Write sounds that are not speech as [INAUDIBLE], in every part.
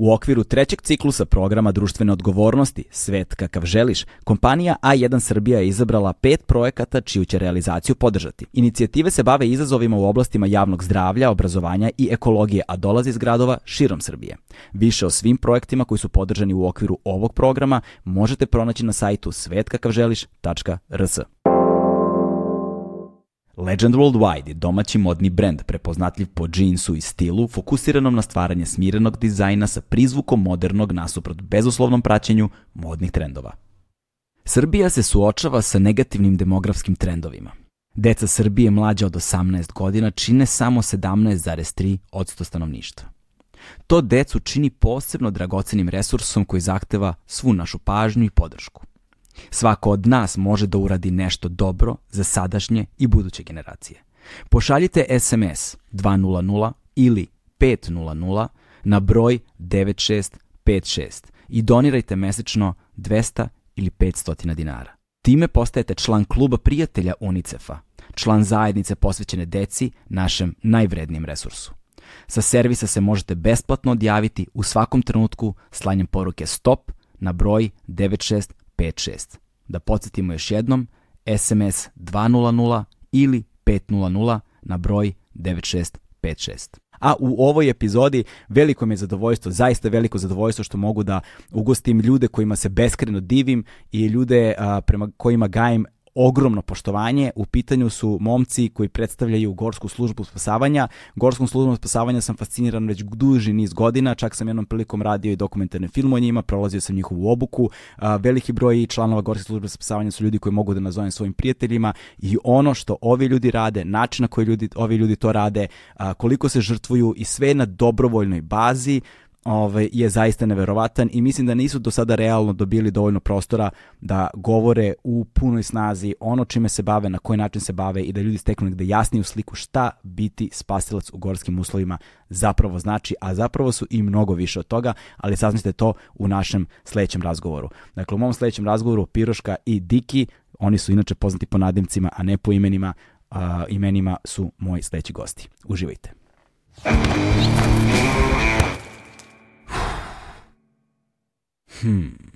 U okviru trećeg ciklusa programa društvene odgovornosti Svet kakav želiš, kompanija A1 Srbija je izabrala pet projekata čiju će realizaciju podržati. Inicijative se bave izazovima u oblastima javnog zdravlja, obrazovanja i ekologije, a dolaze iz gradova širom Srbije. Više o svim projektima koji su podržani u okviru ovog programa možete pronaći na sajtu svetkakavželiš.rs. Legend Worldwide je domaći modni brend prepoznatljiv po džinsu i stilu, fokusiranom na stvaranje smirenog dizajna sa prizvukom modernog nasuprot bezuslovnom praćenju modnih trendova. Srbija se suočava sa negativnim demografskim trendovima. Deca Srbije mlađa od 18 godina čine samo 17,3 od stanovništva. To decu čini posebno dragocenim resursom koji zahteva svu našu pažnju i podršku. Svako od nas može da uradi nešto dobro za sadašnje i buduće generacije. Pošaljite SMS 200 ili 500 na broj 9656 i donirajte mesečno 200 ili 500 dinara. Time postajete član kluba prijatelja UNICEF-a, član zajednice posvećene deci, našem najvrednijem resursu. Sa servisa se možete besplatno odjaviti u svakom trenutku slanjem poruke STOP na broj 9656. Da podsjetimo još jednom, SMS 200 ili 500 na broj 9656. A u ovoj epizodi veliko mi je zadovoljstvo, zaista veliko zadovoljstvo što mogu da ugostim ljude kojima se beskreno divim i ljude a, prema kojima gajem ogromno poštovanje. U pitanju su momci koji predstavljaju Gorsku službu spasavanja. Gorskom službom spasavanja sam fasciniran već duži niz godina, čak sam jednom prilikom radio i dokumentarne film o njima, prolazio sam njihovu obuku. Veliki broj članova Gorske službe spasavanja su ljudi koji mogu da nazovem svojim prijateljima i ono što ovi ljudi rade, način na koji ljudi, ovi ljudi to rade, koliko se žrtvuju i sve na dobrovoljnoj bazi, ovaj, je zaista neverovatan i mislim da nisu do sada realno dobili dovoljno prostora da govore u punoj snazi ono čime se bave, na koji način se bave i da ljudi steknu negde jasniju sliku šta biti spasilac u gorskim uslovima zapravo znači, a zapravo su i mnogo više od toga, ali saznite to u našem sledećem razgovoru. Dakle, u mom sledećem razgovoru Piroška i Diki, oni su inače poznati po nadimcima, a ne po imenima, a, imenima su moji sledeći gosti. Uživajte. Hmm.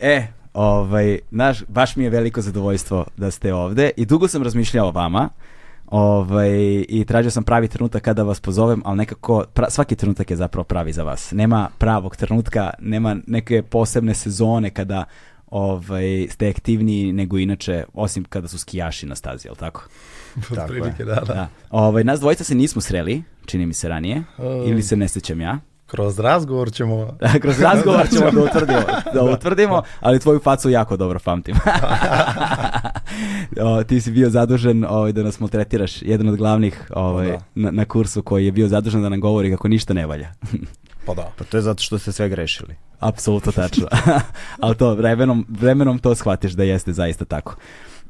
E, ovaj, naš, baš mi je veliko zadovoljstvo da ste ovde i dugo sam razmišljao o vama Ovaj, I tražio sam pravi trenutak kada vas pozovem, ali nekako pra, svaki trenutak je zapravo pravi za vas. Nema pravog trenutka, nema neke posebne sezone kada ovaj, ste aktivniji nego inače, osim kada su skijaši na stazi, jel tako? [LAUGHS] tako prilike, da, da. da. Ovaj, nas dvojica se nismo sreli, čini mi se ranije, um, ili se ne sećam ja. Kroz razgovor ćemo... kroz [LAUGHS] razgovor ćemo da utvrdimo, da utvrdimo, ali tvoju facu jako dobro pamtim. [LAUGHS] o, ti si bio zadužen ovaj, da nas maltretiraš, jedan od glavnih ovaj, da. na, na kursu koji je bio zadužen da nam govori kako ništa ne valja. [LAUGHS] Pa da. Pa to je zato što ste sve grešili. Apsolutno tačno. [LAUGHS] [LAUGHS] ali to, vremenom, vremenom to shvatiš da jeste zaista tako.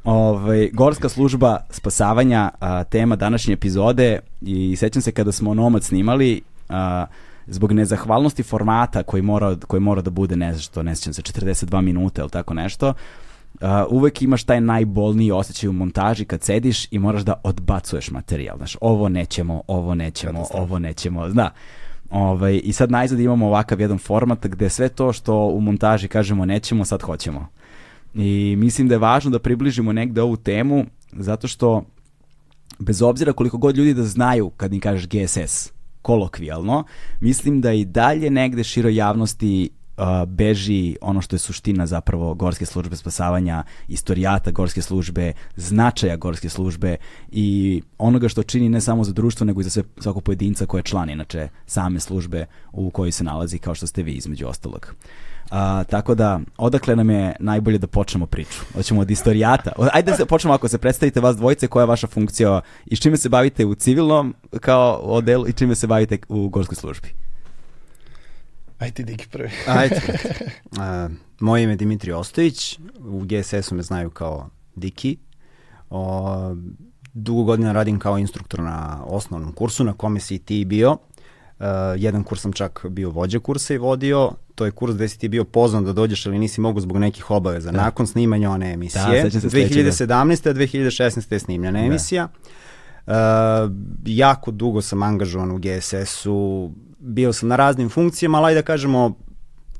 Ovaj, gorska služba spasavanja, a, tema današnje epizode i sećam se kada smo Nomad snimali, a, zbog nezahvalnosti formata koji mora, koji mora da bude, ne znam što, ne sjećam se, 42 minuta ili tako nešto, uh, uvek imaš taj najbolniji osjećaj u montaži kad sediš i moraš da odbacuješ materijal. Znaš, ovo nećemo, ovo nećemo, ovo nećemo. Zna. Ovaj, I sad najzad imamo ovakav jedan format gde sve to što u montaži kažemo nećemo, sad hoćemo. I mislim da je važno da približimo negde ovu temu, zato što bez obzira koliko god ljudi da znaju kad im kažeš GSS, kolokvijalno, mislim da i dalje negde široj javnosti beži ono što je suština zapravo gorske službe spasavanja, istorijata gorske službe, značaja gorske službe i onoga što čini ne samo za društvo, nego i za sve, svakog pojedinca koje je član inače same službe u kojoj se nalazi, kao što ste vi između ostalog. A, tako da, odakle nam je najbolje da počnemo priču? Hoćemo od istorijata. Ajde da počnemo ako se predstavite vas dvojice, koja je vaša funkcija i s čime se bavite u civilnom kao odelu i čime se bavite u gorskoj službi? Ajde, Diki prvi. [LAUGHS] Ajde. [LAUGHS] Uh, moje ime je Dimitri Ostojić, u GSS-u me znaju kao Diki. O, dugo godina radim kao instruktor na osnovnom kursu na kome si i ti bio. Uh, jedan kurs sam čak bio vođa kursa i vodio, to je kurs gde si ti bio pozvan da dođeš ali nisi mogu zbog nekih obaveza. Da. Nakon snimanja one emisije, da, se 2017. a 2016. je snimljena da. emisija. Uh, jako dugo sam angažovan u GSS-u, bio sam na raznim funkcijama, ali da kažemo,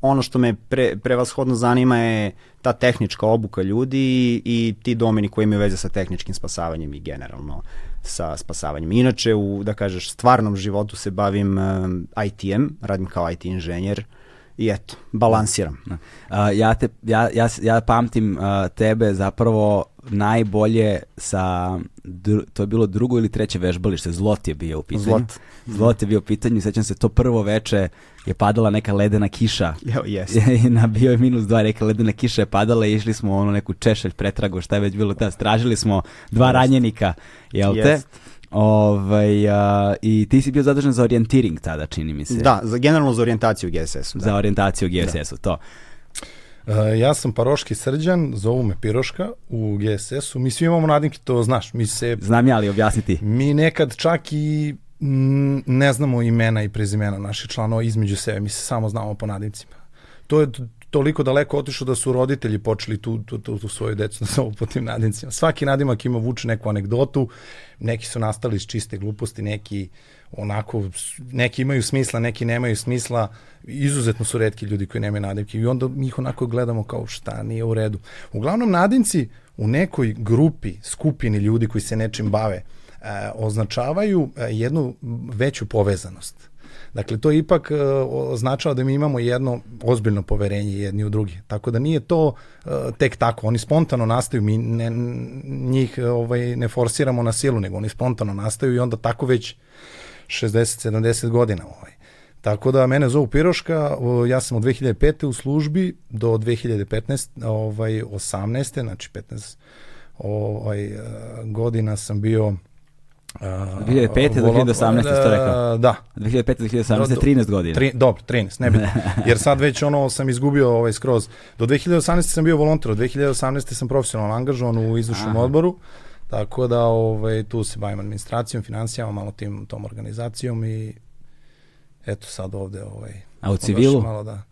ono što me pre, prevashodno zanima je ta tehnička obuka ljudi i, i ti domeni koji imaju veze sa tehničkim spasavanjem i generalno sa spasavanjem. Inače, u, da kažeš, stvarnom životu se bavim um, ITM, radim kao IT inženjer i eto, balansiram. Uh, ja, te, ja, ja, ja pamtim uh, tebe zapravo najbolje sa, to je bilo drugo ili treće vežbalište, Zlot je bio u pitanju. Zlot. Zlot je bio u pitanju, sećam se to prvo veče je padala neka ledena kiša. Jo, yes. [LAUGHS] I na bio je minus dva, neka ledena kiša je padala i išli smo ono neku češelj pretragu, šta je već bilo tada. Stražili smo dva ranjenika, jel te? Yes. Ovaj, a, I ti si bio zadužen za orijentiring tada, čini mi se. Da, za, generalno za orijentaciju u GSS-u. Da. Za orijentaciju u GSS-u, da. to. Uh, ja sam Paroški Srđan, zovu me Piroška u GSS-u. Mi svi imamo nadimke, to znaš. Mi se, Znam ja, ali objasniti. Mi nekad čak i ne znamo imena i prezimena naših članova između sebe, mi se samo znamo po nadimcima. To je toliko daleko otišlo da su roditelji počeli tu, tu, tu, tu svoju decu [LAUGHS] da zovu po tim nadimcima. Svaki nadimak ima vuče neku anegdotu, neki su nastali iz čiste gluposti, neki onako, neki imaju smisla, neki nemaju smisla, izuzetno su redki ljudi koji nemaju nadimke i onda mi ih onako gledamo kao šta nije u redu. Uglavnom nadimci u nekoj grupi, skupini ljudi koji se nečim bave, e, označavaju e, jednu veću povezanost. Dakle, to ipak e, označava da mi imamo jedno ozbiljno poverenje jedni u drugi. Tako da nije to e, tek tako. Oni spontano nastaju, mi ne, njih ovaj, ne forsiramo na silu, nego oni spontano nastaju i onda tako već 60-70 godina. Ovaj. Tako da mene zovu Piroška, ja sam od 2005. u službi do 2015. ovaj 18. znači 15 ovaj e, godina sam bio 2005. do 2018. ste rekao? Da. 2005. do 2018. 13 godina. Tri, dobro, 13, nebitno. [LAUGHS] Jer sad već ono sam izgubio ovaj skroz. Do 2018. sam bio volonter, od 2018. sam profesionalno angažovan u izvršnom odboru. Tako da ovaj, tu se bavim administracijom, financijama, malo tim, tom organizacijom i eto sad ovde ovaj, A u civilu? Malo da,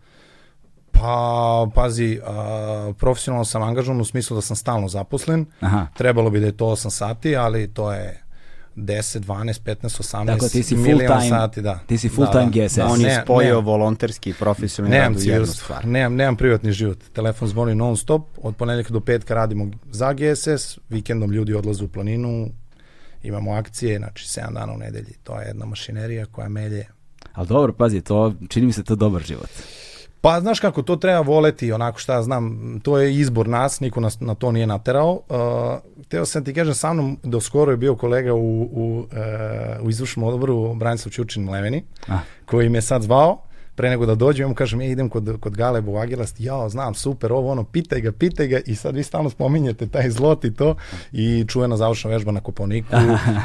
Pa, pazi, a, profesionalno sam angažovan u smislu da sam stalno zaposlen. Aha. Trebalo bi da je to 8 sati, ali to je 10, 12, 15, 18 Tako, ti si full time, sati, da. Ti si full da, time da. GSS. Da, on je spojio ne, volonterski i profesionalni rad u jednu stvar. Nemam, nemam privatni život. Telefon zvoni non stop, od ponedjeljka do petka radimo za GSS, vikendom ljudi odlaze u planinu, imamo akcije, znači 7 dana u nedelji. To je jedna mašinerija koja melje. Ali dobro, pazi, to, čini mi se to dobar život. Pa, znaš kako, to treba voleti, onako šta ja znam, to je izbor nas, niko nas na to nije naterao. Uh, teo sam ti kažem, sa mnom do skoro je bio kolega u, u, uh, u izvršnom odboru Branislav Ćučin Leveni, ah. koji me sad zvao pre nego da dođem, ja mu kažem, ja idem kod, kod Galeba u Agilast, ja znam, super, ovo ono, pitaj ga, pitaj ga i sad vi stalno spominjete taj zlot i to i čujena završna vežba na Koponiku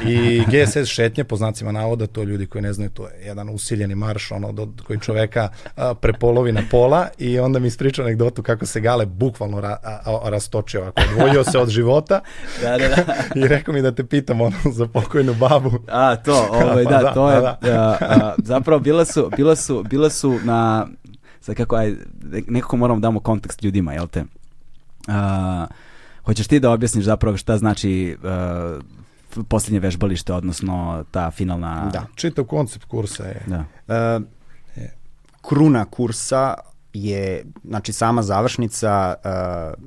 i GSS šetnje, po znacima navoda, to ljudi koji ne znaju, to je jedan usiljeni marš, ono, do, koji čoveka a, prepolovi na pola i onda mi ispriča anegdotu kako se Gale bukvalno ra, a, a, rastočio ovako, odvojio se od života da, da, da. [LAUGHS] i rekao mi da te pitam ono za pokojnu babu. A, to, ovaj, da, da, to je, da, da. A, a, zapravo bila su, bila su, bila su su na, sad kako, aj, nekako moramo damo kontekst ljudima, jel te? Uh, hoćeš ti da objasniš zapravo šta znači uh, posljednje vežbalište, odnosno ta finalna... Da, čitav koncept kursa je... Da. Uh, je. Kruna kursa je, znači sama završnica, uh,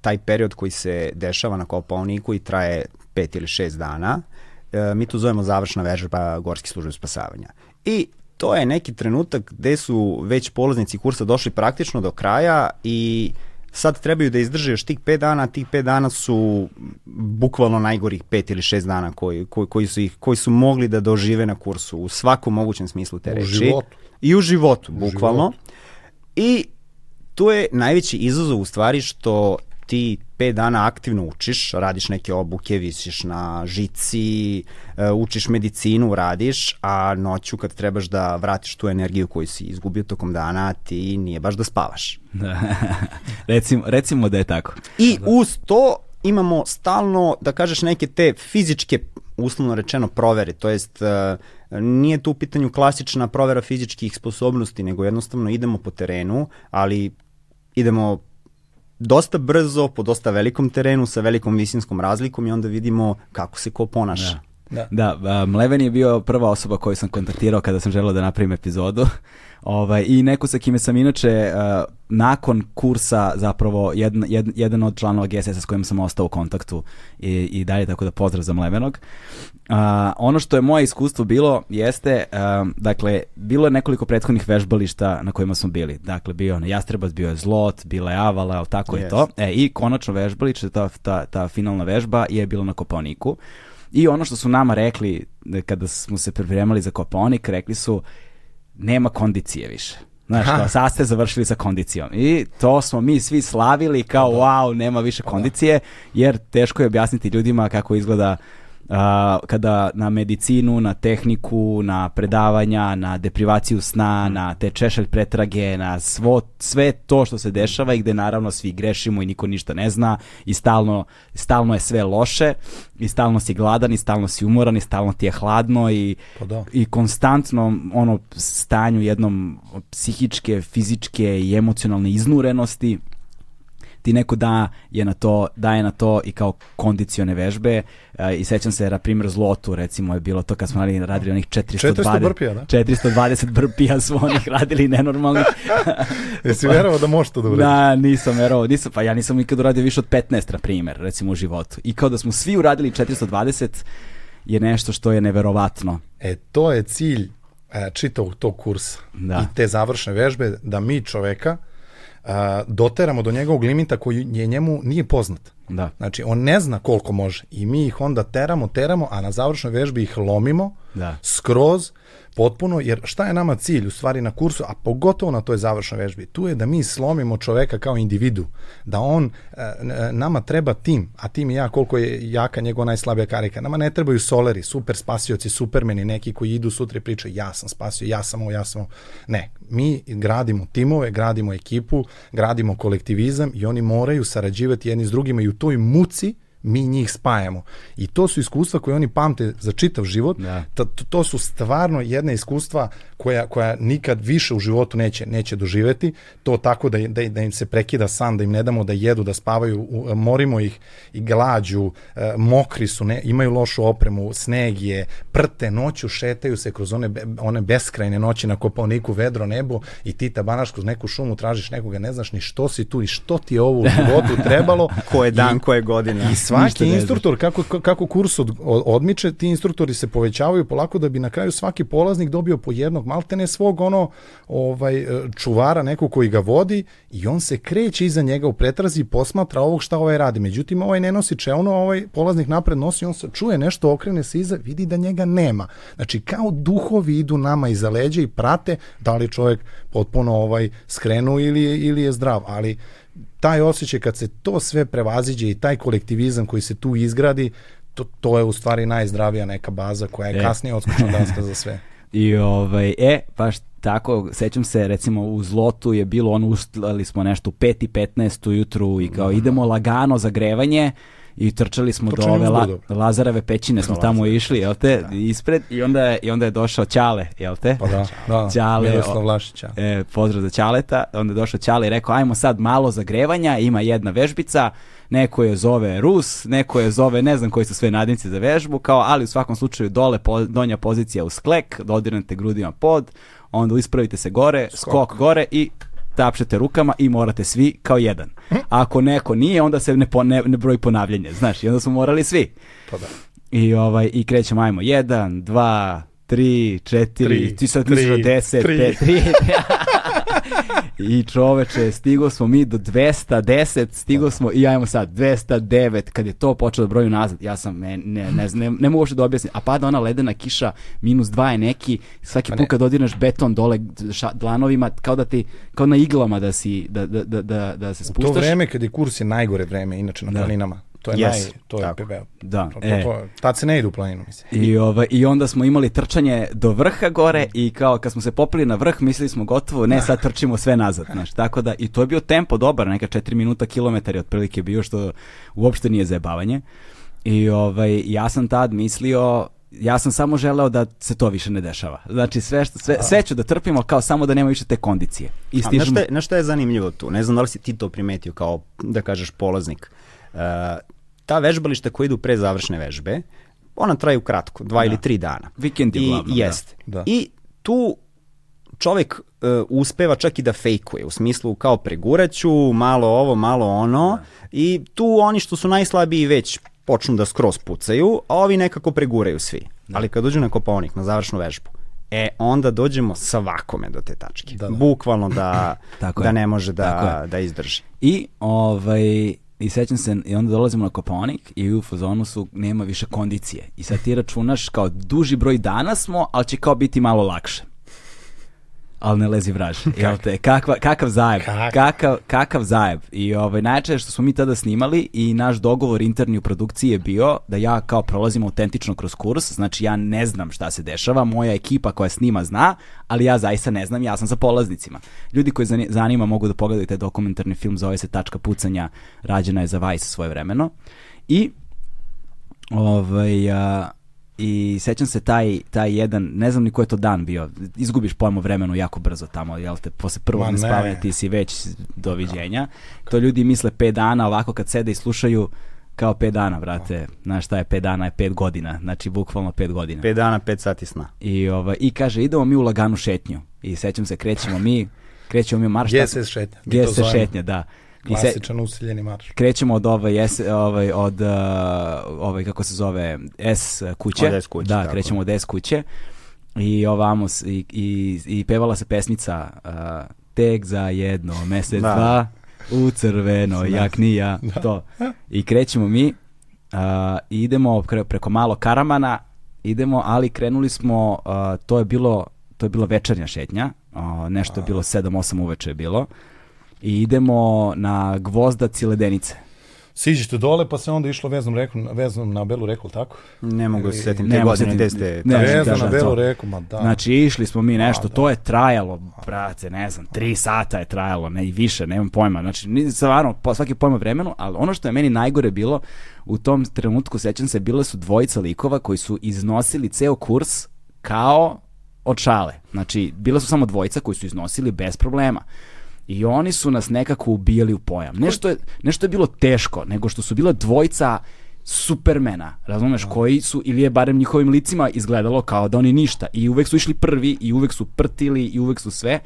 taj period koji se dešava na Kopaoniku i traje pet ili šest dana, uh, mi to zovemo završna vežba Gorske službe spasavanja. I to je neki trenutak gde su već polaznici kursa došli praktično do kraja i sad trebaju da izdrže još tih 5 dana, tih 5 dana su bukvalno najgorih 5 ili 6 dana koji, koji, koji, su ih, koji su mogli da dožive na kursu u svakom mogućem smislu te reči. U životu. I u životu, bukvalno. U životu. I tu je najveći izazov u stvari što ti 5 dana aktivno učiš, radiš neke obuke, visiš na žici, e, učiš medicinu, radiš, a noću kad trebaš da vratiš tu energiju koju si izgubio tokom dana, ti nije baš da spavaš. [LAUGHS] recimo, recimo da je tako. I uz to imamo stalno, da kažeš, neke te fizičke, uslovno rečeno, provere, to jest uh, nije tu u pitanju klasična provera fizičkih sposobnosti, nego jednostavno idemo po terenu, ali idemo dosta brzo, po dosta velikom terenu, sa velikom visinskom razlikom i onda vidimo kako se ko ponaša. Da. Da, da Mleven je bio prva osoba koju sam kontaktirao kada sam želeo da napravim epizodu. [LAUGHS] Ovaj, I neko sa kime sam inače uh, nakon kursa zapravo jedan, jedan, jedan od članova GSS s kojim sam ostao u kontaktu i, i dalje, tako da pozdrav za Mlevenog. Uh, ono što je moje iskustvo bilo jeste, uh, dakle, bilo je nekoliko prethodnih vežbališta na kojima smo bili. Dakle, bio je Jastrebac, bio je Zlot, bila je Avala, ali tako yes. je to. E, I konačno vežbalište, ta, ta, ta finalna vežba je bila na Koponiku. I ono što su nama rekli kada smo se pripremali za Koponik, rekli su nema kondicije više. Znaš, kao sad ste završili sa kondicijom. I to smo mi svi slavili kao wow, nema više kondicije, jer teško je objasniti ljudima kako izgleda kada na medicinu, na tehniku, na predavanja, na deprivaciju sna, mm. na te češelj pretrage, na svo, sve to što se dešava i gde naravno svi grešimo i niko ništa ne zna i stalno, stalno je sve loše i stalno si gladan i stalno si umoran i stalno ti je hladno i, pa da. i konstantno ono stanju jednom psihičke, fizičke i emocionalne iznurenosti ti neko da je na to, daje na to i kao kondicione vežbe uh, i sećam se na primjer zlotu recimo je bilo to kad smo radili, radili onih 420 400 brpija, da? 420 brpija su onih [LAUGHS] radili nenormalni. [LAUGHS] Jesi verovao da možeš to da uradiš? Da, nisam verovao, nisam, pa ja nisam nikad uradio više od 15 na primjer, recimo u životu. I kao da smo svi uradili 420 je nešto što je neverovatno. E, to je cilj e, čitavog tog kursa da. i te završne vežbe, da mi čoveka doteramo do njegovog limita koji je njemu nije poznat. Da. Znači, on ne zna koliko može i mi ih onda teramo, teramo, a na završnoj vežbi ih lomimo da. skroz potpuno, jer šta je nama cilj u stvari na kursu, a pogotovo na toj završnoj vežbi, tu je da mi slomimo čoveka kao individu, da on, e, nama treba tim, a tim i ja koliko je jaka njegova najslabija karika, nama ne trebaju soleri, super spasioci, supermeni, neki koji idu sutra i pričaju ja sam spasio, ja sam ovo, ja sam ovo. Ne, mi gradimo timove, gradimo ekipu, gradimo kolektivizam i oni moraju sarađivati jedni s drugima i u тој муци mi njih spajamo. I to su iskustva koje oni pamte za čitav život. Da. To, to su stvarno jedna iskustva koja, koja nikad više u životu neće, neće doživeti. To tako da, da, da im se prekida san, da im ne damo da jedu, da spavaju, morimo ih i glađu, e, mokri su, ne, imaju lošu opremu, sneg je, prte, noću šetaju se kroz one, one beskrajne noći na koponiku, vedro nebo i ti tabanaš kroz neku šumu, tražiš nekoga, ne znaš ni što si tu i što ti je ovo u [LAUGHS] životu trebalo. koje dan, I, koje godine. I svaki instruktor, kako, kako kurs od, odmiče, ti instruktori se povećavaju polako da bi na kraju svaki polaznik dobio po jednog maltene svog ono ovaj čuvara nekog koji ga vodi i on se kreće iza njega u pretrazi i posmatra ovog šta ovaj radi. Međutim, ovaj ne nosi čelno, ovaj polaznik napred nosi, on se čuje nešto, okrene se iza, vidi da njega nema. Znači, kao duhovi idu nama iza leđa i prate da li čovjek potpuno ovaj skrenu ili, ili je zdrav, ali taj osjećaj kad se to sve prevaziđe i taj kolektivizam koji se tu izgradi, to, to je u stvari najzdravija neka baza koja je e. kasnije odskočna daska za sve. [LAUGHS] I ovaj, e, baš tako, sećam se, recimo u Zlotu je bilo ono, ustlali smo nešto u 5 i 15 ujutru i kao idemo lagano zagrevanje, i trčali smo Trčali do ove La, Lazareve pećine, smo tamo išli, jel te, da. ispred i onda je, i onda je došao Ćale, jel te? Pa da, da, [LAUGHS] Ćale, Miroslav Vlašića. E, pozdrav za Ćaleta, onda je došao Ćale i rekao, ajmo sad malo zagrevanja, ima jedna vežbica, neko je zove Rus, neko je zove ne znam koji su sve nadnici za vežbu, kao, ali u svakom slučaju dole po, donja pozicija u sklek, dodirnete grudima pod, onda ispravite se gore, skok, skok gore i tapšete rukama i morate svi kao jedan. Ako neko nije, onda se ne, po, ne, ne broji ponavljanje, znaš, i onda smo morali svi. Pa da. I, ovaj, i krećemo, ajmo, jedan, dva, tri, četiri, tri, ti sad misliš od deset, tri. pet, tri. [LAUGHS] [LAUGHS] I čoveče, stigo smo mi do 210, stigo smo i ajmo sad 209, kad je to počelo da broju nazad, ja sam, ne, ne, ne, ne, ne mogu što da objasnim, a pada ona ledena kiša, minus 2 je neki, svaki pa put kad odirneš beton dole ša, dlanovima, kao da ti, kao na iglama da si, da, da, da, da, da se spuštaš. U to vreme kad je kurs je najgore vreme, inače na da. planinama. To je yes. naj, to je Tako. Da. To, to, e. to, tad se ne ide u planinu, mislim. I, ovaj, I onda smo imali trčanje do vrha gore i kao kad smo se popili na vrh, mislili smo gotovo, ne sad trčimo sve nazad, [LAUGHS] znaš, tako da, i to je bio tempo dobar, neka 4 minuta kilometar je otprilike bio, što uopšte nije zajebavanje. I ovaj, ja sam tad mislio, ja sam samo želeo da se to više ne dešava. Znači sve, što, sve, sve ću da trpimo kao samo da nema više te kondicije. I stižemo... A, na, šta je, na šta je zanimljivo tu? Ne znam da li si ti to primetio kao, da kažeš, polaznik. Ta vežbališta koja idu pre završne vežbe, ona traju kratko, dva da. ili tri dana. Vikend je glavno. I, da. Jeste. Da. I tu čovek uh, uspeva čak i da fejkuje, u smislu kao preguraću, malo ovo, malo ono, da. i tu oni što su najslabiji već počnu da skroz pucaju, a ovi nekako preguraju svi. Da. Ali kad dođu na kopovnik, na završnu vežbu, e onda dođemo svakome do te tačke. Da, da. Bukvalno da, [CLEARS THROAT] Tako da ne može da, da izdrži. I ovaj, I sećam se, i onda dolazimo na Koponik i u fazonu su, nema više kondicije. I sad ti računaš kao duži broj dana smo, ali će kao biti malo lakše ali ne lezi vraž. Jel te? Kakva, kakav zajeb. Kak? Kakav, kakav zajeb. I ovaj, najče što smo mi tada snimali i naš dogovor interni u produkciji je bio da ja kao prolazim autentično kroz kurs, znači ja ne znam šta se dešava, moja ekipa koja snima zna, ali ja zaista ne znam, ja sam sa polaznicima. Ljudi koji zanima mogu da pogledaju taj dokumentarni film, zove se Tačka pucanja, rađena je za Vice svoje vremeno. I ovaj, a, i sećam se taj, taj jedan, ne znam ni ko je to dan bio, izgubiš pojmo vremenu jako brzo tamo, jel te, posle prvog nespavanja ti si već doviđenja. To ljudi misle 5 dana, ovako kad sede i slušaju, kao 5 dana, brate. Znaš šta je 5 dana, je 5 godina. Znači, bukvalno 5 godina. 5 dana, 5 sati sna. I, ovaj, I kaže, idemo mi u laganu šetnju. I sećam se, krećemo mi, krećemo mi u marš. GSS šetnja. GSS šetnja, da. Klasičan se, usiljeni marš. Krećemo od ovaj, S, ovaj, od, uh, ovaj, kako se zove, S kuće. Od S kuće, Da, tako. krećemo od S kuće. I ovamo, i, i, i pevala se pesnica uh, Tek za jedno, mesec, da. dva, u crveno, jak nija, da. to. I krećemo mi, uh, idemo preko malo Karamana, idemo, ali krenuli smo, uh, to je bilo to je bila večernja šetnja, uh, nešto je bilo 7-8 uveče je bilo i idemo na gvozdac i ledenice. Siđete dole, pa se onda išlo veznom, reku, veznom na Belu reku, tako? Ne mogu se setim te godine, gde ste... Ne, veznom na Belu reku, ma da. Znači, išli smo mi nešto, da, to je trajalo, brate, ne znam, tri sata je trajalo, ne i više, nemam pojma. Znači, stvarno, po, svaki pojma vremenu, ali ono što je meni najgore bilo, u tom trenutku, sećam se, bile su dvojica likova koji su iznosili ceo kurs kao od šale. Znači, bile su samo dvojica koji su iznosili bez problema. I oni su nas nekako ubijali u pojam. Nešto je, nešto je bilo teško, nego što su bila dvojca supermena, razumeš, no. koji su, ili je barem njihovim licima izgledalo kao da oni ništa. I uvek su išli prvi, i uvek su prtili, i uvek su sve.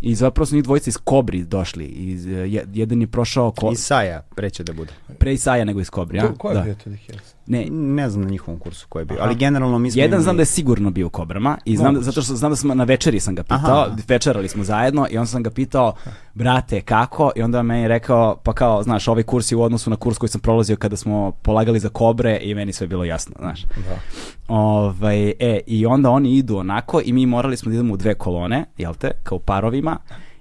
I zapravo su njih dvojica iz Kobri došli. Iz, jedan je prošao... Ko... Iz Saja, preće da bude. Pre iz Saja nego iz Kobri, a? Ko je da. bio to Ne, ne znam na njihovom kursu ko je bio, ali generalno mi smo... Jedan imali... znam da je sigurno bio u Kobrama i znam da, zato što znam da smo na večeri sam ga pitao, Aha. večerali smo zajedno i on sam ga pitao, brate, kako? I onda meni je rekao, pa kao, znaš, ovaj kurs je u odnosu na kurs koji sam prolazio kada smo polagali za Kobre i meni sve bilo jasno, znaš. Da. Ovaj, e, i onda oni idu onako i mi morali smo da idemo u dve kolone, jel te, kao parovima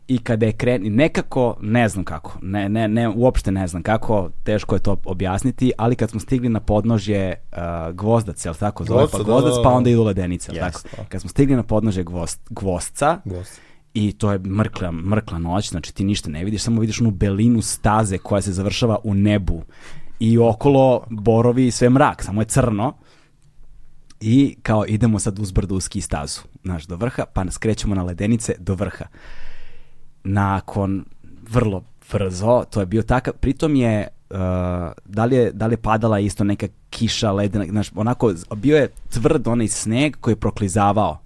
i kada je kren, nekako, ne znam kako, ne, ne, ne, uopšte ne znam kako, teško je to objasniti, ali kad smo stigli na podnožje uh, gvozdac, jel tako zove, pa gvozdac, pa onda idu ledenice, yes, tako? Kad smo stigli na podnožje gvost, gvostca, Gvost. i to je mrkla, mrkla noć, znači ti ništa ne vidiš, samo vidiš onu belinu staze koja se završava u nebu. I okolo borovi i sve mrak, samo je crno, i kao idemo sad uzbrdo u ski stazu, znaš, do vrha, pa nas krećemo na ledenice do vrha nakon vrlo brzo, to je bio takav, pritom je uh, da, li je, da li je padala isto neka kiša ledena, znaš, onako, bio je tvrd onaj sneg koji je proklizavao.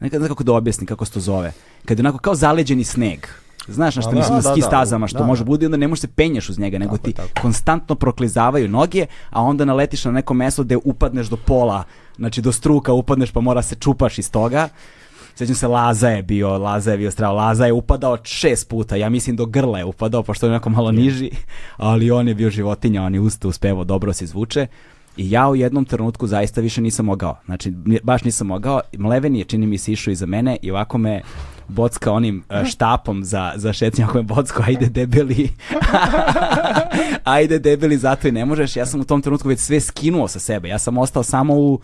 Nekad znam kako da objasnim kako se to zove. Kad je onako kao zaleđeni sneg. Znaš na što da, mislim da, na ski da, stazama, što da, može da. bude onda ne možeš se penješ uz njega, nego tako, ti tako. konstantno proklizavaju noge, a onda naletiš na neko mesto gde upadneš do pola, znači do struka upadneš pa mora se čupaš iz toga. Sećam se Laza je bio, Laza je bio strao, Laza je upadao šest puta, ja mislim do grla je upadao, pošto je onako malo niži, ali on je bio životinja, on je usto uspevao, dobro se zvuče. I ja u jednom trenutku zaista više nisam mogao. Znači, baš nisam mogao. Mleven je, čini mi se, išao iza mene i ovako me bocka onim uh, štapom za, za šetnje, ako me bocko, ajde debeli. [LAUGHS] ajde debeli, zato i ne možeš. Ja sam u tom trenutku već sve skinuo sa sebe. Ja sam ostao samo u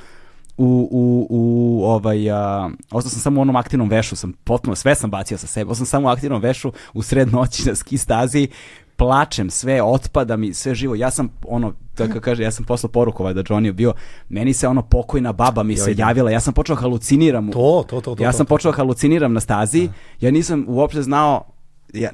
u, u, u ovaj, a, ostao sam samo u onom aktivnom vešu, sam potpuno, sve sam bacio sa sebe, ostao sam samo u aktivnom vešu u sred noći na ski stazi, plačem, sve otpada mi, sve živo. Ja sam, ono, tako kaže, ja sam poslao poruku ovaj da Johnny bio, meni se ono pokojna baba mi se javila, ja sam počeo haluciniram. To, to, to, to. Ja sam počeo haluciniram na stazi, ja nisam uopšte znao, ja,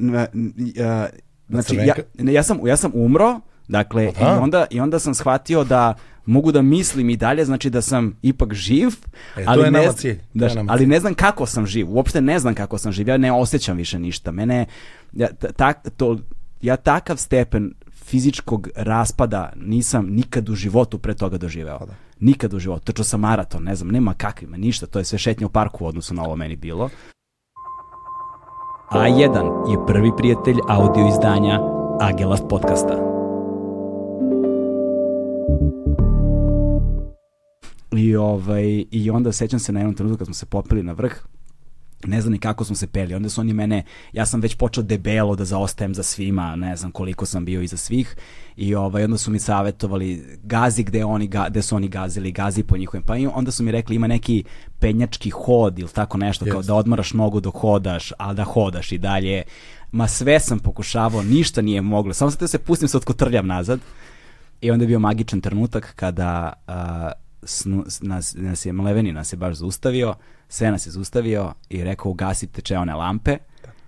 ja, znači, ja, ja, sam, ja sam umro, Dakle, pa i onda, i onda sam shvatio da mogu da mislim i dalje, znači da sam ipak živ, e, ali, to ne, cilj. Da, ali ne znam kako sam živ, uopšte ne znam kako sam živ, ja ne osjećam više ništa. Mene, ja, tak, to, ja takav stepen fizičkog raspada nisam nikad u životu pre toga doživeo. Pa da. Nikad u životu. Trčao sam maraton, ne znam, nema kakvima, ništa. To je sve šetnje u parku u odnosu na ovo meni bilo. A1 je prvi prijatelj audio izdanja Agelast podcasta. I, ovaj, I onda sećam se na jednom trenutku kad smo se popili na vrh, ne znam ni kako smo se peli, onda su oni mene, ja sam već počeo debelo da zaostajem za svima, ne znam koliko sam bio iza svih i ovaj, onda su mi savjetovali gazi gde, oni, gde su oni gazili, gazi po njihovim, pa i onda su mi rekli ima neki penjački hod ili tako nešto, yes. kao da odmaraš nogu dok hodaš, ali da hodaš i dalje, ma sve sam pokušavao, ništa nije moglo, samo sam da se pustim, se otkotrljam nazad i onda je bio magičan trenutak kada uh, snu, nas, nas je Mleveni nas je baš zaustavio, sve nas je zaustavio i rekao ugasite čeone lampe.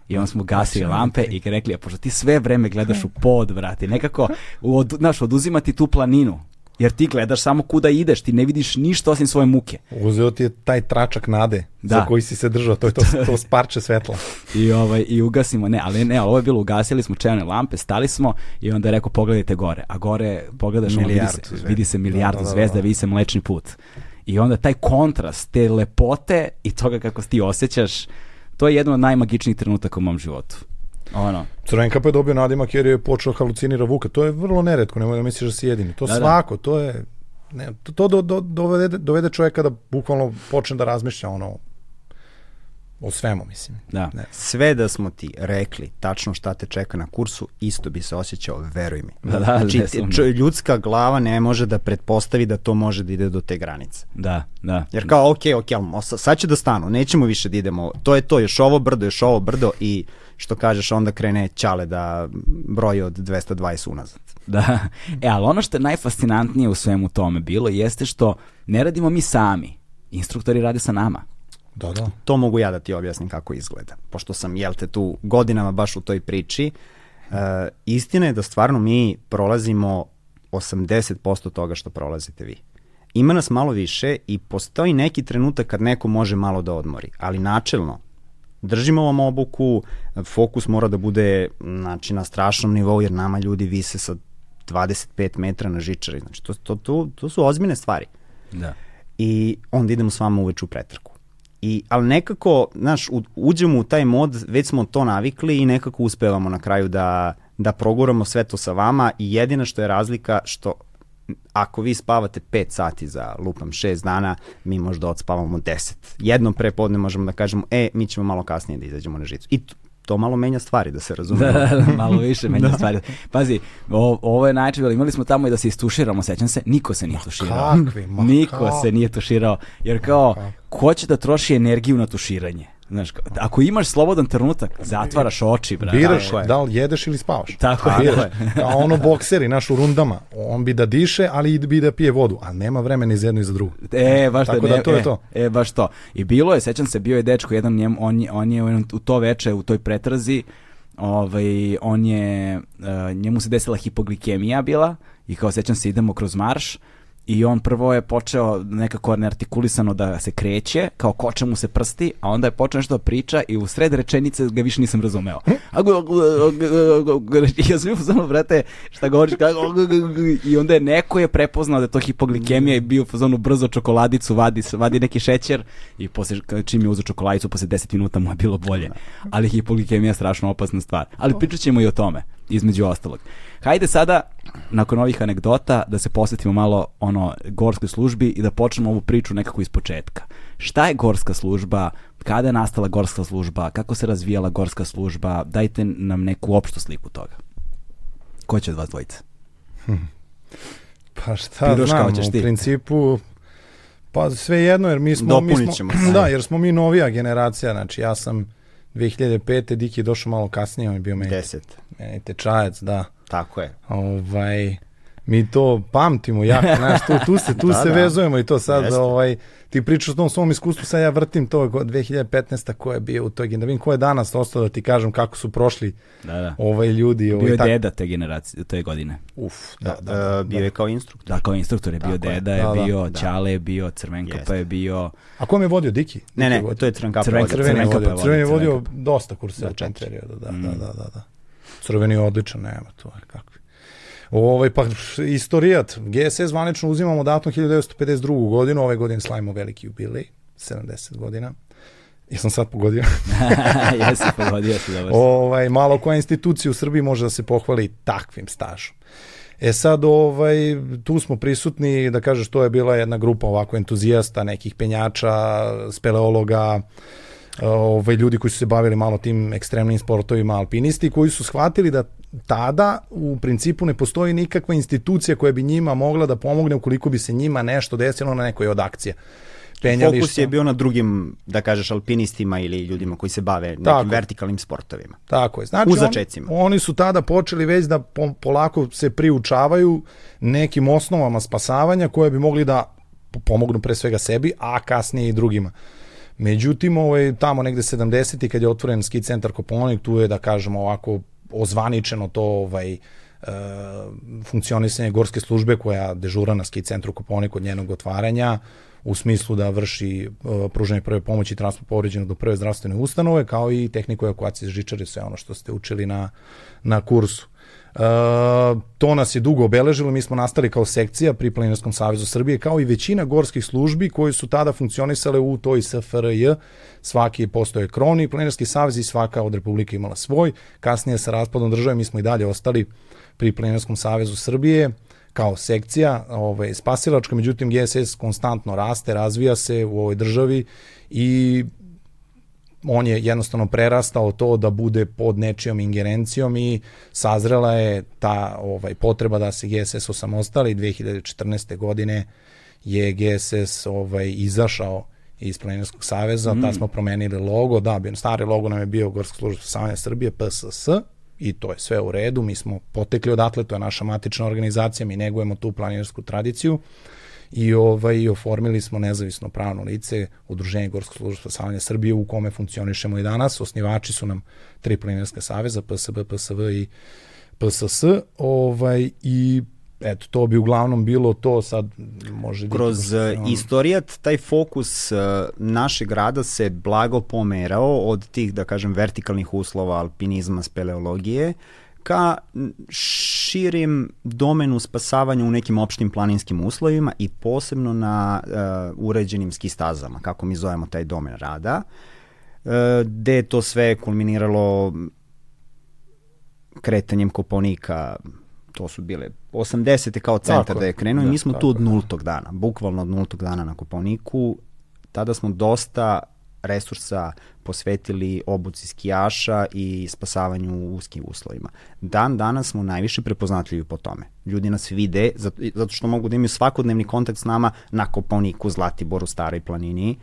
I onda smo gasili lampe i rekli, a pošto ti sve vreme gledaš u pod, vrati, nekako, od, znaš, oduzimati tu planinu, jer ti gledaš samo kuda ideš, ti ne vidiš ništa osim svoje muke. Uzeo ti je taj tračak nade da. za koji si se držao, to je to, to sparče svetla. I, ovaj, I ugasimo, ne, ali ne, ovo je bilo, ugasili smo čajne lampe, stali smo i onda je rekao pogledajte gore, a gore pogledaš, Milijard, vidi, se, vidi se milijardu da, da, da, zvezda, vidi se mlečni put. I onda taj kontrast te lepote i toga kako ti osjećaš, to je jedno od najmagičnijih trenutaka u mom životu. Ono. Crvenka pa je dobio nadimak jer je počeo halucinira Vuka. To je vrlo neretko, nemoj da misliš da si jedini. To da, da. svako, da. to je... Ne, to, to do, do, dovede, dovede čovjeka da bukvalno počne da razmišlja ono o svemu, mislim. Da. Ne. Sve da smo ti rekli tačno šta te čeka na kursu, isto bi se osjećao, veruj mi. Da, da, znači, čo, ljudska glava ne može da pretpostavi da to može da ide do te granice. Da, da. Jer kao, ok, ok, ali sad će da stanu, nećemo više da idemo, to je to, još ovo brdo, još ovo brdo i što kažeš, onda krene Ćale da broji od 220 unazad. Da, e, ali ono što je najfascinantnije u svemu tome bilo jeste što ne radimo mi sami, instruktori rade sa nama. Da, da. To mogu ja da ti objasnim kako izgleda, pošto sam, jel te, tu godinama baš u toj priči. E, istina je da stvarno mi prolazimo 80% toga što prolazite vi. Ima nas malo više i postoji neki trenutak kad neko može malo da odmori, ali načelno držimo vam obuku, fokus mora da bude znači, na strašnom nivou, jer nama ljudi vise sa 25 metra na žičari. Znači, to, to, to, to su ozbiljne stvari. Da. I onda idemo s vama uveč u pretrku. I, ali nekako, znaš, uđemo u taj mod, već smo to navikli i nekako uspevamo na kraju da, da proguramo sve to sa vama i jedina što je razlika što ako vi spavate 5 sati za lupam 6 dana, mi možda odspavamo 10. Jednom pre podne možemo da kažemo, e, mi ćemo malo kasnije da izađemo na žicu. I to malo menja stvari, da se razume. [LAUGHS] Da, da, malo više [LAUGHS] menja da. stvari. Pazi, o, ovo je način, imali smo tamo i da se istuširamo, sećam se, niko se nije tuširao. Kakvi, ma niko kakvi. se nije tuširao, jer kao, ko će da troši energiju na tuširanje? Znaš, ako imaš slobodan trenutak, zatvaraš oči, brate. Biraš da li jedeš ili spavaš. Tako je. A ono bokseri, naš u rundama, on bi da diše, ali bi da pije vodu, a nema vremena iz jedno i za drugo. E, baš Tako da, da to e, je to. E, baš to. I bilo je, sećam se, bio je dečko jedan, njem, on, on je u to veče, u toj pretrazi, ovaj, on je, uh, njemu se desila hipoglikemija bila i kao sećam se idemo kroz marš, i on prvo je počeo nekako neartikulisano da se kreće, kao koče mu se prsti, a onda je počeo nešto da priča i u sred rečenice ga više nisam razumeo. Ja sam u brate, šta govoriš, i onda je neko je prepoznao da je to hipoglikemija i bio fazonu brzo čokoladicu, vadi, vadi neki šećer i posle, čim je uzeo čokoladicu, posle 10 minuta mu je bilo bolje. Ali hipoglikemija je strašno opasna stvar. Ali pričat ćemo i o tome, između ostalog. Hajde sada, nakon ovih anegdota, da se posvetimo malo ono gorskoj službi i da počnemo ovu priču nekako iz početka. Šta je gorska služba? Kada je nastala gorska služba? Kako se razvijala gorska služba? Dajte nam neku opštu sliku toga. Ko će od vas dvojice? [LAUGHS] Pa šta Piroš, znam, u ti. principu pa sve jedno, jer mi smo... mi smo ćemo [CLEARS THROAT] da, jer smo mi novija generacija, znači ja sam 2005. Diki je došao malo kasnije, on je bio meni. 10. Meni tečajac, da. Tako je. Ovaj, mi to pamtimo jako, znaš, tu, tu se, tu [LAUGHS] da, se da. vezujemo i to sad, Jeste. ovaj, ti pričaš o tom svom iskustvu, sad ja vrtim to 2015. ko je bio u toj generaciji, da vidim ko je danas ostao da ti kažem kako su prošli da, da. ovaj ljudi. Ovaj, bio je tak... deda te generacije, te godine. Uf, da, da, da, da, bio je kao instruktor. Da, kao instruktor je bio, Tako deda je, da, da, bio, da. Ćale je bio, Crvenkapa je bio. A kom je vodio Diki? Ne, ne, to je Crvenkapa. Crvenkapa, Crveni, Crveni, Crveni je vodio dosta kursa u tom periodu, da, da, da, da, da. Crveni je odličan, nema to, kakvi. Ovaj, pa istorijat, GSS zvanično uzimamo datum 1952. godinu, ove godine slavimo veliki jubilej, 70 godina. Jesam sad pogodio? [LAUGHS] Jesi pogodio se dobro. Ovaj, malo koja institucija u Srbiji može da se pohvali takvim stažom. E sad, ovaj, tu smo prisutni, da kažeš, to je bila jedna grupa ovako entuzijasta, nekih penjača, speleologa, ovaj, ljudi koji su se bavili malo tim ekstremnim sportovima, alpinisti, koji su shvatili da tada u principu ne postoji nikakva institucija koja bi njima mogla da pomogne ukoliko bi se njima nešto desilo na nekoj od akcija. Penjališta. Fokus je bio na drugim, da kažeš, alpinistima ili ljudima koji se bave nekim Tako. vertikalnim sportovima. Tako je. Znači, u začecima. On, oni su tada počeli već da polako se priučavaju nekim osnovama spasavanja koje bi mogli da pomognu pre svega sebi, a kasnije i drugima. Međutim, ovaj, tamo negde 70. kad je otvoren ski centar Koponik, tu je, da kažemo ovako, ozvaničeno to ovaj, e, funkcionisanje gorske službe koja dežura na ski centru Koponik od njenog otvaranja u smislu da vrši uh, pružanje prve pomoći i transport povređenog do prve zdravstvene ustanove, kao i tehniku evakuacije žičare, sve ono što ste učili na, na kursu. To nas je dugo obeležilo, mi smo nastali kao sekcija pri Planinarskom savezu Srbije, kao i većina gorskih službi koji su tada funkcionisale u toj SFRJ, svaki postoje kroni, Planinarski savez i svaka od republika imala svoj, kasnije sa raspadom države mi smo i dalje ostali pri Planinarskom savezu Srbije, kao sekcija ovaj, spasilačka, međutim GSS konstantno raste, razvija se u ovoj državi i on je jednostavno prerastao to da bude pod nečijom ingerencijom i sazrela je ta ovaj potreba da se GSS osamostali 2014. godine je GSS ovaj izašao iz Planinarskog saveza, mm. tad smo promenili logo, da, stari logo nam je bio Gorska služba spasavanja Srbije, PSS, i to je sve u redu, mi smo potekli odatle, to je naša matična organizacija, mi negujemo tu planinarsku tradiciju i ovaj oformili smo nezavisno pravno lice Udruženje Gorskog služba spasavanja Srbije u kome funkcionišemo i danas. Osnivači su nam tri planinarska saveza, PSB, PSV i PSS, ovaj i eto, to bi uglavnom bilo to sad može... Kroz uh, istorijat taj fokus uh, našeg grada se blago pomerao od tih, da kažem, vertikalnih uslova alpinizma, speleologije, ka širim domenu spasavanja u nekim opštim planinskim uslovima i posebno na uh, uređenim ski stazama, kako mi zovemo taj domen rada, uh, gde je to sve kulminiralo kretanjem Koponika, to su bile 80. kao centar tako, da je krenuo da, i mi smo tako, tu od nultog dana, bukvalno od nultog dana na Koponiku. Tada smo dosta resursa posvetili obuci skijaša i spasavanju u uskim uslovima. Dan danas smo najviše prepoznatljivi po tome. Ljudi nas vide zato, što mogu da imaju svakodnevni kontakt s nama na Koponiku, Zlatiboru, Staroj planini.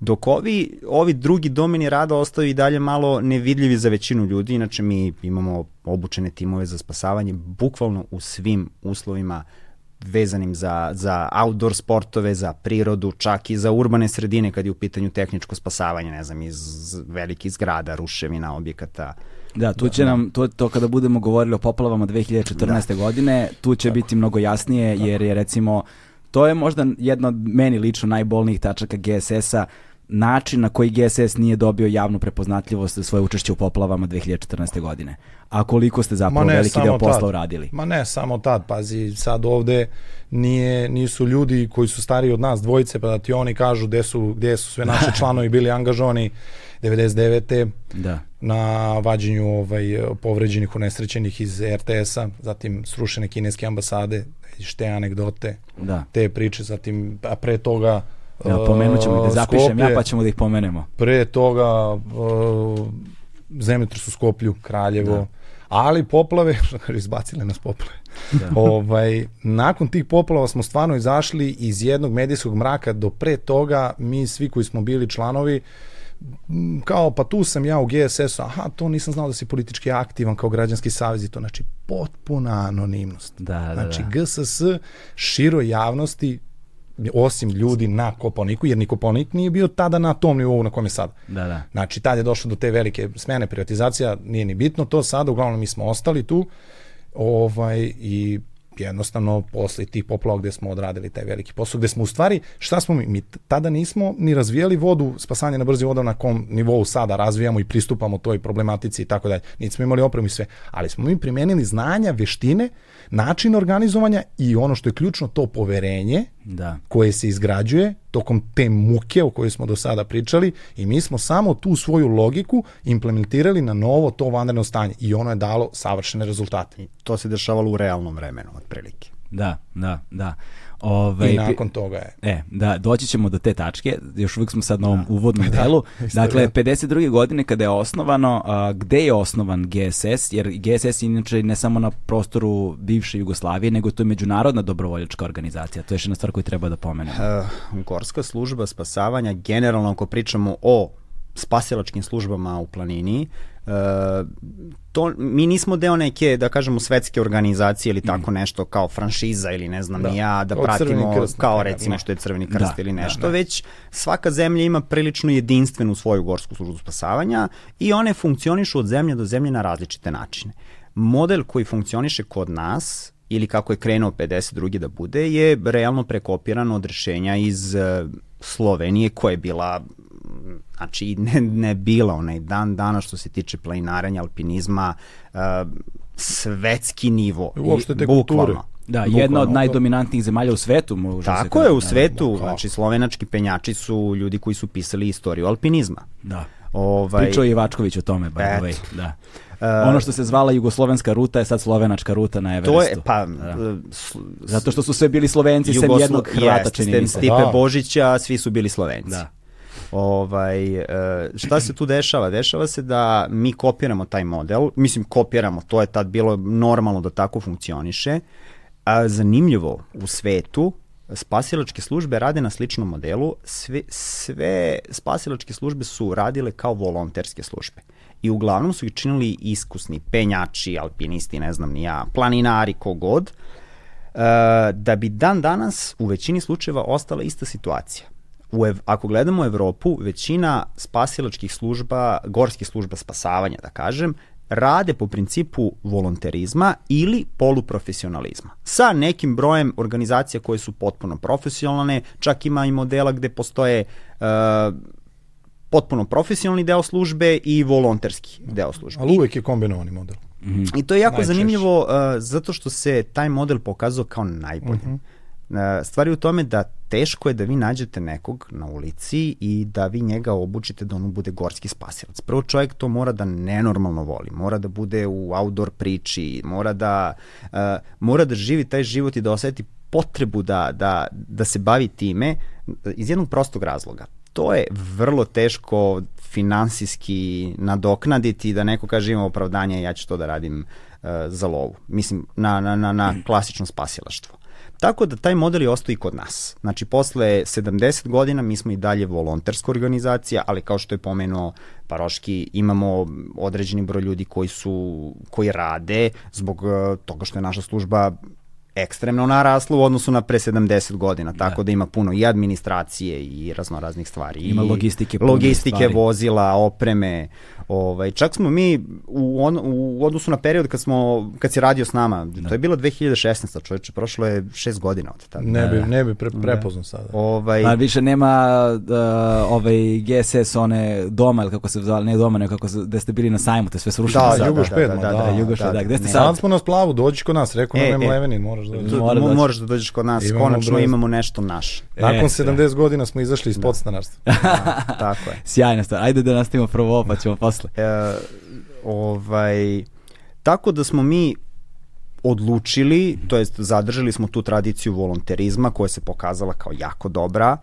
Dok ovi, ovi drugi domeni rada ostaju i dalje malo nevidljivi za većinu ljudi, inače mi imamo obučene timove za spasavanje bukvalno u svim uslovima vezanim za, za outdoor sportove, za prirodu, čak i za urbane sredine kad je u pitanju tehničko spasavanje, ne znam, iz velikih zgrada, ruševina, objekata. Da, tu će nam, to, to kada budemo govorili o poplavama 2014. Da. godine, tu će Tako. biti mnogo jasnije, Tako. jer je recimo, to je možda jedna od meni lično najbolnijih tačaka GSS-a, način na koji GSS nije dobio javnu prepoznatljivost za svoje učešće u poplavama 2014. godine. A koliko ste zapravo veliki deo posla tad. uradili? Ma ne, samo tad, pazi, sad ovde nije, nisu ljudi koji su stariji od nas dvojice, pa da ti oni kažu gde su, gde su sve naši [LAUGHS] članovi bili angažovani 99. Da. na vađenju ovaj, povređenih unesrećenih iz RTS-a, zatim srušene kineske ambasade, te anegdote, da. te priče, zatim, a pre toga Ja, pomenut ćemo ih da zapišem Skoplje, ja pa ćemo da ih pomenemo. Pre toga uh, zemljotres u Skoplju, Kraljevo, da. ali poplave, [LAUGHS] izbacile nas poplave. Da. ovaj, nakon tih poplava smo stvarno izašli iz jednog medijskog mraka do pre toga, mi svi koji smo bili članovi, kao pa tu sam ja u GSS-u, aha, to nisam znao da si politički aktivan kao građanski savez i to, znači potpuna anonimnost. Da, da, znači da. GSS široj javnosti osim ljudi na Koponiku, jer ni Koponik nije bio tada na tom nivou na kom je sada. Da, da. Znači, tad je došlo do te velike smene privatizacija, nije ni bitno to sada, uglavnom mi smo ostali tu ovaj, i jednostavno posle tih poplava gde smo odradili taj veliki posao, gde smo u stvari, šta smo mi, mi tada nismo ni razvijali vodu, spasanje na brzi voda na kom nivou sada razvijamo i pristupamo toj problematici i tako dalje. Nismo imali opremu i sve, ali smo mi primenili znanja, veštine, način organizovanja i ono što je ključno, to poverenje Da. koje se izgrađuje tokom te muke o kojoj smo do sada pričali i mi smo samo tu svoju logiku implementirali na novo to vanredno stanje i ono je dalo savršene rezultate. I to se dešavalo u realnom vremenu, otprilike. Da, da, da. Ove, I nakon toga je. E, da, doći ćemo do te tačke, još uvijek smo sad na ovom uvodnom [LAUGHS] delu. Dakle, 52. godine kada je osnovano, a, gde je osnovan GSS, jer GSS je inače ne samo na prostoru bivše Jugoslavije, nego to je međunarodna dobrovoljačka organizacija. To je još jedna stvar koju treba da pomenemo. Uh, gorska služba spasavanja, generalno ako pričamo o spasilačkim službama u planini, uh, to, mi nismo deo neke, da kažemo, svetske organizacije ili tako mm. nešto kao franšiza ili ne znam Da. da. ja, da Kao pratimo krst, kao primer, recimo da. što je Crveni krst Da, ili da, nešto, da. već svaka zemlja ima prilično jedinstvenu svoju gorsku službu spasavanja i one funkcionišu od zemlje do zemlje na različite načine. Model koji funkcioniše kod nas ili kako je krenuo 52. da bude, je realno prekopiran od rešenja iz e, Slovenije koja je bila znači ne, ne bila onaj dan dana što se tiče planinarenja, alpinizma, uh, svetski nivo. Uopšte I te bukvalno. kulture. Da, Bukvalno. jedna od najdominantnijih zemalja u svetu. Može se Tako kaže. je, u Da, svetu, kao. znači slovenački penjači su ljudi koji su pisali istoriju alpinizma. Da. Ovaj, Pričao je Ivačković o tome, by the way. Da. Uh, ono što se zvala jugoslovenska ruta je sad slovenačka ruta na Everestu. to je, pa, Da. uh, Zato što su sve bili Slovenci, sem Jugoslo- jednog Hrvata, čini sem mi se. Stipe Da. Božića, svi su bili Slovenci. Da. Ovaj, e, šta se tu dešava? Dešava se da mi kopiramo taj model, mislim kopiramo, to je tad bilo normalno da tako funkcioniše, a zanimljivo u svetu spasilačke službe rade na sličnom modelu, sve, sve spasilačke službe su radile kao volonterske službe. I uglavnom su ih činili iskusni penjači, alpinisti, ne znam ni ja, planinari, kogod, e, da bi dan danas u većini slučajeva ostala ista situacija. U ev, ako gledamo Evropu, većina spasilačkih služba, gorskih služba spasavanja, da kažem, rade po principu volonterizma ili poluprofesionalizma. Sa nekim brojem organizacija koje su potpuno profesionalne, čak ima i modela gde postoje uh, potpuno profesionalni deo službe i volonterski deo službe. Ali uvek je kombinovani model. I to je jako Najčešće. zanimljivo uh, zato što se taj model pokazao kao najbolji. Uh -huh. Uh, stvar je u tome da teško je da vi nađete nekog na ulici i da vi njega obučite da on bude gorski spasilac. Prvo čovjek to mora da nenormalno voli, mora da bude u outdoor priči, mora da, uh, mora da živi taj život i da oseti potrebu da, da, da se bavi time iz jednog prostog razloga. To je vrlo teško finansijski nadoknaditi da neko kaže ima opravdanje ja ću to da radim uh, za lovu. Mislim, na, na, na, na klasično spasilaštvo. Tako da taj model je ostao i kod nas. Znači, posle 70 godina mi smo i dalje volonterska organizacija, ali kao što je pomenuo Paroški, imamo određeni broj ljudi koji su, koji rade zbog uh, toga što je naša služba ekstremno narasla u odnosu na pre 70 godina, tako da, da ima puno i administracije i raznoraznih stvari. Ima i logistike, logistike, stvari. vozila, opreme. Ovaj, čak smo mi u, on, u odnosu na period kad, smo, kad si radio s nama, da. to je bilo 2016. čovječe, prošlo je 6 godina od tada. Ne bi, ne bi pre, prepoznao sada. Ovaj, Pa više nema uh, ovaj GSS one doma ili kako se zvali, ne doma, nego kako se, gde ste bili na sajmu, te sve srušili. Da. Jugoš da, pet, da, ma da, da, da, Jugoš, da, da, gde ste ne. sad? Sad smo na splavu, dođi kod nas, rekao E, nam je e. Mlevenin, moraš da... Mora mo- doći. moraš da dođeš kod nas, Imamo konačno broj. imamo nešto naše. Nakon E, 70 godina smo izašli iz podstanarstva. [LAUGHS] Da, tako je. Sjajna stvar. Ajde da nastavimo prvo ovo, pa ćemo posle. E, ovaj, tako da smo mi odlučili, to jest zadržali smo tu tradiciju volonterizma koja se pokazala kao jako dobra.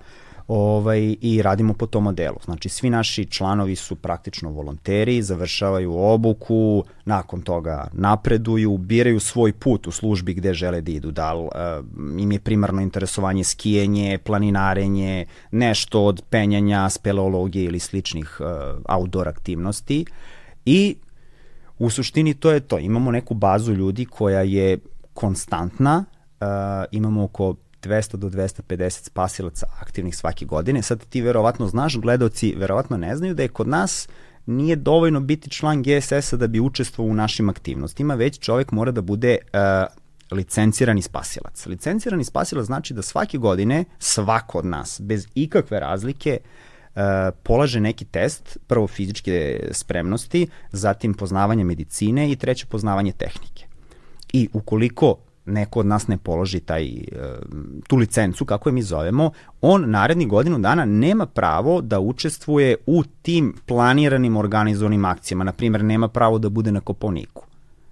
Ovaj, i radimo po tom modelu. Znači, svi naši članovi su praktično volonteri, završavaju obuku, nakon toga napreduju, biraju svoj put u službi gde žele da idu. Da li uh, im je primarno interesovanje skijenje, planinarenje, nešto od penjanja, speleologije ili sličnih uh, outdoor aktivnosti. I u suštini to je to. Imamo neku bazu ljudi koja je konstantna, uh, imamo oko 200 do 250 spasilaca aktivnih svake godine. Sad ti verovatno znaš, gledoci verovatno ne znaju da je kod nas nije dovoljno biti član GSS-a da bi učestvovao u našim aktivnostima, već čovek mora da bude uh, licencirani spasilac. Licencirani spasilac znači da svake godine svako od nas, bez ikakve razlike, uh, polaže neki test, prvo fizičke spremnosti, zatim poznavanje medicine i treće poznavanje tehnike. I ukoliko neko od nas ne položi taj, e, tu licencu, kako je mi zovemo, on naredni godinu dana nema pravo da učestvuje u tim planiranim organizovanim akcijama. Naprimjer, nema pravo da bude na koponiku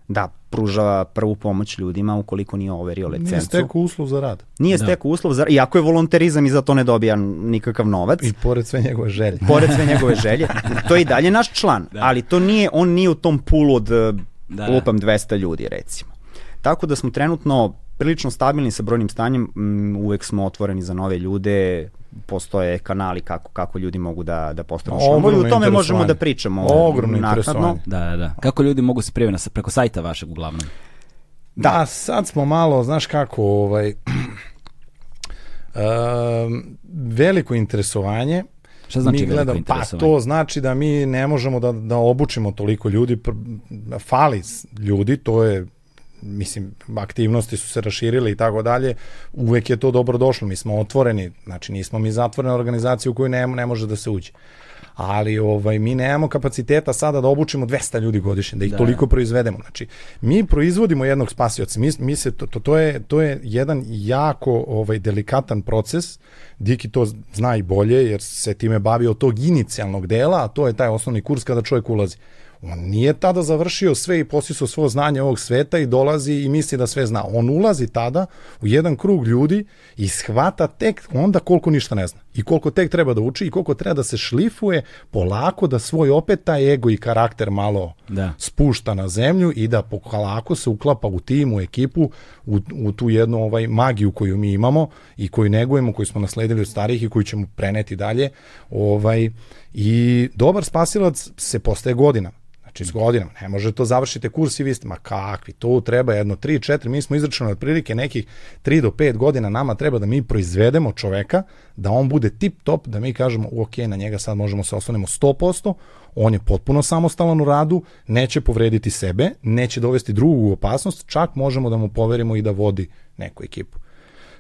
da pruža prvu pomoć ljudima ukoliko nije overio licencu. Nije stekao uslov za rad. Nije da. stekao uslov za rad, iako je volonterizam i za to ne dobija nikakav novac. I pored sve njegove želje. [LAUGHS] Pored sve njegove želje. To je i dalje naš član, da. ali to nije, on nije u tom pulu od da, da. lupam 200 ljudi recimo. Tako da smo trenutno prilično stabilni sa brojnim stanjem, m, uvek smo otvoreni za nove ljude, postoje kanali kako kako ljudi mogu da da postanu članovi. O tome možemo da pričamo. Ogromno interesovanje. Da, da, da. Kako ljudi mogu se prijaviti preko sajta vašeg uglavnom? Da, da sad smo malo, znaš kako, ovaj [CLEARS THROAT] um, veliko interesovanje Šta znači mi gledam, Pa to znači da mi ne možemo da, da obučimo toliko ljudi, fali ljudi, to je mislim, aktivnosti su se raširile i tako dalje, uvek je to dobro došlo, mi smo otvoreni, znači nismo mi zatvorena organizacija u kojoj ne, ne može da se uđe. Ali ovaj mi nemamo kapaciteta sada da obučimo 200 ljudi godišnje, da ih da. toliko proizvedemo. Znači, mi proizvodimo jednog spasioca. Mi, mi se to, to, to je to je jedan jako ovaj delikatan proces. Diki to zna i bolje jer se time bavi od tog inicijalnog dela, a to je taj osnovni kurs kada čovjek ulazi. On nije tada završio sve i posisao svo znanje ovog sveta i dolazi i misli da sve zna. On ulazi tada u jedan krug ljudi i shvata tek onda koliko ništa ne zna. I koliko tek treba da uči i koliko treba da se šlifuje polako da svoj opet taj ego i karakter malo da. spušta na zemlju i da polako se uklapa u tim, u ekipu, u, u tu jednu ovaj magiju koju mi imamo i koju negujemo, koju smo nasledili od starih i koju ćemo preneti dalje. Ovaj, I dobar spasilac se postaje godina. Znači s godinama, ne može to završite kurs i vi ste, ma kakvi, to treba jedno 3, 4, mi smo izračunali otprilike nekih 3 do 5 godina nama treba da mi proizvedemo čoveka, da on bude tip top, da mi kažemo ok, na njega sad možemo se oslonimo 100%, on je potpuno samostalan u radu, neće povrediti sebe, neće dovesti drugu opasnost, čak možemo da mu poverimo i da vodi neku ekipu.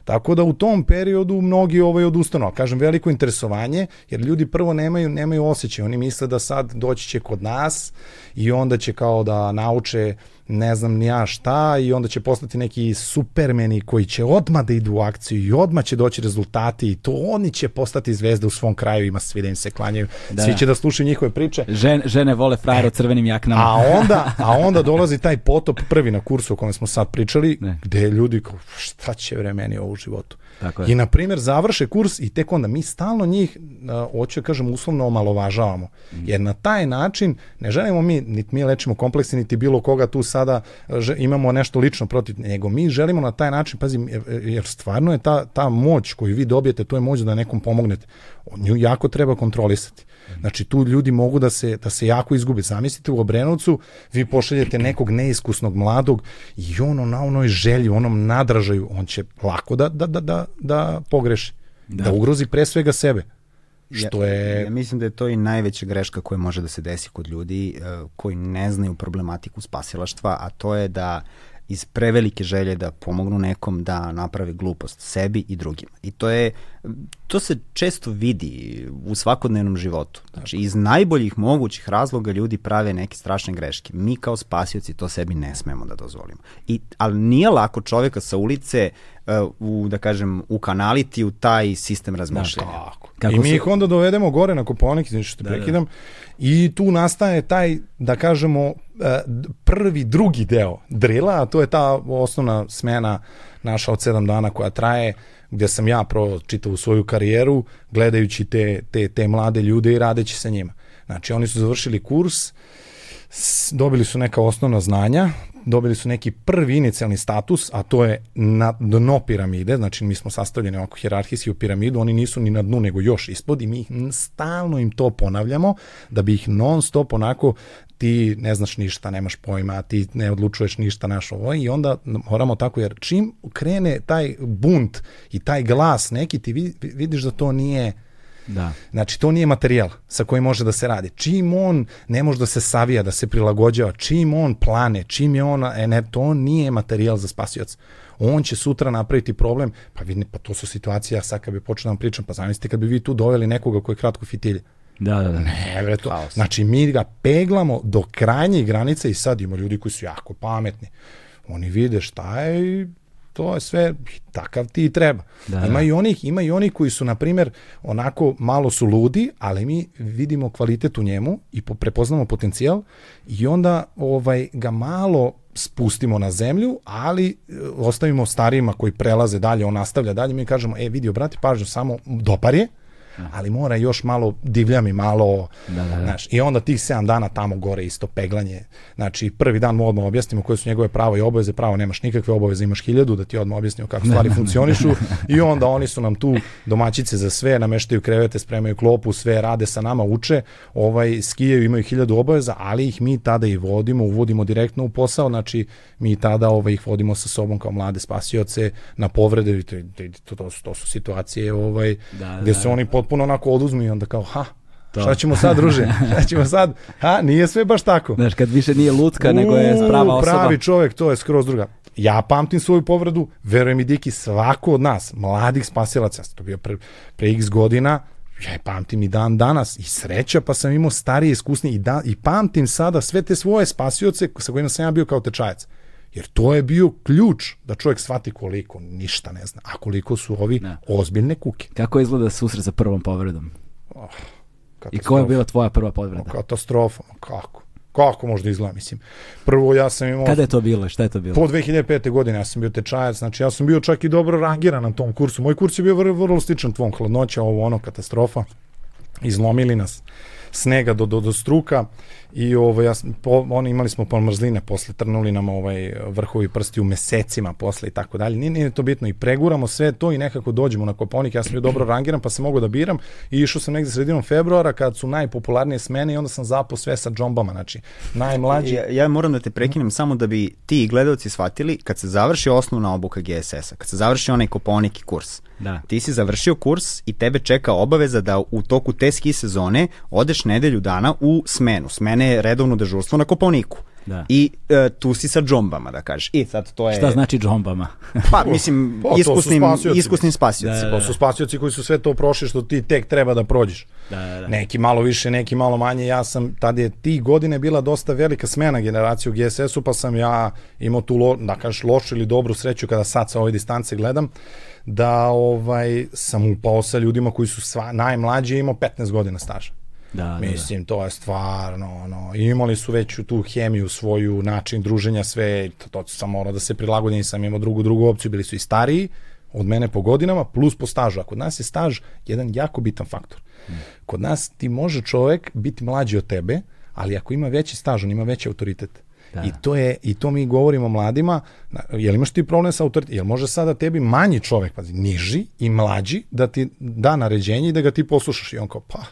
Tako da u tom periodu mnogi ovaj odustanu. Kažem, veliko interesovanje, jer ljudi prvo nemaju, nemaju osjećaj. Oni misle da sad doći će kod nas i onda će kao da nauče ne znam ni ja šta i onda će postati neki supermeni koji će odmah da idu u akciju i odmah će doći rezultati i to oni će postati zvezde u svom kraju, ima svi da im se klanjaju, da. svi će da slušaju njihove priče. Žen, žene vole frajera u crvenim jaknama. A onda, [LAUGHS] a onda dolazi taj potop prvi na kursu o kojem smo sad pričali, ne. gde ljudi kao šta će vremeni ovo u životu. Tako je. I, na primjer, završe kurs i tek onda mi stalno njih, hoću da kažem, uslovno omalovažavamo. Mm. Jer na taj način ne želimo mi, niti mi lečimo kompleksi, niti bilo koga tu sada že, imamo nešto lično protiv nego. Mi želimo na taj način, pazim, jer stvarno je ta, ta moć koju vi dobijete, to je moć da nekom pomognete. Nju jako treba kontrolisati. Znači tu ljudi mogu da se, da se jako izgube. Zamislite u Obrenovcu, vi pošaljete nekog neiskusnog mladog i ono na onoj želji, onom nadražaju, on će lako da, da, da, da, da pogreši. Da. da ugrozi pre svega sebe. Što je... Ja mislim da je to i najveća greška koja može da se desi kod ljudi uh, koji ne znaju problematiku spasilaštva, a to je da iz prevelike želje da pomognu nekom da naprave glupost sebi i drugima. I to je to se često vidi u svakodnevnom životu. Znači iz najboljih mogućih razloga ljudi prave neke strašne greške. Mi kao spasioci to sebi ne smemo da dozvolimo. I ali nije lako čoveka sa ulice u da kažem u kanaliti u taj sistem razmišljanja. Da, kako? Kako I mi se... ih onda dovedemo gore na Koponik, znači što te da, da. prekidam, da. i tu nastaje taj, da kažemo, e, prvi, drugi deo drila, a to je ta osnovna smena naša od sedam dana koja traje, gde sam ja provao čitavu svoju karijeru, gledajući te, te, te mlade ljude i radeći sa njima. Znači, oni su završili kurs, dobili su neka osnovna znanja, dobili su neki prvi inicijalni status, a to je na dno piramide, znači mi smo sastavljeni ovako hjerarhijski u piramidu, oni nisu ni na dnu nego još ispod i mi stalno im to ponavljamo da bi ih non stop onako ti ne znaš ništa, nemaš pojma, ti ne odlučuješ ništa naš ovo i onda moramo tako, jer čim krene taj bunt i taj glas neki, ti vidiš da to nije Da. Znači, to nije materijal sa kojim može da se radi. Čim on ne može da se savija, da se prilagođava, čim on plane, čim je on, e, ne, to nije materijal za spasioc. On će sutra napraviti problem, pa, vi, pa to su situacije, ja sad kad bi počeo da vam pričam, pa zamislite kad bi vi tu doveli nekoga koji je kratko fitilje. Da, da, da. Ne, bre, to. Znači, mi ga peglamo do krajnjih granica i sad ima ljudi koji su jako pametni. Oni vide šta je i to je sve takav ti i treba. Da, ima da. i onih, ima i onih koji su na primjer onako malo su ludi, ali mi vidimo kvalitet u njemu i prepoznamo potencijal i onda ovaj ga malo spustimo na zemlju, ali e, ostavimo starijima koji prelaze dalje, on nastavlja dalje, mi kažemo, e vidi, obrati pažnju, samo dopar je, ali mora još malo divlja mi malo, da, da, da. Znaš, i onda tih 7 dana tamo gore isto peglanje, znači prvi dan mu odmah objasnimo koje su njegove pravo i obaveze, pravo nemaš nikakve obaveze, imaš hiljadu, da ti odmah objasnimo kako [LAUGHS] stvari funkcionišu. I onda oni su nam tu domaćice za sve, nameštaju krevete, spremaju klopu, sve rade sa nama, uče, ovaj, skijaju, imaju hiljadu obaveza, ali ih mi tada i vodimo, uvodimo direktno u posao, znači mi tada ovaj, ih vodimo sa sobom kao mlade spasioce na povrede, to, to, to, su, to su situacije ovaj, da, gde da, se oni pot potpuno onako oduzmu i onda kao, ha, To. Šta ćemo sad, druže? [LAUGHS] Šta ćemo sad? Ha, nije sve baš tako. Znaš, kad više nije lutka, nego je prava osoba. Pravi čovjek, to je skroz druga. Ja pamtim svoju povredu, verujem i Diki, svako od nas, mladih spasilaca, to bio pre, pre x godina, ja je pamtim i dan danas i sreća pa sam imao starije iskusnije i, da, i pamtim sada sve te svoje spasioce sa kojima sam ja bio kao tečajac. Jer to je bio ključ da čovjek shvati koliko ništa ne zna, a koliko su ovi ne. ozbiljne kuke. Kako izgleda susret sa prvom povredom? Oh, I koja je bila tvoja prva povreda? Katastrofa, kako? Kako možda izgleda, mislim. Prvo ja sam imao... Kada je to bilo? Šta je to bilo? Po 2005. godine ja sam bio tečajac, znači ja sam bio čak i dobro rangiran na tom kursu. Moj kurs je bio vrlo, vrlo sličan tvom, hladnoća, ovo ono, katastrofa. Izlomili nas snega do, do, do struka i ovo, ja, po, oni imali smo pomrzline posle, trnuli nam ovaj, vrhovi prsti u mesecima posle i tako dalje. Nije, nije to bitno i preguramo sve to i nekako dođemo na Koponik, ja sam bio dobro rangiran pa sam mogao da biram i išao sam negde sredinom februara kad su najpopularnije smene i onda sam zapao sve sa džombama, znači najmlađi. Ja, ja moram da te prekinem samo da bi ti i gledalci shvatili kad se završi osnovna obuka GSS-a, kad se završi onaj Koponik kurs, Da. Ti si završio kurs i tebe čeka obaveza da u toku te ski sezone odeš nedelju dana u smenu. Smene je redovno dežurstvo na Koponiku. Da. I e, tu si sa džombama, da kažeš. I sad to je... Šta znači džombama? [LAUGHS] pa, mislim, [LAUGHS] pa, iskusnim, iskusnim spasioci. Da, da, da. To su spasioci koji su sve to prošli što ti tek treba da prođeš. Da, da, da. Neki malo više, neki malo manje. Ja sam, tada je ti godine bila dosta velika smena generacije u GSS-u, pa sam ja imao tu, lo, da kažeš, lošu ili dobru sreću kada sad sa ove distance gledam da ovaj sam upao sa ljudima koji su sva, najmlađi imao 15 godina staža. Da, Mislim, da, da. to je stvarno, ono, imali su već tu hemiju, svoju način druženja, sve, to, to sam morao da se prilagodim, sam imao drugu, drugu opciju, bili su i stariji od mene po godinama, plus po stažu. A kod nas je staž jedan jako bitan faktor. Hmm. Kod nas ti može čovek biti mlađi od tebe, ali ako ima veći staž, on ima veći autoritet. Da. I to je i to mi govorimo mladima, jel imaš ti problem sa autoritetom? Jel može sada tebi manji čovek, pazi, niži i mlađi da ti da naređenje i da ga ti poslušaš i on kao pa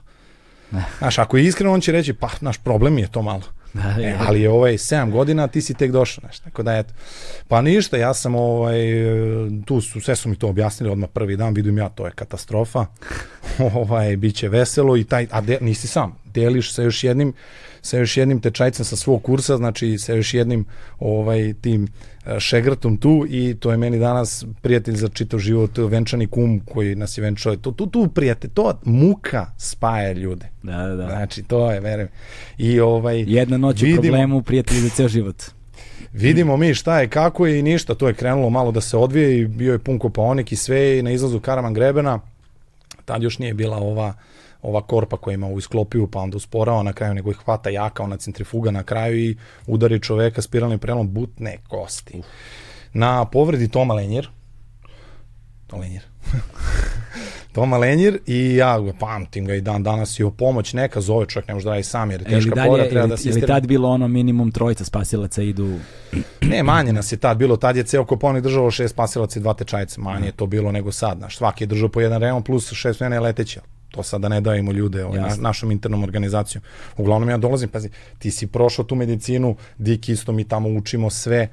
Znaš, ako je iskreno, on će reći, pa, naš problem je to malo. Da, e, ali je ovaj 7 godina, ti si tek došao, znaš, tako da eto. Pa ništa, ja sam ovaj, tu su, sve su mi to objasnili odmah prvi dan, vidim ja, to je katastrofa, [LAUGHS] ovaj, bit će veselo i taj, a de, nisi sam, deliš sa još jednim, sa još jednim tečajcem sa svog kursa, znači sa još jednim ovaj, tim šegrtom tu i to je meni danas prijatelj za čitav život, venčani kum koji nas je venčao. To, tu, tu prijatelj, to muka spaja ljude. Da, da, da. Znači, to je, verujem. I ovaj, Jedna noć vidimo, u problemu, prijatelj za ceo život. Vidimo mi šta je, kako je i ništa, to je krenulo malo da se odvije i bio je pun kopaonik i sve i na izlazu Karaman Grebena, tad još nije bila ova ova korpa koja ima u isklopiju, pa onda usporava na kraju, nego ih hvata jaka, ona centrifuga na kraju i udari čoveka spiralnim prelom butne kosti. Na povredi Toma Lenjer, To Lenjir. [LAUGHS] Toma Lenjir i ja ga pamtim ga i dan danas i o pomoć neka zove čovjek, ne može da radi sam jer je teška dalje, povreda, treba da se Ili tad bilo ono minimum trojica spasilaca idu... [CLEARS THROAT] ne, manje nas je tad bilo, tad je ceo Koponik držao šest spasilaca i dva tečajca, manje je to bilo nego sad, znaš, svaki je držao po jedan reon plus šest mene leteća, to sada da ne dajemo ljude ovaj, na, našom internom organizacijom. Uglavnom ja dolazim, pazi, ti si prošao tu medicinu, dik isto mi tamo učimo sve,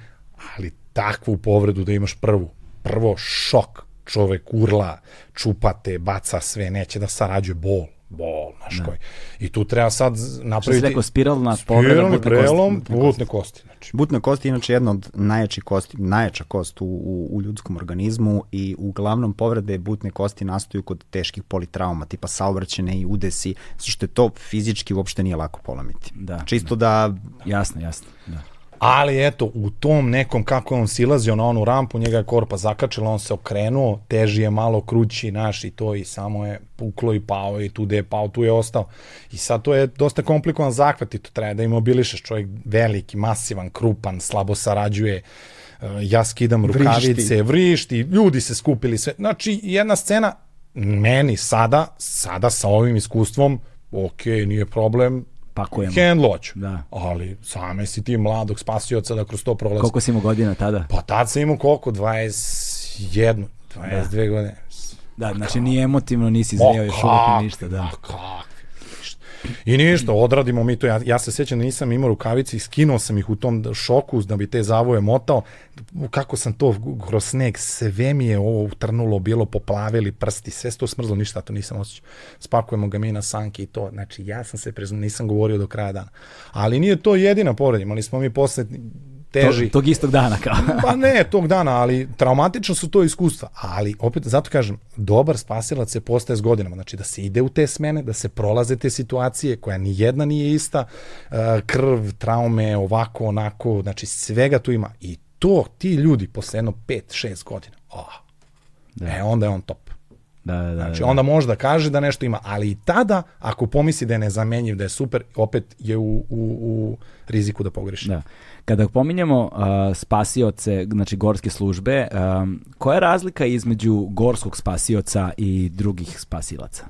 ali takvu povredu da imaš prvu, prvo šok, čovek urla, čupate, baca sve, neće da sarađuje bol bol, znaš koji. I tu treba sad napraviti... Što si rekao, spiralna povreda prelom, butne, butne kosti. Znači. Butne kosti je inače jedna od najjačih kosti, najjača kost u, u, u ljudskom organizmu i uglavnom povrede butne kosti nastaju kod teških politrauma, tipa saobraćene i udesi, što je to fizički uopšte nije lako polomiti. Da, Čisto da... da... Jasno, jasno. Da ali eto, u tom nekom, kako on silazio na onu rampu, njega je korpa zakačila, on se okrenuo, teži je malo krući naš i to i samo je puklo i pao i tu je pao, tu je ostao. I sad to je dosta komplikovan zahvat i to treba da imobilišeš, čovjek veliki, masivan, krupan, slabo sarađuje, e, ja skidam rukavice, vrišti, vrišti ljudi se skupili sve. Znači, jedna scena, meni sada, sada sa ovim iskustvom, ok, nije problem, pakujemo. Handloć. Da. Ali same si ti mladog spasioca da kroz to prolazi. Koliko si imao godina tada? Pa tad sam imao koliko? 21, 22 da. godine. Da, znači nije emotivno, nisi zreo još uvijek ništa. Da. Kak, I ništa, odradimo mi to. Ja, ja se sjećam da nisam imao rukavice i skinuo sam ih u tom šoku da bi te zavoje motao. Kako sam to kroz sneg, sve mi je ovo utrnulo, bilo poplavili prsti, sve to smrzlo, ništa to nisam osjećao. Spakujemo ga mi na sanke i to. Znači, ja sam se prezno, nisam govorio do kraja dana. Ali nije to jedina povreda, imali smo mi posle teži. Tog, tog istog dana kao. [LAUGHS] pa ne, tog dana, ali traumatično su to iskustva. Ali, opet, zato kažem, dobar spasilac se postaje s godinama. Znači, da se ide u te smene, da se prolaze te situacije, koja ni jedna nije ista, uh, krv, traume, ovako, onako, znači, svega tu ima. I to, ti ljudi, posle jedno 5-6 godina, oh, da. e, onda je on top. Da, da, znači, da. onda može da kaže da nešto ima, ali i tada, ako pomisli da je nezamenjiv, da je super, opet je u, u, u riziku da pogreši. Da. Kada pominjemo uh, spasioce, znači gorske službe, um, koja je razlika između gorskog spasioca i drugih spasilaca?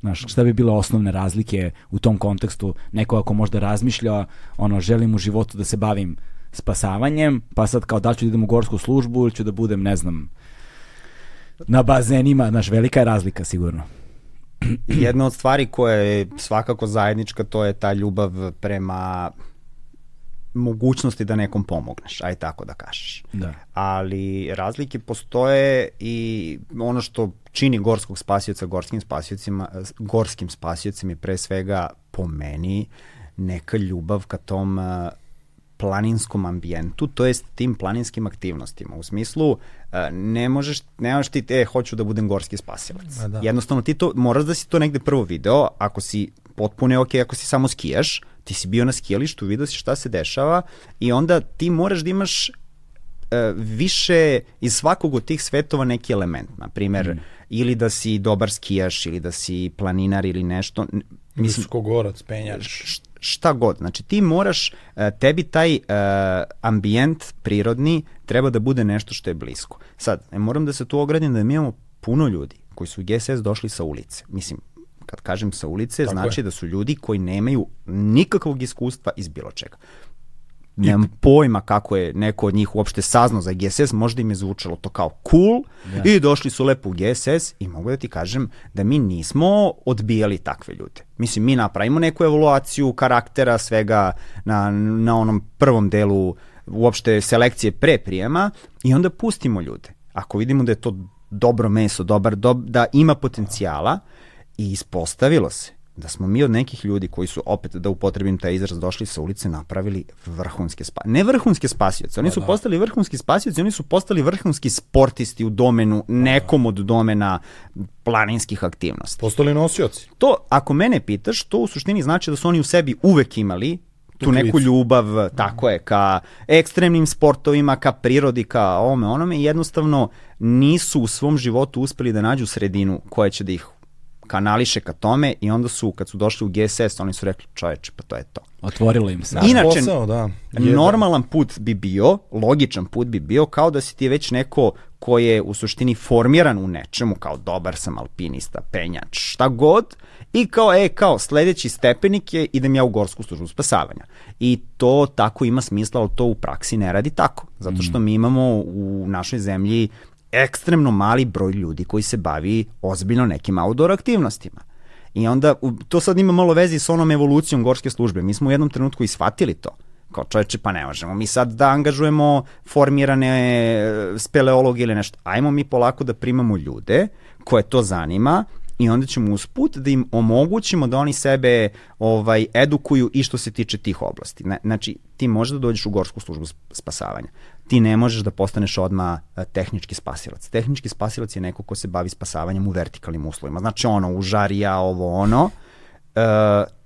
Znaš, šta bi bile osnovne razlike u tom kontekstu? Neko ako možda razmišlja, ono, želim u životu da se bavim spasavanjem, pa sad kao da ću da idem u gorsku službu ili ću da budem, ne znam, na bazenima, znaš, velika je razlika sigurno. Jedna od stvari koja je svakako zajednička, to je ta ljubav prema mogućnosti da nekom pomogneš, aj tako da kažeš. Da. Ali razlike postoje i ono što čini gorskog spasioca gorskim spasiocima, gorskim spasiocima i pre svega po meni neka ljubav ka tom planinskom ambijentu, to jest tim planinskim aktivnostima. U smislu, ne možeš, ne možeš ti, e, hoću da budem gorski spasilac. Da. Jednostavno ti to, moraš da si to negde prvo video, ako si potpuno je ok, ako si samo skijaš, ti si bio na skijalištu, vidio si šta se dešava i onda ti moraš da imaš uh, više iz svakog od tih svetova neki element. Na primer, mm. ili da si dobar skijaš, ili da si planinar ili nešto. Mislim, Viskogorac, penjač. Šta god. Znači ti moraš, uh, tebi taj uh, ambijent prirodni treba da bude nešto što je blisko. Sad, moram da se tu ogradim da mi imamo puno ljudi koji su u GSS došli sa ulice. Mislim, Kad kažem sa ulice, Tako znači je. da su ljudi koji nemaju nikakvog iskustva iz bilo čega. Nemam pojma kako je neko od njih uopšte saznao za GSS, možda im je zvučalo to kao cool ja. i došli su lepo u GSS i mogu da ti kažem da mi nismo odbijali takve ljude. Mislim, mi napravimo neku evaluaciju karaktera svega na, na onom prvom delu uopšte selekcije pre prijema i onda pustimo ljude. Ako vidimo da je to dobro meso, dobar, dob, da ima potencijala, I ispostavilo se da smo mi od nekih ljudi koji su, opet da upotrebim taj izraz, došli sa ulice, napravili vrhunske spasioce. Ne vrhunske spasioce, oni pa su da. postali vrhunski spasioci, oni su postali vrhunski sportisti u domenu, nekom od domena planinskih aktivnosti. Postali nosioci. To, ako mene pitaš, to u suštini znači da su oni u sebi uvek imali tu neku ljubav, tako je, ka ekstremnim sportovima, ka prirodi, ka ovome, onome, jednostavno nisu u svom životu uspeli da nađu sredinu koja će da ih kanališe ka tome i onda su, kad su došli u GSS, oni su rekli, čoveče, pa to je to. Otvorilo im se. Inače, posao, da. normalan put bi bio, logičan put bi bio, kao da si ti već neko ko je u suštini formiran u nečemu, kao dobar sam alpinista, penjač, šta god, i kao, e, kao, sledeći stepenik je idem ja u gorsku službu spasavanja. I to tako ima smisla, ali to u praksi ne radi tako. Zato što mi imamo u našoj zemlji ekstremno mali broj ljudi koji se bavi ozbiljno nekim outdoor aktivnostima. I onda, to sad ima malo vezi s onom evolucijom gorske službe. Mi smo u jednom trenutku i shvatili to kao čoveče, pa ne možemo mi sad da angažujemo formirane e, speleologe ili nešto. Ajmo mi polako da primamo ljude koje to zanima i onda ćemo usput da im omogućimo da oni sebe ovaj edukuju i što se tiče tih oblasti. Znači, ti možeš da dođeš u gorsku službu spasavanja. Ti ne možeš da postaneš odma e, tehnički spasilac. Tehnički spasilac je neko ko se bavi spasavanjem u vertikalnim uslovima. Znači, ono, u žarija, ovo, ono. Uh,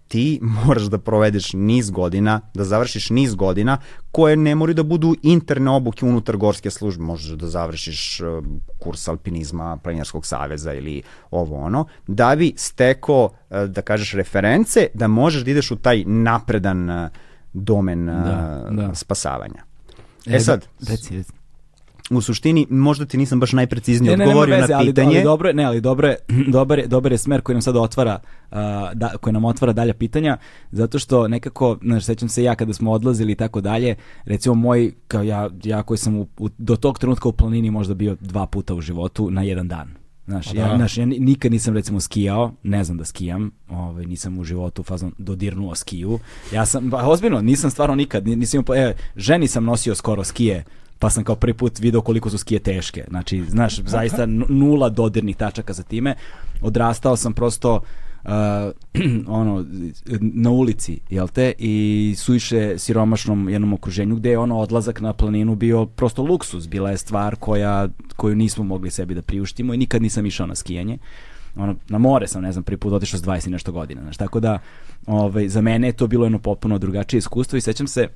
ti moraš da provedeš niz godina, da završiš niz godina koje ne moraju da budu interne obuke unutar gorske službe. Možeš da završiš uh, kurs alpinizma Planinarskog saveza ili ovo ono, da bi steko, uh, da kažeš, reference, da možeš da ideš u taj napredan domen da, da. spasavanja. E, sad, reci, reci u suštini možda ti nisam baš najpreciznije ne, odgovorio ne, veze, na pitanje. Ali, ali dobro, ne, ali dobro, [CLEARS THROAT] dobar, je, dobar je smer koji nam sad otvara uh, da, koji nam otvara dalja pitanja, zato što nekako, znaš, sećam se ja kada smo odlazili i tako dalje, recimo moj, kao ja, ja koji sam u, u, do tog trenutka u planini možda bio dva puta u životu na jedan dan. Znaš, ja, da. znaš, ja nikad nisam recimo skijao, ne znam da skijam, ovaj, nisam u životu fazom dodirnuo skiju. Ja sam, ba, ozbiljno, nisam stvarno nikad, nisam, e, ženi sam nosio skoro skije pa sam kao prvi put video koliko su skije teške. Znači, znaš, zaista nula dodirnih tačaka za time. Odrastao sam prosto uh, [CLEARS THROAT] ono, na ulici, jel te, i suiše siromašnom jednom okruženju gde je ono odlazak na planinu bio prosto luksus, bila je stvar koja, koju nismo mogli sebi da priuštimo i nikad nisam išao na skijanje. Ono, na more sam, ne znam, prvi put otišao s 20 nešto godina, znaš, tako da ovaj, za mene je to bilo jedno potpuno drugačije iskustvo i sećam se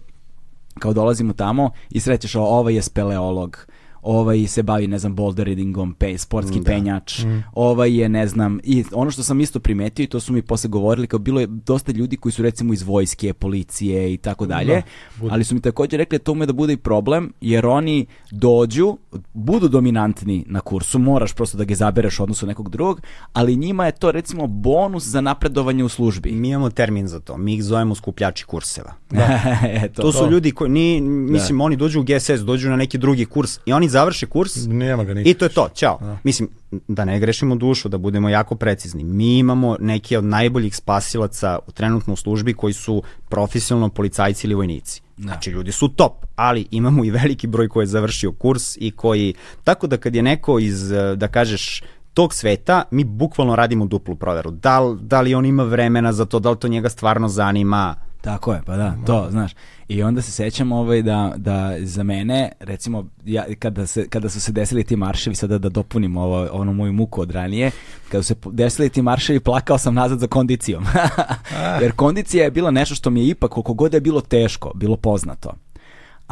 kao dolazimo tamo i srećeš ovaj je speleolog, ovaj se bavi, ne znam, bouldering pe, sportski da. penjač, mm. ovaj je, ne znam, i ono što sam isto primetio i to su mi posle govorili, kao bilo je dosta ljudi koji su recimo iz vojske, policije i tako da, dalje, ali su mi takođe rekli da to ume da bude i problem, jer oni dođu, budu dominantni na kursu, moraš prosto da ga zabereš u odnosu nekog drugog, ali njima je to recimo bonus za napredovanje u službi. Mi imamo termin za to, mi ih zovemo skupljači kurseva. [LAUGHS] Da. Eto, to su to. ljudi koji, ni, mislim, da. oni dođu u GSS, dođu na neki drugi kurs i oni završi kurs Nema ga i to je to, ćao. Da. Mislim, da ne grešimo dušu, da budemo jako precizni. Mi imamo neke od najboljih spasilaca trenutno u službi koji su profesionalno policajci ili vojnici. Da. Znači, ljudi su top, ali imamo i veliki broj koji je završio kurs i koji, tako da kad je neko iz, da kažeš, tog sveta, mi bukvalno radimo duplu proveru. Da li, da li on ima vremena za to, da li to njega stvarno zanima, Tako je, pa da, to, znaš. I onda se sećam ovaj da, da za mene, recimo, ja, kada, se, kada su se desili ti marševi, sada da dopunim ovo, ono moju muku od ranije, kada su se desili ti marševi, plakao sam nazad za kondicijom. [LAUGHS] Jer kondicija je bila nešto što mi je ipak, koliko god je bilo teško, bilo poznato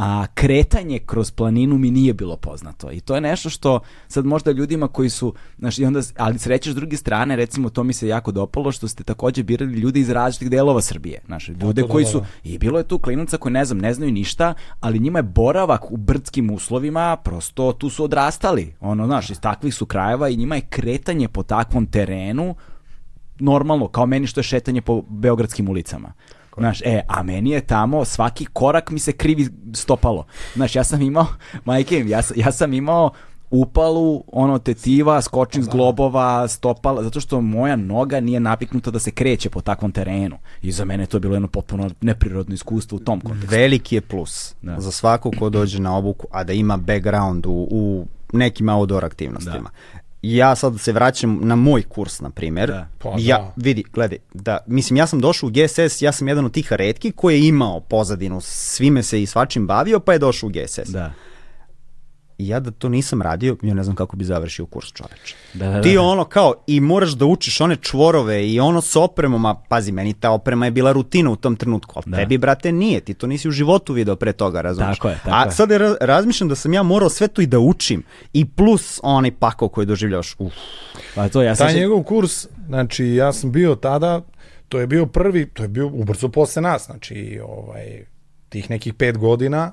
a kretanje kroz planinu mi nije bilo poznato. I to je nešto što sad možda ljudima koji su znaš, i onda, ali srećeš s druge strane recimo to mi se jako dopalo što ste takođe birali ljude iz različitih delova Srbije. Znaš, ljude koji su i bilo je tu klinaca koji ne znam ne znaju ništa ali njima je boravak u brdskim uslovima prosto tu su odrastali. Ono znaš iz takvih su krajeva i njima je kretanje po takvom terenu normalno kao meni što je šetanje po beogradskim ulicama Znaš, e, a meni je tamo svaki korak mi se krivi stopalo. Znaš, ja sam imao, [LAUGHS] majke, ja, ja sam imao upalu, ono tetiva, skočim s da. globova, stopala, zato što moja noga nije napiknuta da se kreće po takvom terenu. I za mene je to bilo jedno potpuno neprirodno iskustvo u tom kontekstu. Veliki je plus da. za svako ko dođe na obuku, a da ima background u, u nekim outdoor aktivnostima. Da ja sad se vraćam na moj kurs, na primjer. Da. Pa, ja, da. vidi, gledaj, da, mislim, ja sam došao u GSS, ja sam jedan od tih redki koji je imao pozadinu, svime se i svačim bavio, pa je došao u GSS. Da i ja da to nisam radio, ja ne znam kako bi završio kurs čoveče. Da, da, da. Ti ono kao, i moraš da učiš one čvorove i ono s opremom, a pazi, meni ta oprema je bila rutina u tom trenutku, ali da. tebi, brate, nije, ti to nisi u životu video pre toga, razumiješ? Tako je, tako a sad je, razmišljam da sam ja morao sve to i da učim, i plus onaj pakao koji doživljavaš, uf. Pa to ja sam... Taj njegov kurs, znači, ja sam bio tada, to je bio prvi, to je bio ubrzo posle nas, znači, ovaj, tih nekih pet godina,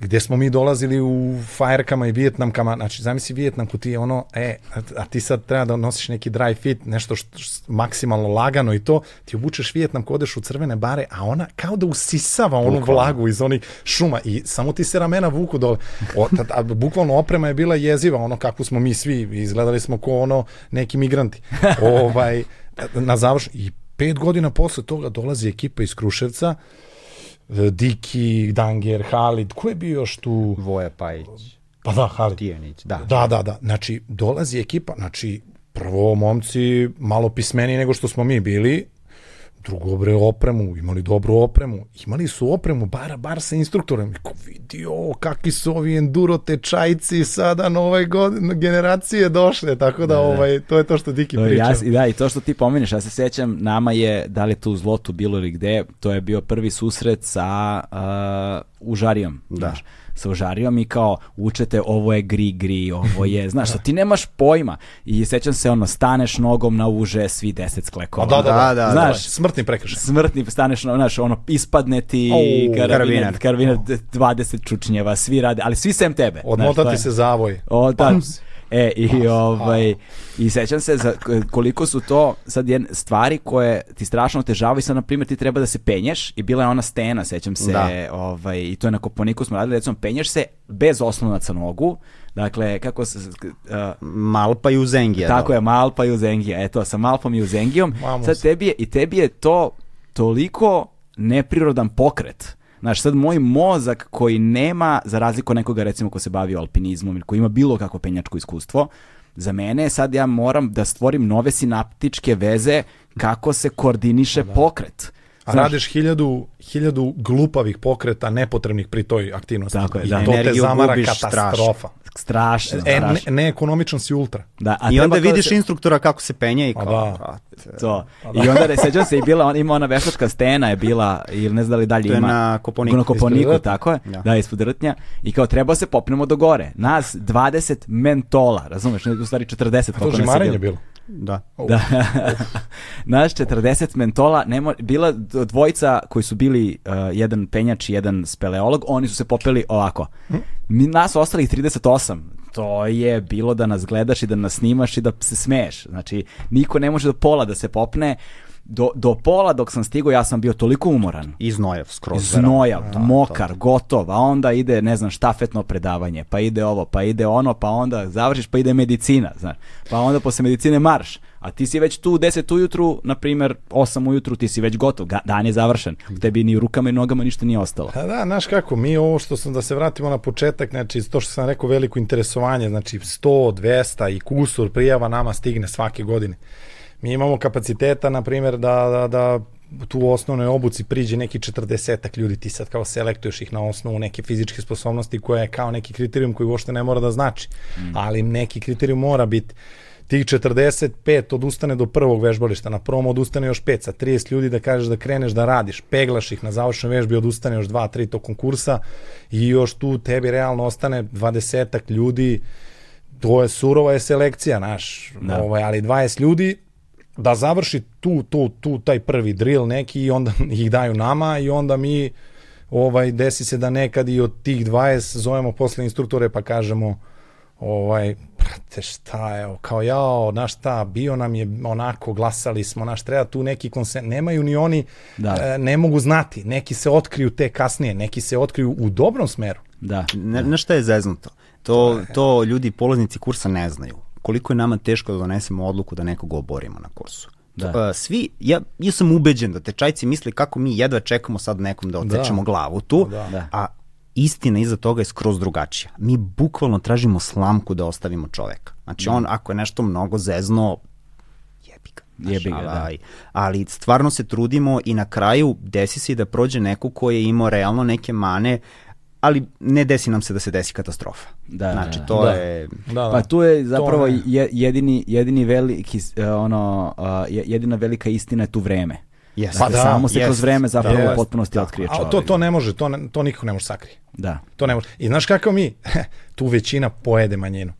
gde smo mi dolazili u fajerkama i vijetnamkama, znači zamisli vijetnamku ti je ono, e, a ti sad treba da nosiš neki dry fit, nešto što, što maksimalno lagano i to, ti obučeš vijetnamku, odeš u crvene bare, a ona kao da usisava onu bukvalno. vlagu iz onih šuma i samo ti se ramena vuku dole. O, ta, a, bukvalno oprema je bila jeziva, ono kako smo mi svi, izgledali smo ko ono neki migranti. [LAUGHS] ovaj, na završ, i pet godina posle toga dolazi ekipa iz Kruševca, Diki, Danger, Halid, ko je bio još tu? Voja Pajić. Pa da, Halid. Tijenić, da. Da, da, da. Znači, dolazi ekipa, znači, prvo momci malo pismeniji nego što smo mi bili, drugo bre opremu, imali dobru opremu, imali su opremu bara bar sa instruktorem. I ko vidio kakvi su ovi enduro tečajci sada nove godine generacije došle, tako da, da, da. ovaj to je to što Diki priča. Ja, da, i to što ti pominješ, ja se sećam, nama je da li to u Zlotu bilo ili gde, to je bio prvi susret sa uh, Užarijom. Da. Znaš sa ožarijom i kao učete ovo je gri gri, ovo je, [LAUGHS] znaš, što ti nemaš pojma. I sećam se ono, staneš nogom na uže, svi deset sklekova. Da, da, da, da, znaš, da, smrtni prekršaj. Smrtni, staneš, znaš, ono, ispadne ti oh, karabinet, karabinet, 20 čučnjeva, svi rade, ali svi sem tebe. Odmotati se zavoj. O, da, E, i, ovaj, i sećam se za koliko su to sad jedne stvari koje ti strašno otežavaju i sad, na primjer, ti treba da se penješ i bila je ona stena, sećam se, da. ovaj, i to je na Koponiku smo radili, recimo, penješ se bez osnovaca nogu, Dakle, kako se... Uh, Malpa i Uzengija. Tako da. je, Malpa i Uzengija. Eto, sa Malpom i Uzengijom. Sad tebi je, i tebi je to toliko neprirodan pokret Znaš, sad moj mozak koji nema, za razliku od nekoga recimo ko se bavi alpinizmom ili koji ima bilo kako penjačko iskustvo, za mene sad ja moram da stvorim nove sinaptičke veze kako se koordiniše da. pokret. A Znaš, radiš hiljadu, hiljadu glupavih pokreta nepotrebnih pri toj aktivnosti. Tako je, I da. to te zamara katastrofa. Strašno, e, strašno. Ne, neekonomičan si ultra. Da, a I onda vidiš se... instruktora kako se penje i kao, da. To. I onda, sećam se, i bila, on, ima ona veštačka stena je bila, ili ne znam da li dalje to ima. na Koponiku. Na Koponiku, tako je. Ja. Da, ispod rtnja. I kao, treba se popnemo do gore. Nas 20 mentola, razumeš, u stvari 40. A to žimarenje bilo. Da. Oh. da. [LAUGHS] Naš 40 mentola, nema, bila dvojica koji su bili uh, jedan penjač i jedan speleolog, oni su se popeli ovako. Hm? Mi, nas ostalih 38, to je bilo da nas gledaš i da nas snimaš i da se smeješ. Znači, niko ne može do pola da se popne do, do pola dok sam stigao ja sam bio toliko umoran. I znojav skroz. Znojav, ja, mokar, to. gotov, a onda ide, ne znam, štafetno predavanje, pa ide ovo, pa ide ono, pa onda završiš, pa ide medicina, znaš. Pa onda posle medicine marš. A ti si već tu u 10 ujutru, na primer 8 ujutru, ti si već gotov, dan je završen. Tebi ni rukama i nogama ništa nije ostalo. A da, znaš kako, mi ovo što sam, da se vratimo na početak, znači to što sam rekao veliko interesovanje, znači 100, 200 i kusur prijava nama stigne svake godine. Mi imamo kapaciteta, na primjer, da, da, da tu u osnovnoj obuci priđe neki 40 ljudi, ti sad kao selektuješ ih na osnovu neke fizičke sposobnosti koja je kao neki kriterijum koji uopšte ne mora da znači, mm. ali neki kriterijum mora biti tih 45 odustane do prvog vežbališta, na prvom odustane još 5, sa 30 ljudi da kažeš da kreneš da radiš, peglaš ih na završnoj vežbi, odustane još 2, 3 tokom kursa i još tu tebi realno ostane 20 ljudi, to je surova je selekcija, naš, da. ovaj, ali 20 ljudi da završi tu, tu, tu taj prvi drill neki i onda [LAUGHS] ih daju nama i onda mi ovaj desi se da nekad i od tih 20 zovemo posle instruktore pa kažemo ovaj, brate, šta je, kao ja, naš šta, bio nam je onako, glasali smo, naš, treba tu neki konsens, nemaju ni oni, da. e, ne mogu znati, neki se otkriju te kasnije, neki se otkriju u dobrom smeru. Da. Ne, na šta je zeznuto? To, to ljudi, polaznici kursa ne znaju koliko je nama teško da donesemo odluku da nekog oborimo na kursu. Da. Uh, svi, ja, ja sam ubeđen da tečajci misle kako mi jedva čekamo sad nekom da odsečemo da. glavu tu, da. da. a istina iza toga je skroz drugačija. Mi bukvalno tražimo slamku da ostavimo čoveka. Znači da. on ako je nešto mnogo zezno, jebi ga. Jebi ga, da. Ali stvarno se trudimo i na kraju desi se da prođe neko ko je imao realno neke mane ali ne desi nam se da se desi katastrofa. Da, znači, da, to da. je... Da, da. Pa tu je zapravo je, jedini, jedini veliki, uh, ono, uh, jedina velika istina je tu vreme. Yes. Pa da, samo se yes. kroz vreme zapravo yes. u potpunosti da. otkrije čovjek. A to, to ne može, to, to nikako ne može sakrije. Da. To ne može. I znaš kako mi, [LAUGHS] tu većina pojede manjinu.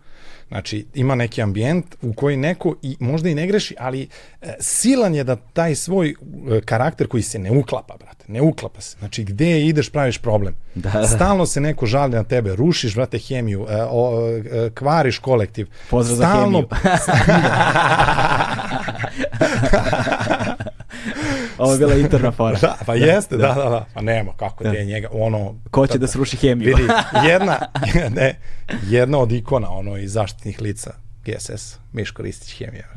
Znači, ima neki ambijent u koji neko i možda i ne greši, ali e, silan je da taj svoj e, karakter koji se ne uklapa, brate, ne uklapa se. Znači, gde ideš praviš problem. Da, da. Stalno se neko žali na tebe, rušiš, brate, hemiju, e, o, e, kvariš kolektiv. Pozdrav Stalno... za hemiju. [LAUGHS] [LAUGHS] Ovo je bila interna fora. Da, pa jeste, da, da, da. Pa nema, kako da. je njega, ono... Ko će da, da sruši hemiju? Vidi, [LAUGHS] jedna, [LAUGHS] ne, jedna od ikona, ono, iz zaštitnih lica GSS, Miško Ristić hemija.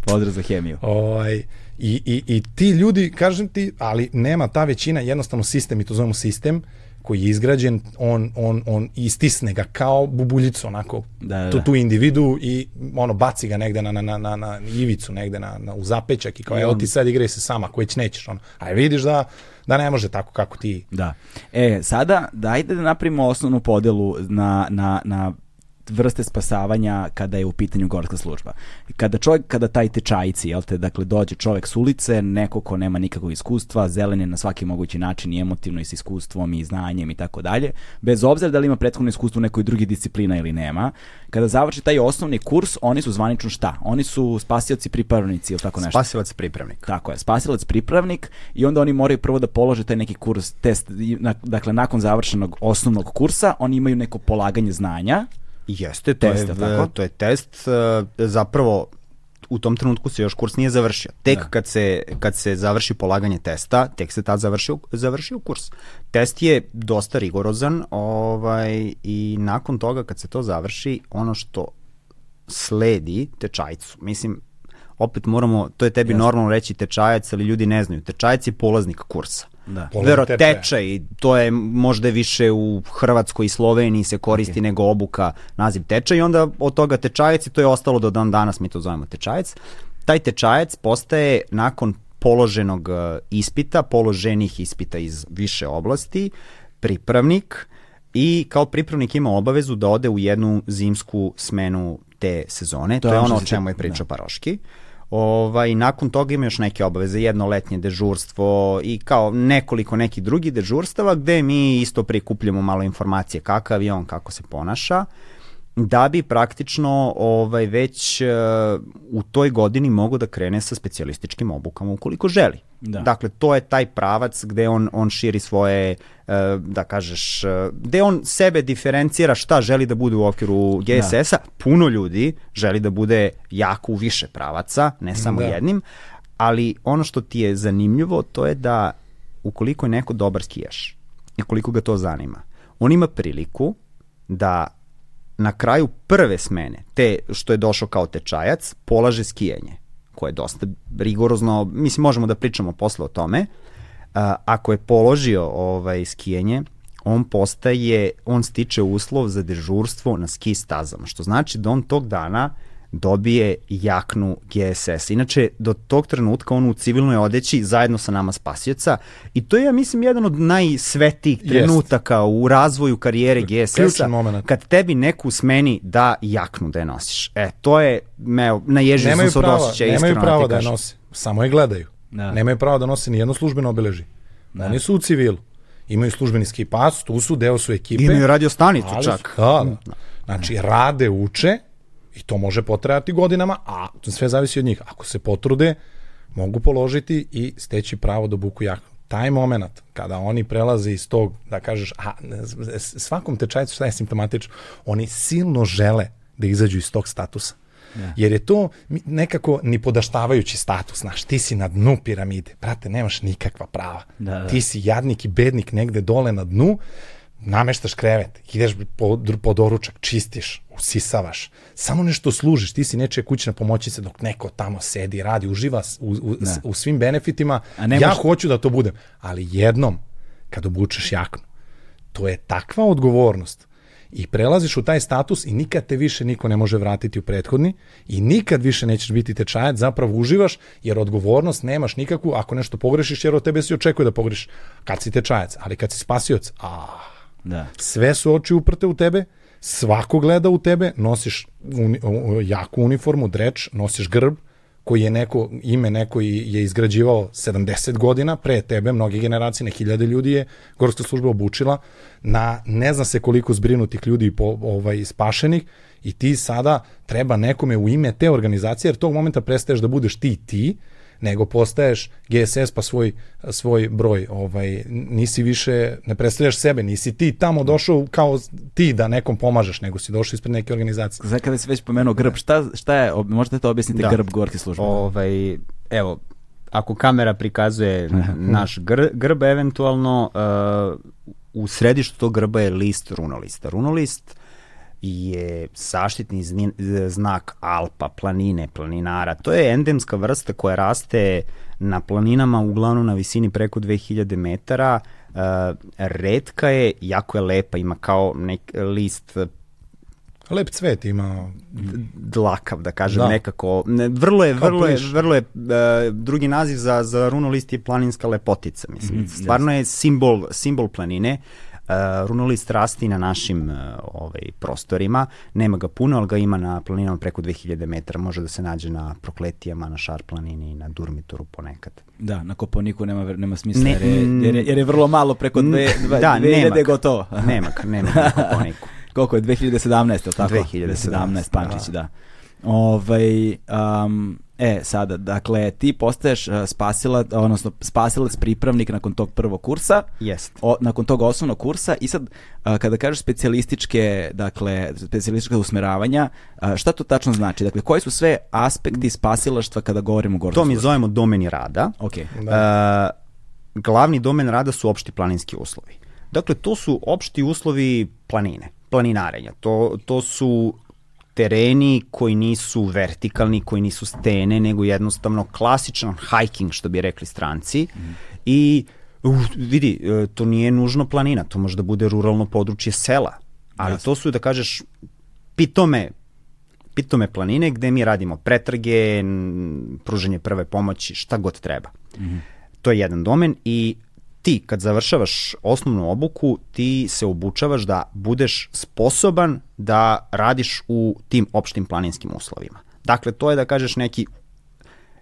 Pozdrav za hemiju. Ovaj, i, i, I ti ljudi, kažem ti, ali nema ta većina, jednostavno sistem, i to zovemo sistem, koji je izgrađen, on, on, on istisne ga kao bubuljicu, onako, da, da. Tu, tu individu i ono, baci ga negde na, na, na, na, na ivicu, negde na, na, u zapećak i kao, evo ti sad igraj se sama, ako već nećeš, ono, a vidiš da, da ne može tako kako ti. Da. E, sada, dajde da napravimo osnovnu podelu na, na, na vrste spasavanja kada je u pitanju gorska služba. Kada čovjek, kada taj tečajici, jel te, dakle, dođe čovjek s ulice, neko ko nema nikakvog iskustva, zelen je na svaki mogući način i emotivno i s iskustvom i znanjem i tako dalje, bez obzira da li ima prethodno iskustvo u nekoj drugi disciplina ili nema, kada završi taj osnovni kurs, oni su zvanično šta? Oni su spasioci pripravnici ili tako nešto? Spasilac pripravnik. Tako je, spasilac pripravnik i onda oni moraju prvo da polože taj neki kurs, test, dakle, nakon završenog osnovnog kursa, oni imaju neko polaganje znanja, Jeste, to, test, je, tako? to je test. E, zapravo, u tom trenutku se još kurs nije završio. Tek da. kad, se, kad se završi polaganje testa, tek se tad završio, završio kurs. Test je dosta rigorozan ovaj, i nakon toga kad se to završi, ono što sledi tečajcu, mislim, opet moramo, to je tebi Jasne. normalno reći tečajac, ali ljudi ne znaju. Tečajac je polaznik kursa. Da. Vero tečaj, to je možda više u Hrvatskoj i Sloveniji se koristi okay. nego obuka naziv tečaj i onda od toga tečajac i to je ostalo do dan danas mi to zovemo tečajac. Taj tečajac postaje nakon položenog e, ispita, položenih ispita iz više oblasti, pripravnik i kao pripravnik ima obavezu da ode u jednu zimsku smenu te sezone. To, to je ono o čemu je pričao da. Paroški. Ovaj, nakon toga ima još neke obaveze, jedno letnje dežurstvo i kao nekoliko nekih drugih dežurstava gde mi isto prikupljamo malo informacije kakav je on, kako se ponaša da bi praktično ovaj već uh, u toj godini mogu da krene sa specijalističkim obukama ukoliko želi. Da. Dakle, to je taj pravac gde on, on širi svoje, da kažeš, uh, gde on sebe diferencira šta želi da bude u okviru GSS-a. Da. Puno ljudi želi da bude jako u više pravaca, ne samo da. jednim, ali ono što ti je zanimljivo to je da ukoliko je neko dobar skijaš i koliko ga to zanima, on ima priliku da na kraju prve smene, te što je došao kao tečajac, polaže skijanje, koje je dosta rigorozno, mislim možemo da pričamo posle o tome. A, ako je položio ovaj skijanje, on postaje, on stiče uslov za dežurstvo na ski stazama, što znači da on tog dana dobije jaknu GSS. Inače, do tog trenutka on u civilnoj odeći zajedno sa nama spasioca i to je, ja mislim, jedan od najsvetijih trenutaka Jest. u razvoju karijere GSS-a. Kad tebi neku smeni da jaknu da je nosiš. E, to je, me, naježio sam se od osjećaja. Nemaju pravo da je nose, samo je gledaju. Da. Nemaju pravo da nose ni jedno službeno obeleži. Da. Oni su u civilu. Imaju službeni ski pas, tu su, deo su ekipe. Imaju radio stanicu čak. Da, da. Znači, rade, uče, I to može potrajati godinama, a sve zavisi od njih. Ako se potrude, mogu položiti i steći pravo da buku jaknu. Taj moment kada oni prelaze iz tog, da kažeš, a svakom tečajcu šta je simptomatično, oni silno žele da izađu iz tog statusa. Ja. Jer je to nekako ni podaštavajući status, znaš, ti si na dnu piramide, brate, nemaš nikakva prava. Da, da. Ti si jadnik i bednik negde dole na dnu, nameštaš krevet, ideš po, po doručak, čistiš, usisavaš, samo nešto služiš, ti si nečija kućna pomoćica dok neko tamo sedi, radi, uživa u, u, da. u svim benefitima, A ja moš... hoću da to budem, ali jednom, kad obučeš jaknu, to je takva odgovornost i prelaziš u taj status i nikad te više niko ne može vratiti u prethodni i nikad više nećeš biti tečajac, zapravo uživaš jer odgovornost nemaš nikakvu ako nešto pogrešiš jer od tebe se očekuje da pogrešiš kad si tečajac, ali kad si spasioc, a Da. Sve su oči uprte u tebe, svako gleda u tebe, nosiš uni, jaku uniformu, dreč, nosiš grb, koji je neko, ime neko je izgrađivao 70 godina pre tebe, mnoge generacije, na hiljade ljudi je Gorska služba obučila, na ne zna se koliko zbrinutih ljudi po, ovaj, spašenih I ti sada treba nekome u ime te organizacije, jer tog momenta prestaješ da budeš ti ti, nego postaješ GSS pa svoj, svoj broj. Ovaj, nisi više, ne predstavljaš sebe, nisi ti tamo došao kao ti da nekom pomažeš, nego si došao ispred neke organizacije. Znači, kada si već pomenuo grb, šta, šta je, možete to objasniti da. grb gorki službe? Ovaj, evo, ako kamera prikazuje [LAUGHS] naš gr, grb eventualno, uh, u središtu tog grba je list runolista. Runolist je zaštitni znak Alpa, planine, planinara. To je endemska vrsta koja raste na planinama, uglavnom na visini preko 2000 metara. Uh, redka je, jako je lepa, ima kao nek list Lep cvet ima. Dlakav, da kažem, da. nekako. Ne, vrlo je, vrlo je, vrlo je, uh, drugi naziv za, za runolist je planinska lepotica, mislim. Mm, Stvarno yes. je simbol, simbol planine. Uh, runolist rasti na našim uh, ovaj, prostorima, nema ga puno, ali ga ima na planinama preko 2000 metara, može da se nađe na Prokletijama, na Šar planini, na Durmitoru ponekad. Da, na Koponiku nema, nema smisla, ne, jer, je, jer, je, jer je vrlo malo preko dve, dva, da, 2000 gotovo. [LAUGHS] nema, nema na Koponiku. [LAUGHS] Koliko je, 2017, ili tako? 2017, Pančić, da. da. Ovaj, um, e, sada, dakle, ti postaješ uh, spasilac, odnosno spasilac pripravnik nakon tog prvog kursa. Jest. O, nakon tog osnovnog kursa i sad, uh, kada kažeš specijalističke, dakle, specijalističke usmeravanja, uh, šta to tačno znači? Dakle, koji su sve aspekti spasilaštva kada govorimo o gorskom To mi zovemo domeni rada. Ok. Da. Uh, glavni domen rada su opšti planinski uslovi. Dakle, to su opšti uslovi planine planinarenja. To, to su tereni koji nisu vertikalni, koji nisu stene, nego jednostavno klasičan hiking, što bi rekli stranci. Mm. I uh, vidi, e, to nije nužno planina, to može da bude ruralno područje sela. Ali Jasne. to su, da kažeš, pitome pitome planine gde mi radimo pretrage, pruženje prve pomoći, šta god treba. Mm -hmm. To je jedan domen i ti kad završavaš osnovnu obuku, ti se obučavaš da budeš sposoban da radiš u tim opštim planinskim uslovima. Dakle, to je da kažeš neki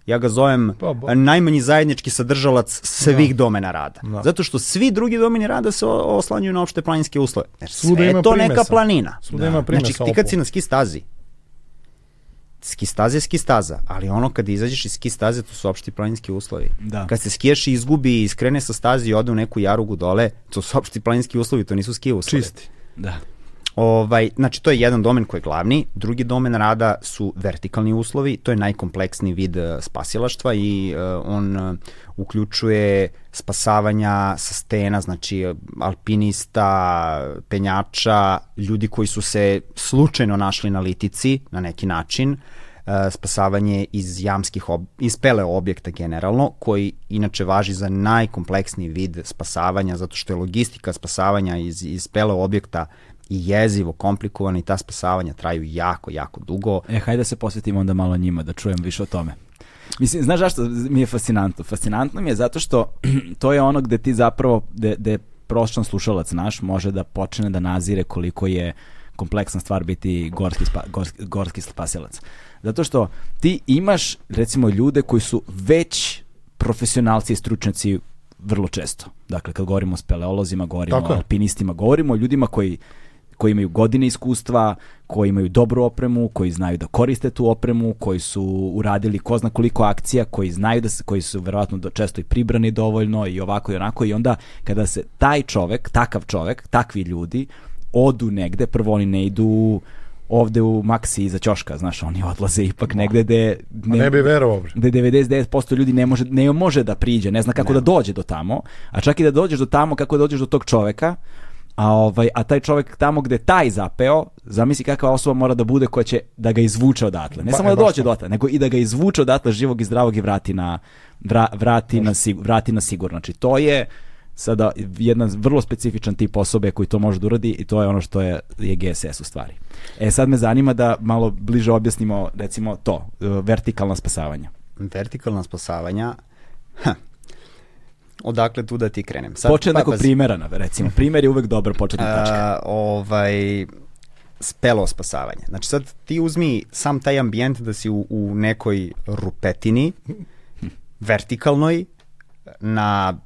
ja ga zovem pa, ba. najmanji zajednički sadržalac svih da. domena rada. Da. Zato što svi drugi domeni rada se oslanjuju na opšte planinske uslove. Jer sve je to primesa. neka planina. Svuda da. ima Znači, ti kad si na ski stazi, ski staza je ski staza, ali ono kad izađeš iz ski staze, to su opšti planinski uslovi. Da. Kad se skijaš i izgubi i skrene sa stazi i ode u neku jarugu dole, to su opšti planinski uslovi, to nisu ski uslovi. Čisti. Da. Ovaj, znači, to je jedan domen koji je glavni. Drugi domen rada su vertikalni uslovi. To je najkompleksniji vid uh, spasilaštva i uh, on uh, uključuje spasavanja sa stena, znači alpinista, penjača, ljudi koji su se slučajno našli na litici na neki način, spasavanje iz jamskih ob, iz pele objekta generalno, koji inače važi za najkompleksniji vid spasavanja, zato što je logistika spasavanja iz, iz pele objekta i jezivo, komplikovano i ta spasavanja traju jako, jako dugo. E, hajde da se posvetimo onda malo njima, da čujem više o tome. Mislim, znaš zašto mi je fascinantno? Fascinantno mi je zato što [CLEARS THROAT] to je ono gde ti zapravo, gde, gde prosječan slušalac naš može da počne da nazire koliko je kompleksna stvar biti gorski, spa, gorski, gorski spasilac. Zato što ti imaš, recimo, ljude koji su već profesionalci i stručnjaci vrlo često. Dakle, kad govorimo o speleolozima, govorimo Tako o alpinistima, govorimo o ljudima koji koji imaju godine iskustva, koji imaju dobru opremu, koji znaju da koriste tu opremu, koji su uradili ko zna koliko akcija, koji znaju da se, koji su verovatno često i pribrani dovoljno i ovako i onako i onda kada se taj čovek, takav čovek, takvi ljudi odu negde, prvo oni ne idu ovde u Maxi iza ćoška, znaš, oni odlaze ipak negde gde ne, ne bi verovao. Gde 99% ljudi ne može ne može da priđe, ne zna kako ne. da dođe do tamo, a čak i da dođeš do tamo kako da dođeš do tog čoveka, A, ovaj, a taj čovjek tamo gde taj zapeo, zamisli kakva osoba mora da bude koja će da ga izvuče odatle. Ne ba, samo da dođe dotle, nego i da ga izvuče odatle živog i zdravog i vrati na, vra, vrati, na, vrati na sigurno. Znači, to je sada jedan vrlo specifičan tip osobe koji to može da uradi i to je ono što je, je GSS u stvari. E sad me zanima da malo bliže objasnimo recimo to, vertikalna spasavanja. Vertikalna spasavanja, ha, odakle tu da ti krenem. Sad, Počet nekog pa, primjera, recimo. Primjer je uvek dobar početna tačka. ovaj, spelo spasavanje. Znači sad ti uzmi sam taj ambijent da si u, u nekoj rupetini, vertikalnoj, na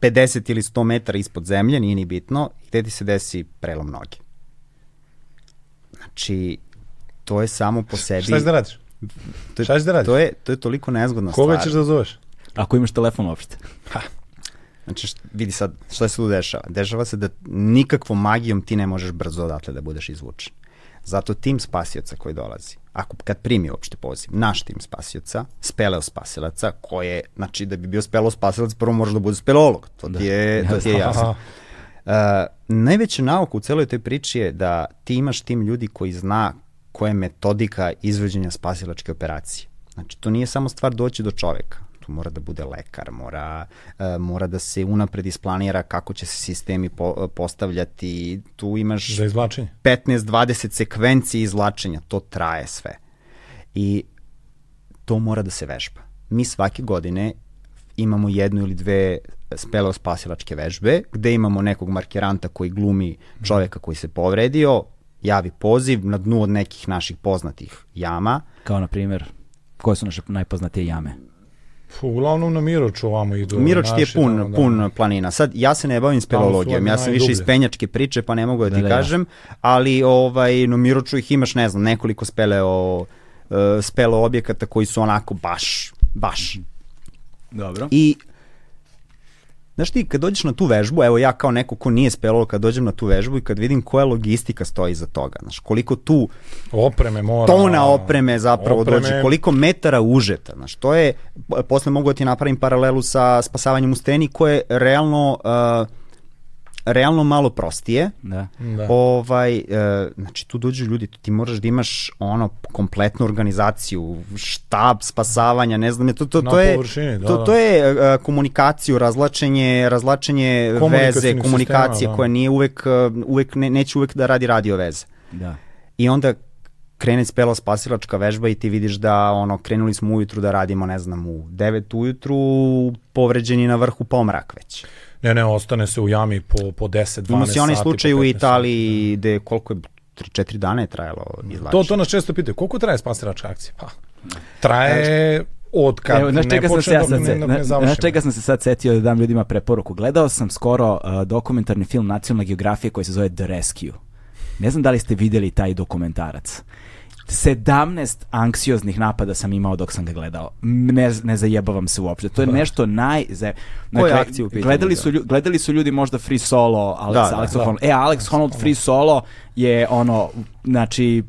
50 ili 100 metara ispod zemlje, nije ni bitno, gde ti se desi prelom noge. Znači, to je samo po sebi... Šta ćeš da radiš? To je, Šta ćeš da radiš? To je, to je toliko nezgodna Koga stvar. ćeš da zoveš? Ako imaš telefon uopšte. Ha. Znači, vidi sad, šta se tu dešava? Dešava se da nikakvom magijom ti ne možeš brzo odatle da budeš izvučen. Zato tim spasioca koji dolazi, ako kad primi uopšte poziv, naš tim spasioca, speleo spasilaca, koje, znači da bi bio speleo spasilac, prvo može da bude speleolog, to ti je, to ti je [LAUGHS] jasno. Uh, najveća nauka u celoj toj priči je da ti imaš tim ljudi koji zna koja je metodika izvođenja spasilačke operacije. Znači, to nije samo stvar doći do čoveka. Tu mora da bude lekar, mora, uh, mora da se unapred isplanira kako će se sistemi po, postavljati. Tu imaš Za izvlačenje. 15-20 sekvenci izvlačenja. To traje sve. I to mora da se vežba. Mi svake godine imamo jednu ili dve speleo spasilačke vežbe, gde imamo nekog markeranta koji glumi čoveka koji se povredio, javi poziv na dnu od nekih naših poznatih jama. Kao na primjer, koje su naše najpoznatije jame? Uglavnom na Miroču ovamo idu. Miroč ti je pun, tamo, da. pun planina. Sad, ja se ne bavim speleologijom, ja sam više iz penjačke priče, pa ne mogu da ti da, da, kažem, ja. ali ovaj, na Miroču ih imaš, ne znam, nekoliko speleo, uh, speleo objekata koji su onako baš, baš. Dobro. I Znaš ti, kad dođeš na tu vežbu, evo ja kao neko ko nije spelolo, kad dođem na tu vežbu i kad vidim koja logistika stoji iza toga, znaš, koliko tu opreme mora, tona opreme zapravo opreme... dođe, koliko metara užeta, znaš, to je, posle mogu da ti napravim paralelu sa spasavanjem u steni, koje realno uh, realno malo prostije. Da. da. Ovaj, e, znači tu dođu ljudi, ti moraš da imaš ono kompletnu organizaciju, štab spasavanja, ne znam, to to to je da, to da. to je uh, komunikaciju, razlačenje, razlačenje veze, komunikacije sistema, da. koja nije uvek uh, uvek ne, neće uvek da radi radio veze. Da. I onda krene spela spasilačka vežba i ti vidiš da ono krenuli smo ujutru da radimo ne znam u 9 ujutru povređeni na vrhu pomrak već. Ne, ne, ostane se u jami po, po 10, 12 sati. Ima se onaj slučaj u Italiji gde koliko je 3-4 dana je trajalo izlačenje. To, to nas često pitaju, koliko traje spasilačka akcija? Pa, traje od kad Evo, ne počne ja dok ne, ne, ne završimo. Znaš čega sam se sad setio da dam ljudima preporuku? Gledao sam skoro uh, dokumentarni film Nacionalne geografije koji se zove The Rescue. Ne znam da li ste videli taj dokumentarac. 17 anksioznih napada sam imao dok sam ga gledao. Ne, ne zajebavam se uopšte. To je nešto naj... Koje akcije u pitanju? Gledali su, gledali su ljudi možda Free Solo, Alex, da, Alex da, Honnold. E, Alex Honnold Free Solo je ono, znači,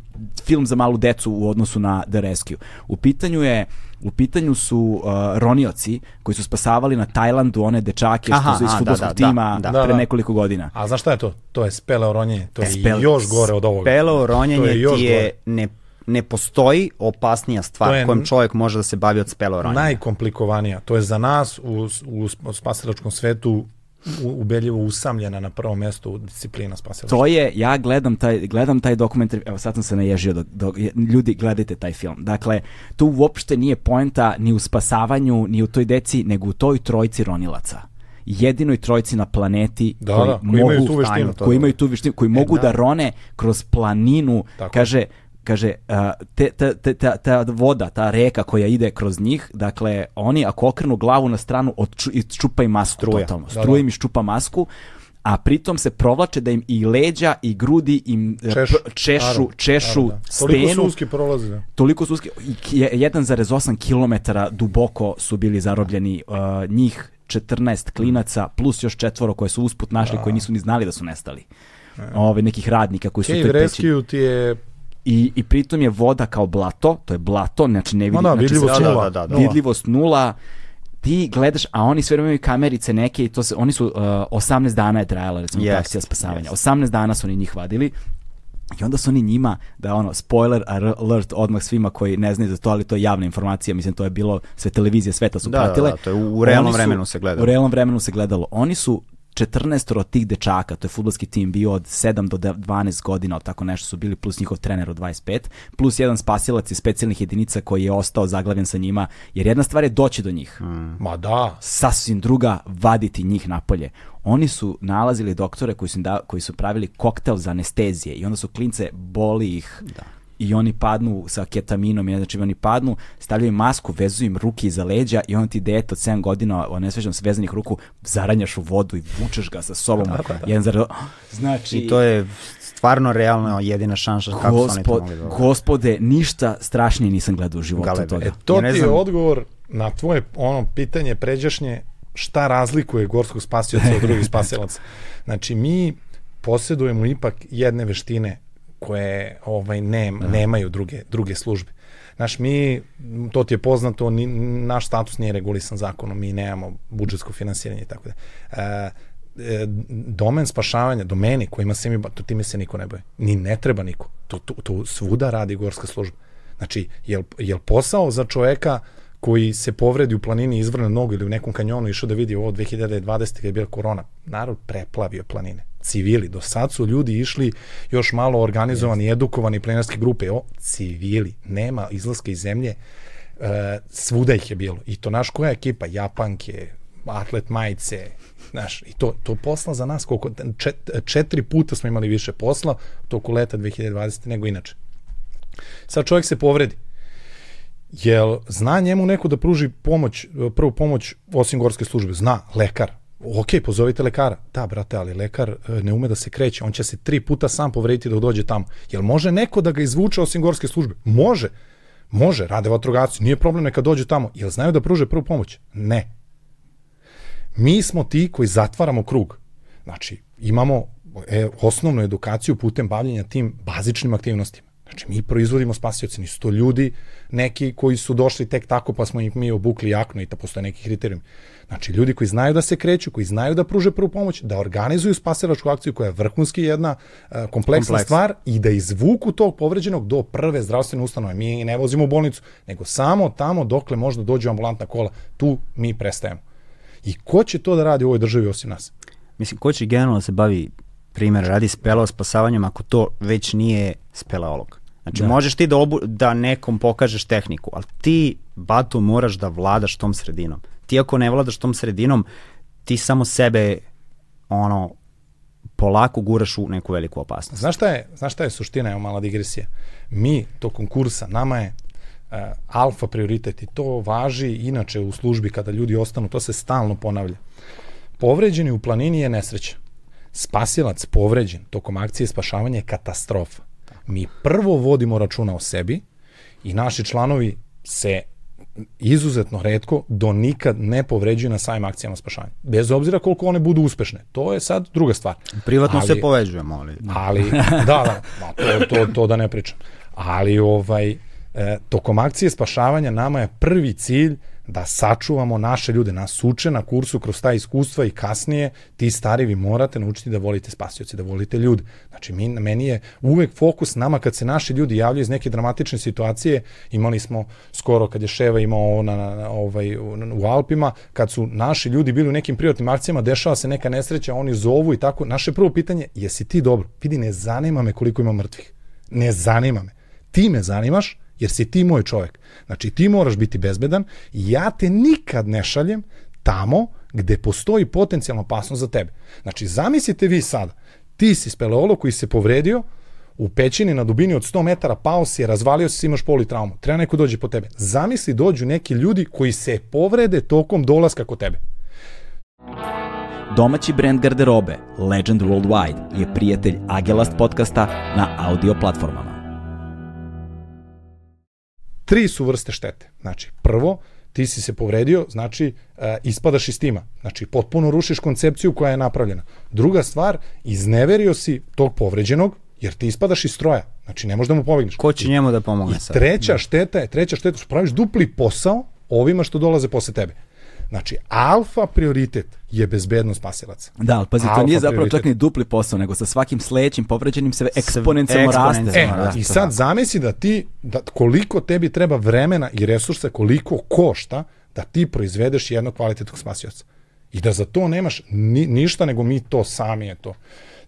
film za malu decu u odnosu na The Rescue. U pitanju je u pitanju su uh, ronioci koji su spasavali na Tajlandu one dečake Aha, što su iz futbolskog da, da, tima da, da, pre nekoliko godina. A znaš šta je to? To je speleo ronjenje. To je Spele... još gore od ovoga. Speleo ronjenje je ti je ne ne postoji opasnija stvar je kojom čovjek može da se bavi od speloranja. Najkomplikovanija. To je za nas u, u spasilačkom svetu ubedljivo usamljena na prvom mestu disciplina spasilačka. To je, ja gledam taj, gledam taj dokumentar, evo sad sam se naježio, dok, dok, ljudi gledajte taj film. Dakle, tu uopšte nije poenta ni u spasavanju, ni u toj deci, nego u toj trojci ronilaca jedinoj trojci na planeti da, koji, da, koji mogu, imaju tu veštinu, koji imaju tu veštinu, koji e, mogu da. da rone kroz planinu, Tako. kaže kaže, te, te, te, ta, ta voda, ta reka koja ide kroz njih, dakle, oni ako okrenu glavu na stranu, čupa im masku Struja. totalno. Struja da, da. im iščupa masku, a pritom se provlače da im i leđa i grudi im Češ, češu, naravno, češu naravno, da. stenu. Toliko su uski prolazi. Da. Toliko su uski. 1,8 km duboko su bili zarobljeni uh, njih 14 klinaca plus još četvoro koje su usput našli da. koji nisu ni znali da su nestali. Ove, nekih radnika koji su... Cave Rescue ti je i, i pritom je voda kao blato, to je blato, znači ne vidi, no, da, znači vidljivost, nula, da, da, da, vidljivost nula, ti gledaš, a oni sve imaju kamerice neke i to se, oni su, uh, 18 dana je trajala recimo yes, akcija spasavanja, yes. 18 dana su oni njih vadili, I onda su oni njima, da ono, spoiler alert odmah svima koji ne znaju za to, ali to je javna informacija, mislim, to je bilo, sve televizije sveta su da, pratile. Da, da, to je u, u realnom su, vremenu se gledalo. U realnom vremenu se gledalo. Oni su 14 od tih dečaka, to je futbolski tim bio od 7 do 12 godina, od tako nešto su bili, plus njihov trener od 25, plus jedan spasilac iz specijalnih jedinica koji je ostao zaglavljen sa njima, jer jedna stvar je doći do njih. Mm. Ma da. Sasvim druga, vaditi njih napolje. Oni su nalazili doktore koji su, da, koji su pravili koktel za anestezije i onda su klince boli ih da i oni padnu sa ketaminom, znači oni padnu, stavljaju masku, vezuju im ruke iza leđa i on ti dete od 7 godina onesvećan s vezanih ruku zaranjaš u vodu i vučeš ga sa sobom. Da, da, da. Jedan zar... Znači... I to je stvarno realno jedina šansa kako Gospo, su oni to mogli da Gospode, ništa strašnije nisam gledao u životu Galebe. toga. E, to ja ti je odgovor na tvoje ono pitanje pređašnje šta razlikuje gorskog spasioca od [LAUGHS] drugih spasilaca. Znači, mi posjedujemo ipak jedne veštine koje ovaj nem, da. nemaju druge, druge službe. Znaš, mi, to ti je poznato, ni, naš status nije regulisan zakonom, mi nemamo budžetsko finansiranje i tako da. E, e, domen spašavanja, domeni kojima se mi, to time se niko ne boje. Ni ne treba niko. To, to, to svuda radi gorska služba. Znači, je li posao za čoveka koji se povredi u planini izvrne nogu ili u nekom kanjonu išao da vidi ovo 2020. kada je bila korona, narod preplavio planine. Civili, do sad su ljudi išli još malo organizovani, yes. edukovani planinarske grupe, o, civili, nema izlaska iz zemlje, e, svuda ih je bilo. I to naš koja ekipa, Japanke, atlet majice, znaš, i to, to posla za nas, koliko, čet, četiri puta smo imali više posla toku leta 2020. nego inače. Sad čovjek se povredi, Jel zna njemu neko da pruži pomoć, prvu pomoć osim gorske službe? Zna, lekar. Ok, pozovite lekara. Da, brate, ali lekar e, ne ume da se kreće. On će se tri puta sam povrediti dok dođe tamo. Jel može neko da ga izvuče osim gorske službe? Može. Može, rade vatrogasci. Nije problem neka dođu tamo. Jel znaju da pruže prvu pomoć? Ne. Mi smo ti koji zatvaramo krug. Znači, imamo e, osnovnu edukaciju putem bavljenja tim bazičnim aktivnostima. Znači, mi proizvodimo spasioce, nisu to ljudi neki koji su došli tek tako pa smo ih mi obukli jakno i da postoje neki kriterijum. Znači, ljudi koji znaju da se kreću, koji znaju da pruže prvu pomoć, da organizuju spasilačku akciju koja je vrhunski jedna uh, kompleksna Kompleks. stvar i da izvuku tog povređenog do prve zdravstvene ustanove. Mi ne vozimo u bolnicu, nego samo tamo dokle možda dođe ambulantna kola, tu mi prestajemo. I ko će to da radi u ovoj državi osim nas? Mislim, ko će generalno da se bavi primjer, radi speleo spasavanjem ako to već nije speleolog. Znači, da. možeš ti da, obu, da nekom pokažeš tehniku, ali ti, bato, moraš da vladaš tom sredinom. Ti ako ne vladaš tom sredinom, ti samo sebe, ono, polako guraš u neku veliku opasnost. Znaš šta je, znaš šta je suština, evo mala digresija. Mi, to konkursa, nama je uh, alfa prioritet i to važi inače u službi kada ljudi ostanu, to se stalno ponavlja. Povređeni u planini je nesreća spasilac povređen tokom akcije spašavanja je katastrofa. Mi prvo vodimo računa o sebi i naši članovi se izuzetno redko do nikad ne povređuju na samim akcijama spašavanja. Bez obzira koliko one budu uspešne. To je sad druga stvar. Privatno ali, se poveđujemo, ali... Ali, [LAUGHS] da, da, to, to, to da ne pričam. Ali ovaj, e, tokom akcije spašavanja nama je prvi cilj da sačuvamo naše ljude, nas uče na kursu kroz ta iskustva i kasnije ti stari vi morate naučiti da volite spasioci, da volite ljude. Znači, mi, meni je uvek fokus nama kad se naši ljudi javljaju iz neke dramatične situacije, imali smo skoro kad je Ševa imao na, na, na ovaj, u Alpima, kad su naši ljudi bili u nekim privatnim akcijama, dešava se neka nesreća, oni zovu i tako. Naše prvo pitanje, jesi ti dobro? Vidi, ne zanima me koliko ima mrtvih. Ne zanima me. Ti me zanimaš, jer si ti moj čovjek. Znači ti moraš biti bezbedan i ja te nikad ne šaljem tamo gde postoji potencijalna opasnost za tebe. Znači zamislite vi sada, ti si speleolog koji se povredio, u pećini na dubini od 100 metara pao si, razvalio si, imaš politraumu. Treba neko dođe po tebe. Zamisli dođu neki ljudi koji se povrede tokom dolaska kod tebe. Domaći brend garderobe Legend Worldwide je prijatelj Agelast podcasta na audio platformama tri su vrste štete. Znači, prvo, ti si se povredio, znači e, ispadaš iz tima. Znači, potpuno rušiš koncepciju koja je napravljena. Druga stvar, izneverio si tog povređenog, jer ti ispadaš iz stroja. Znači, ne možeš da mu pobegneš. Ko će njemu da pomogne sad? I treća šteta je, treća šteta, što praviš dupli posao ovima što dolaze posle tebe. Znači, alfa prioritet je bezbednost spasilaca. Da, ali pazi, to nije zapravo prioritet. čak ni dupli posao, nego sa svakim sledećim povređenim se eksponencijalno raste. E, da, I sad zamisli da ti, da koliko tebi treba vremena i resursa, koliko košta da ti proizvedeš jednog kvalitetnog spasioca. I da za to nemaš ni, ništa, nego mi to sami je to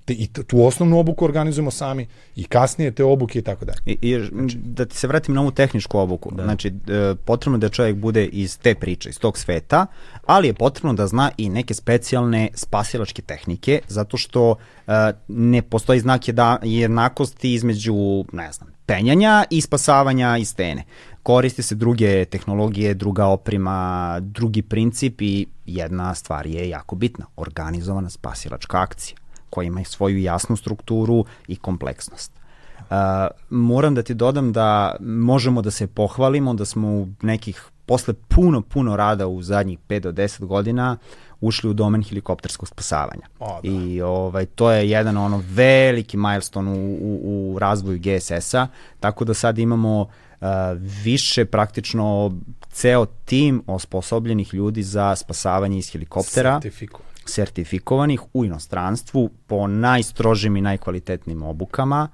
te, i tu osnovnu obuku organizujemo sami i kasnije te obuke i tako dalje. I, i znači, da ti se vratim na ovu tehničku obuku. Da. Znači, e, potrebno da čovjek bude iz te priče, iz tog sveta, ali je potrebno da zna i neke specijalne spasilačke tehnike, zato što e, ne postoji znak jednakosti između, ne znam, penjanja i spasavanja iz stene. Koriste se druge tehnologije, druga oprima, drugi princip i jedna stvar je jako bitna, organizovana spasilačka akcija koja ima svoju jasnu strukturu i kompleksnost. Uh, moram da ti dodam da možemo da se pohvalimo da smo u nekih, posle puno, puno rada u zadnjih 5 do 10 godina ušli u domen helikopterskog spasavanja. O, da. I ovaj, to je jedan ono veliki milestone u, u, u razvoju GSS-a, tako da sad imamo uh, više praktično ceo tim osposobljenih ljudi za spasavanje iz helikoptera. Sertifiko sertifikovanih u inostranstvu po najstrožim i najkvalitetnim obukama.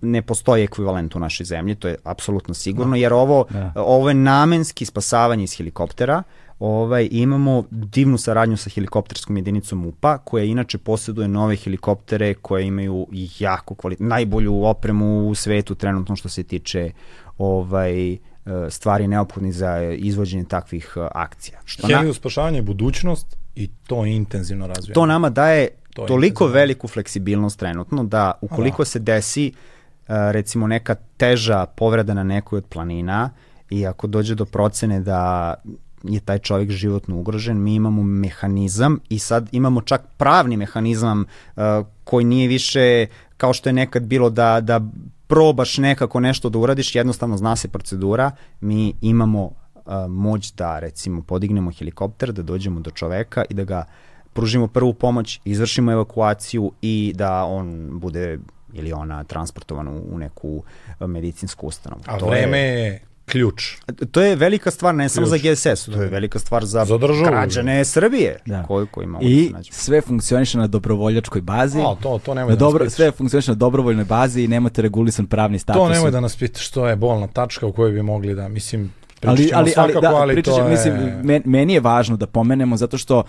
Ne postoji ekvivalent u našoj zemlji, to je apsolutno sigurno, jer ovo, da. ovo je namenski spasavanje iz helikoptera. Ovaj, imamo divnu saradnju sa helikopterskom jedinicom UPA, koja inače posjeduje nove helikoptere koje imaju jako kvalitet, najbolju opremu u svetu trenutno što se tiče ovaj, stvari neophodni za izvođenje takvih akcija. Što Hemiju na... spašavanje je budućnost, i to intenzivno razvijamo. To nama daje to toliko veliku fleksibilnost trenutno da ukoliko da. se desi uh, recimo neka teža povreda na nekoj od planina i ako dođe do procene da je taj čovjek životno ugrožen, mi imamo mehanizam i sad imamo čak pravni mehanizam uh, koji nije više kao što je nekad bilo da, da probaš nekako nešto da uradiš, jednostavno zna se procedura, mi imamo moć da recimo podignemo helikopter, da dođemo do čoveka i da ga pružimo prvu pomoć, izvršimo evakuaciju i da on bude ili ona transportovana u neku medicinsku ustanovu. A to vreme je ključ. To je velika stvar ne samo za GSS, to je velika stvar za, za građane Srbije da. koji, koji mogu I se sve funkcioniše na dobrovoljačkoj bazi. O, to, to nemoj na da dobro, Sve funkcioniše na dobrovoljnoj bazi i nemate regulisan pravni status. To nemoj da nas pitaš što je bolna tačka u kojoj bi mogli da, mislim, ali, ali, ali, da, ali ćemo, je... mislim, meni je važno da pomenemo zato što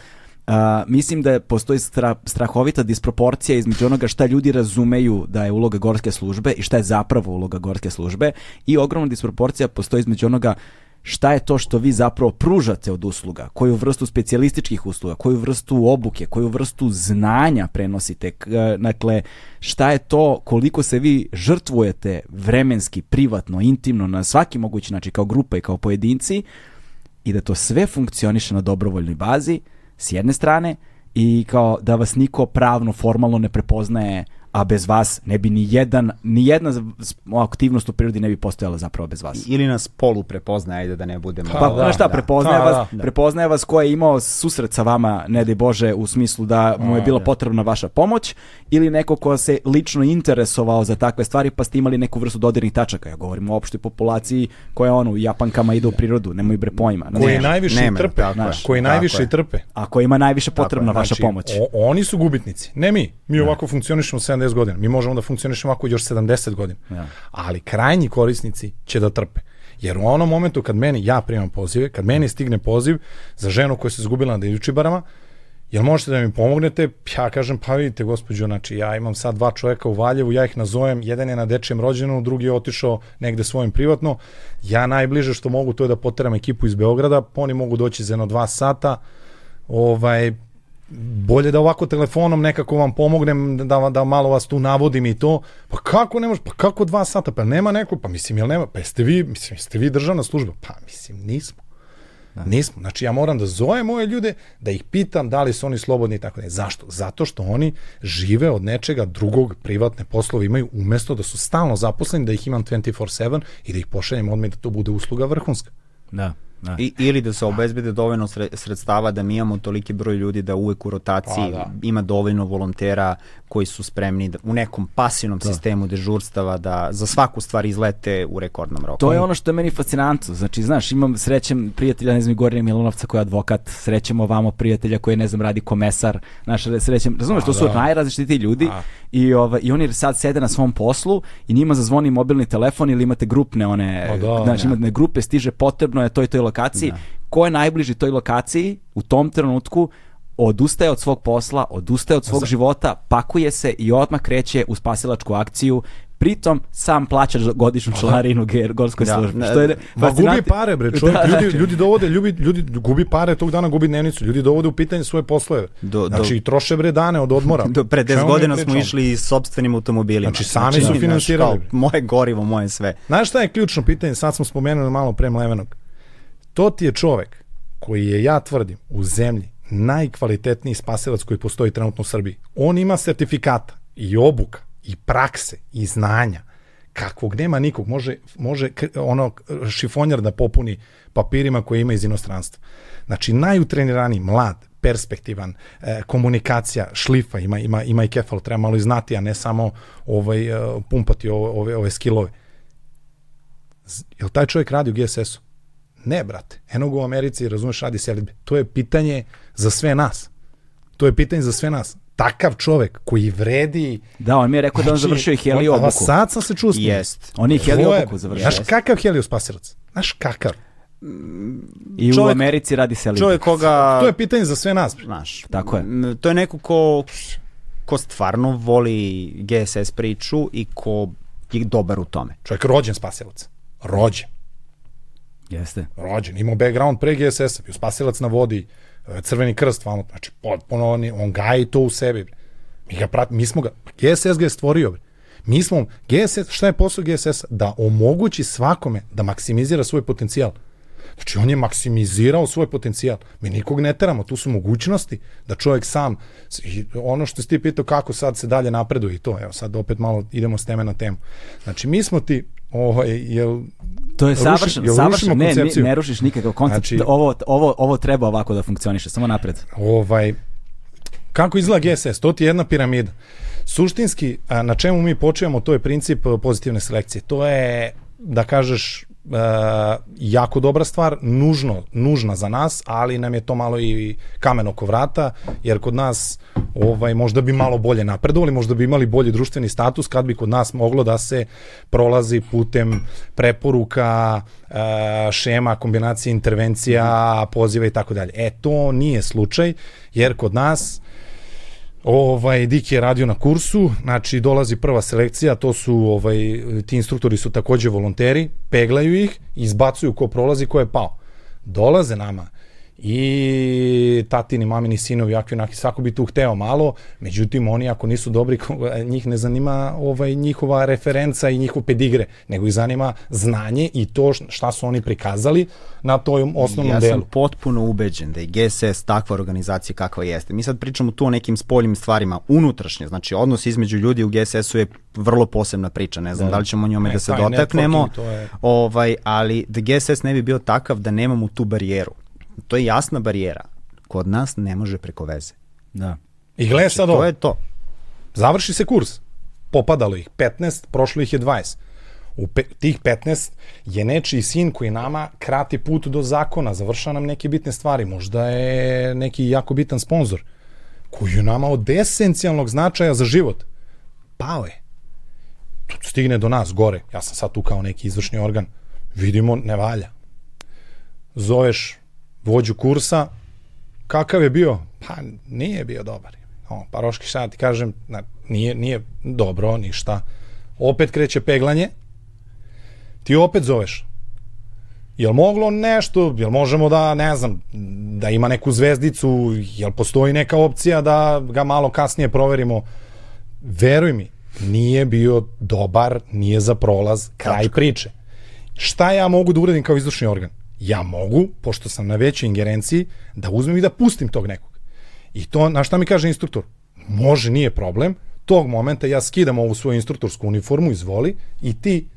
Uh, mislim da postoji stra, strahovita disproporcija između onoga šta ljudi razumeju da je uloga gorske službe i šta je zapravo uloga gorske službe i ogromna disproporcija postoji između onoga šta je to što vi zapravo pružate od usluga, koju vrstu specijalističkih usluga, koju vrstu obuke, koju vrstu znanja prenosite, dakle šta je to, koliko se vi žrtvujete vremenski, privatno, intimno, na svaki mogući način kao grupa i kao pojedinci i da to sve funkcioniše na dobrovoljnoj bazi s jedne strane i kao da vas niko pravno, formalno ne prepoznaje a bez vas ne bi ni jedan ni jedna aktivnost u prirodi ne bi postojala zapravo bez vas. Ili nas polu prepoznaje, ajde da ne budemo. Pa, da, šta, da. prepoznaje pa, vas, da. prepoznaje vas ko je imao susret sa vama, ne daj Bože, u smislu da mu je bila da. potrebna vaša pomoć ili neko ko se lično interesovao za takve stvari pa ste imali neku vrstu dodirnih tačaka. Ja govorim o opštoj populaciji koja ono u Japankama ide u prirodu, nemoj bre pojma. Koji najviše nema, trpe, znaš, koji najviše trpe. A koji ima najviše potrebna vaša znači, pomoć. O, oni su gubitnici, ne mi. Mi ovako funkcionišemo 70 godina. Mi možemo da funkcionišemo ovako još 70 godina. Ja. Ali krajnji korisnici će da trpe. Jer u onom momentu kad meni, ja primam pozive, kad meni stigne poziv za ženu koja se izgubila na Iljučibarama, jel možete da mi pomognete? Ja kažem, pa vidite gospođo, znači ja imam sad dva čoveka u Valjevu, ja ih nazovem, jedan je na dečijem rođenu, drugi je otišao negde svojim privatno. Ja najbliže što mogu to je da poteram ekipu iz Beograda, oni mogu doći za jedno dva sata, ovaj, bolje da ovako telefonom nekako vam pomognem da, da malo vas tu navodim i to. Pa kako ne može, pa kako dva sata, pa nema neko, pa mislim, jel nema, pa jeste vi, mislim, jeste vi državna služba? Pa mislim, nismo. Da. Nismo. Znači ja moram da zovem moje ljude, da ih pitam da li su oni slobodni i tako ne. Zašto? Zato što oni žive od nečega drugog, privatne poslove imaju umesto da su stalno zaposleni, da ih imam 24/7 i da ih pošaljem odmah da to bude usluga vrhunska. Da. Da. I, ili da se obezbede dovoljno sredstava da mi imamo toliki broj ljudi da uvek u rotaciji pa, da. ima dovoljno volontera koji su spremni da, u nekom pasivnom da. sistemu dežurstava da za svaku stvar izlete u rekordnom roku. To je ono što je meni fascinantno. Znači, znaš, imam srećem prijatelja, ne znam, Gorija Milanovca koji je advokat, srećem ovamo prijatelja koji, ne znam, radi komesar, znaš, srećem, razumeš, to su da. najrazličitiji ljudi A. i, ova, i oni sad sede na svom poslu i njima zazvoni mobilni telefon ili imate grupne one, da, znači, imate grupe, stiže potrebno je toj toj lokaciji. Da. Ko je najbliži toj lokaciji u tom trenutku odustaje od svog posla, odustaje od svog života, pakuje se i odmah kreće u spasilačku akciju pritom sam plaća godišnju članarinu gorskoj da, službi. Što je Ma gubi pare bre, čovjek, da, ljudi, znači- ljudi dovode, ljudi, ljudi gubi pare tog dana, gubi dnevnicu, ljudi dovode u pitanje svoje poslove. Do, znači do, troše bre dane od odmora. [LAUGHS] Do, pre 10 godina smo išli s sopstvenim automobilima. Znači sami znači, su finansirali. Kao, moje gorivo, moje sve. Znaš šta je ključno pitanje, sad smo spomenuli malo pre Mlevenog. To ti je čovek koji je, ja tvrdim, u zemlji najkvalitetniji spasilac koji postoji trenutno u Srbiji. On ima sertifikata i obuka i prakse i znanja kakvog nema nikog. Može, može ono šifonjar da popuni papirima koje ima iz inostranstva. Znači, najutreniraniji, mlad, perspektivan, e, komunikacija, šlifa, ima, ima, ima i kefal, treba malo i znati, a ne samo ovaj, e, pumpati ove, ove, ove skillove. Jel taj čovjek radi u GSS-u? Ne, brate. Eno u Americi, razumeš, radi selitbe. To je pitanje za sve nas. To je pitanje za sve nas. Takav čovek koji vredi... Da, on mi je rekao znači, da on znači, završio i Helio obuku. sad sam se čuo Jest. On je Helio obuku završio. Znaš kakav Helio spasilac? Znaš kakav? I čovjek, u Americi radi selitbe. Čovjek koga... To je pitanje za sve nas. Znaš, tako je. To je neko ko, ko stvarno voli GSS priču i ko je dobar u tome. Čovjek rođen spasilac. Rođen. Jeste. Rođen, imao background pre GSS-a, bio spasilac na vodi, crveni krst, vamo, znači potpuno on, on gaji to u sebi. Mi ga pratimo, mi smo ga, GSS ga je stvorio. Bre. Mi smo, GSS, šta je posao GSS? Da omogući svakome da maksimizira svoj potencijal. Znači, on je maksimizirao svoj potencijal. Mi nikog ne teramo, tu su mogućnosti da čovjek sam, ono što si ti pitao kako sad se dalje napreduje i to, evo sad opet malo idemo s teme na temu. Znači, mi smo ti, ovaj, jel, To je savršeno, savršeno, ne, ne, ne rušiš nikakav koncept, znači, ovo, ovo, ovo treba ovako da funkcioniše, samo napred. Ovaj, kako izgleda GSS? To ti je jedna piramida. Suštinski, na čemu mi počujemo, to je princip pozitivne selekcije. To je, da kažeš, e, jako dobra stvar, nužno, nužna za nas, ali nam je to malo i kamen oko vrata, jer kod nas ovaj, možda bi malo bolje napredovali, možda bi imali bolji društveni status kad bi kod nas moglo da se prolazi putem preporuka, e, šema, kombinacije intervencija, poziva i tako dalje. E, to nije slučaj, jer kod nas Ovaj Dik je radio na kursu, znači dolazi prva selekcija, to su ovaj ti instruktori su takođe volonteri, peglaju ih, izbacuju ko prolazi, ko je pao. Dolaze nama i tatini, mamini, sinovi, jakvi, onaki, svako bi tu hteo malo, međutim, oni ako nisu dobri, njih ne zanima ovaj, njihova referenca i njihov pedigre, nego ih zanima znanje i to šta su oni prikazali na tom osnovnom delu. Ja sam potpuno ubeđen da je GSS takva organizacija kakva jeste. Mi sad pričamo tu o nekim spoljnim stvarima, unutrašnje, znači odnos između ljudi u GSS-u je vrlo posebna priča, ne znam da, da li ćemo njome ne, da se dotaknemo, je... ovaj, ali da GSS ne bi bio takav da nemamo tu barijeru to je jasna barijera. Kod nas ne može preko veze. Da. I gle sad ovo. To je to. Završi se kurs. Popadalo ih 15, prošlo ih je 20. U pe, tih 15 je nečiji sin koji nama krati put do zakona, završava nam neke bitne stvari, možda je neki jako bitan sponsor, koji je nama od esencijalnog značaja za život. Pao je. Tu stigne do nas, gore. Ja sam sad tu kao neki izvršni organ. Vidimo, ne valja. Zoveš vođu kursa, kakav je bio? Pa nije bio dobar. O, paroški šta ti kažem, na, nije, nije dobro, ništa. Opet kreće peglanje, ti opet zoveš. Jel moglo nešto, jel možemo da, ne znam, da ima neku zvezdicu, jel postoji neka opcija da ga malo kasnije proverimo? Veruj mi, nije bio dobar, nije za prolaz, kraj Tačka. priče. Šta ja mogu da uradim kao izvršni organ? Ja mogu, pošto sam na većoj ingerenciji, da uzmem i da pustim tog nekog. I to, na šta mi kaže instruktor? Može, nije problem, tog momenta ja skidam ovu svoju instruktorsku uniformu, izvoli, i ti,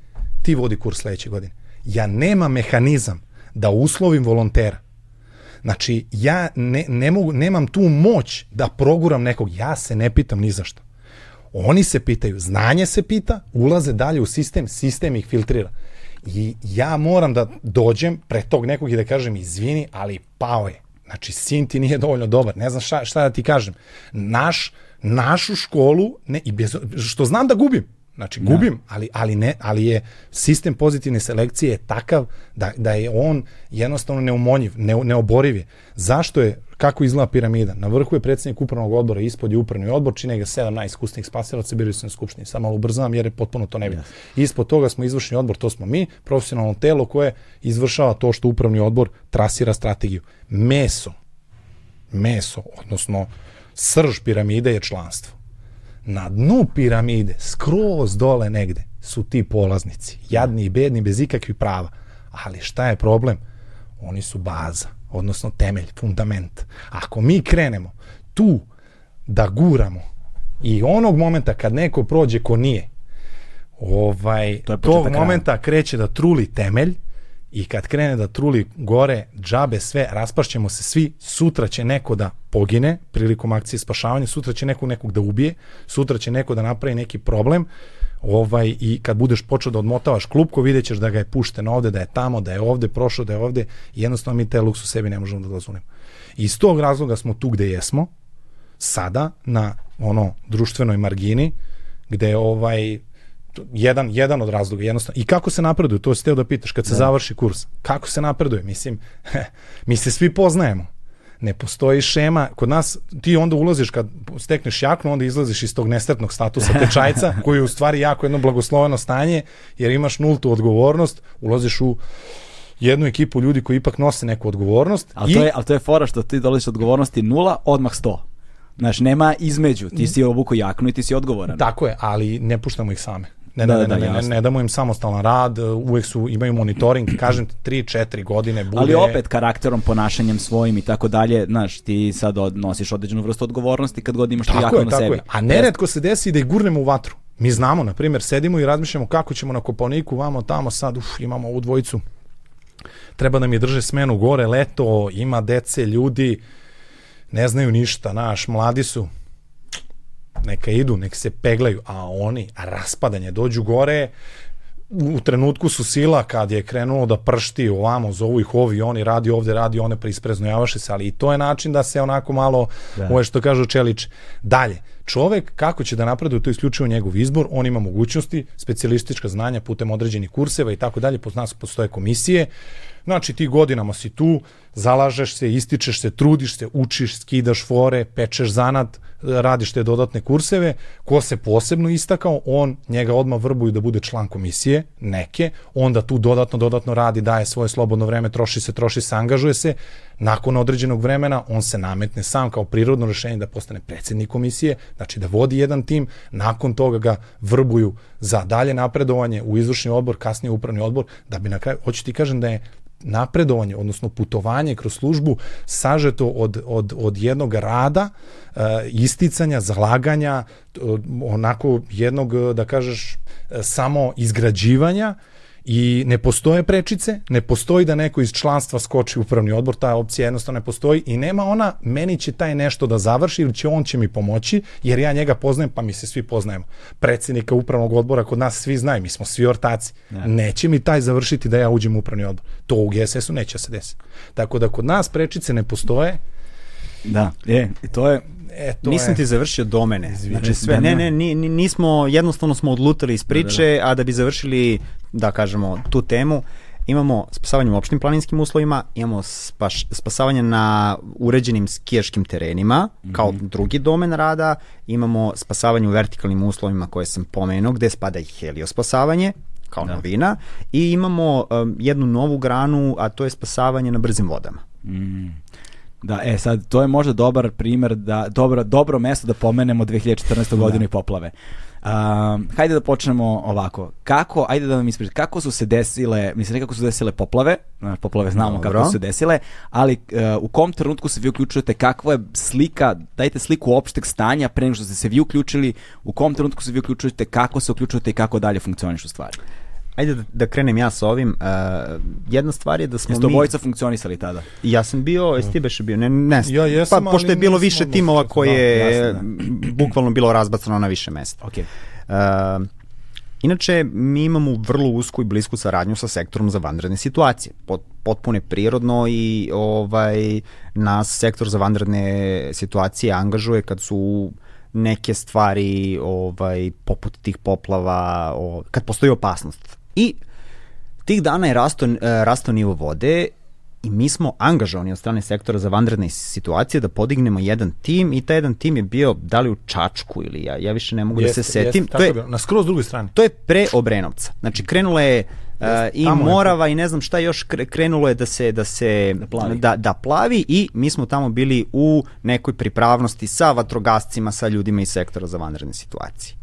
ti vodi kurs sledeće godine. Ja nemam mehanizam da uslovim volontera. Znači, ja ne, ne mogu, nemam tu moć da proguram nekog, ja se ne pitam ni za što. Oni se pitaju, znanje se pita, ulaze dalje u sistem, sistem ih filtrira. I ja moram da dođem pre tog nekog i da kažem izvini, ali pao je. Znači, sin ti nije dovoljno dobar. Ne znam šta, šta da ti kažem. Naš, našu školu, ne, i bez, što znam da gubim, Znači, da. gubim, ali, ali, ne, ali je sistem pozitivne selekcije je takav da, da je on jednostavno neumonjiv, ne, neoboriv je. Zašto je, kako izgleda piramida? Na vrhu je predsednik upravnog odbora, ispod je upravni odbor, čine ga 7 najiskusnijih spasilaca, biraju se na skupštini. Samo malo ubrzavam jer je potpuno to nebitno. Yes. Ispod toga smo izvršni odbor, to smo mi, profesionalno telo koje izvršava to što upravni odbor trasira strategiju. Meso, meso, odnosno srž piramide je članstvo na dnu piramide, skroz dole negde, su ti polaznici. Jadni i bedni, bez ikakvih prava. Ali šta je problem? oni su baza, odnosno temelj, fundament. Ako mi krenemo tu da guramo i onog momenta kad neko prođe ko nije, ovaj, to tog momenta kreće da truli temelj i kad krene da truli gore džabe sve, raspašćemo se svi, sutra će neko da pogine prilikom akcije spašavanja, sutra će neko nekog da ubije, sutra će neko da napravi neki problem, ovaj, i kad budeš počeo da odmotavaš klupko, vidjet ćeš da ga je pušten ovde, da je tamo, da je ovde, prošao, da je ovde, i jednostavno mi te luksu sebi ne možemo da dozvolimo. I iz tog razloga smo tu gde jesmo, sada, na ono društvenoj margini, gde ovaj, jedan, jedan od razloga, jednostavno. I kako se napreduje, to si teo da pitaš, kad se da. završi kurs, kako se napreduje? Mislim, [LAUGHS] mi se svi poznajemo. Ne postoji šema, kod nas ti onda ulaziš kad stekneš jaknu, onda izlaziš iz tog nesretnog statusa [LAUGHS] tečajca, koji je u stvari jako jedno blagosloveno stanje, jer imaš nultu odgovornost, ulaziš u jednu ekipu ljudi koji ipak nose neku odgovornost. Ali, i... to, je, ali to je fora što ti dolaziš odgovornosti nula, odmah sto. Znaš, nema između, ti si obuku jaknu i ti si odgovoran. Tako je, ali ne puštamo ih same. Ne, da, ne, da, ne, ne, ne, damo im samostalan rad, uvek su, imaju monitoring, [CLEARS THROAT] kažem ti, 3-4 godine bude... Ali opet karakterom, ponašanjem svojim i tako dalje, znaš, ti sad nosiš određenu vrstu odgovornosti kad god imaš tako jako je, na tako sebi. Je. A neretko se desi da ih gurnemo u vatru. Mi znamo, na primjer, sedimo i razmišljamo kako ćemo na Koponiku, vamo tamo sad, uf, imamo ovu dvojicu, treba da mi drže smenu gore, leto, ima dece, ljudi, ne znaju ništa, naš, mladi su, neka idu, nek se peglaju, a oni, a raspadanje, dođu gore, u trenutku su sila kad je krenulo da pršti ovamo, zovu ih ovi, oni radi ovde, radi one, prisprezno javaše se, ali i to je način da se onako malo, da. ovo što kažu Čelić, dalje. Čovek, kako će da napreduje, to je isključivo njegov izbor, on ima mogućnosti, specijalistička znanja putem određenih kurseva i tako dalje, po nas postoje komisije, Znači ti godinama si tu, zalažeš se, ističeš se, trudiš se, učiš, skidaš fore, pečeš zanat, radiš te dodatne kurseve, ko se posebno istakao, on njega odmah vrbuju da bude član komisije, neke, onda tu dodatno, dodatno radi, daje svoje slobodno vreme, troši se, troši se, angažuje se, nakon određenog vremena on se nametne sam kao prirodno rešenje da postane predsednik komisije, znači da vodi jedan tim, nakon toga ga vrbuju za dalje napredovanje u izvršni odbor, kasnije upravni odbor, da bi na kraju, hoću ti kažem da je napredovanje, odnosno putovanje kroz službu sažeto od, od, od jednog rada, e, isticanja, zalaganja, onako jednog, da kažeš, e, samo izgrađivanja I ne postoje prečice, ne postoji da neko iz članstva skoči u upravni odbor, ta opcija jednostavno ne postoji i nema ona, meni će taj nešto da završi ili će on će mi pomoći, jer ja njega poznajem, pa mi se svi poznajemo. Predsednika upravnog odbora kod nas svi znaju, mi smo svi ortaci. Ne. Neće mi taj završiti da ja uđem u upravni odbor. To u GSS-u neće se desiti. Tako da kod nas prečice ne postoje, Da, je, i to je, E, to Nisam je... ti završio domene. Znači sve, ne, ne, ni, nismo, jednostavno smo odlutali iz priče, da, da. a da bi završili, da kažemo, tu temu, imamo spasavanje u opštim planinskim uslovima, imamo spaš, spasavanje na uređenim skijaškim terenima, mm -hmm. kao drugi domen rada, imamo spasavanje u vertikalnim uslovima koje sam pomenuo, gde spada i heliospasavanje, kao da. novina, i imamo um, jednu novu granu, a to je spasavanje na brzim vodama. Mm. Da, e sad, to je možda dobar primer, da, dobro, dobro mesto da pomenemo 2014. godinu da. i poplave. Um, hajde da počnemo ovako. Kako, ajde da vam ispričam, kako su se desile, mislim kako su se desile poplave, poplave znamo Dobro. kako su se desile, ali uh, u kom trenutku se vi uključujete, kakva je slika, dajte sliku opšteg stanja pre nego što ste se vi uključili, u kom trenutku se vi uključujete, kako se uključujete i kako dalje funkcionišu stvari. Ajde da, da krenem ja sa ovim. Uh, jedna stvar je da smo Jeste mi... obojica funkcionisali tada? Ja sam bio, jesi ti beše bio? Ne, ne, ja jesam, pa, pošto je bilo više timova koje da, je da. bukvalno bilo razbacano na više mesta. Okay. Uh, Inače, mi imamo vrlo usku i blisku saradnju sa sektorom za vanredne situacije. Pot, potpuno prirodno i ovaj nas sektor za vanredne situacije angažuje kad su neke stvari ovaj poput tih poplava, o, kad postoji opasnost I tih dana je rasto, e, rasto nivo vode i mi smo angažovani od strane sektora za vanredne situacije da podignemo jedan tim i taj jedan tim je bio da li u Čačku ili ja, ja više ne mogu jeste, da se setim. Jeste, to je, je na skroz drugoj strani. To je pre Obrenovca. Znači krenula je Uh, i Morava je. i ne znam šta još krenulo je da se da se da plavi. Da, da plavi i mi smo tamo bili u nekoj pripravnosti sa vatrogascima, sa ljudima iz sektora za vanredne situacije.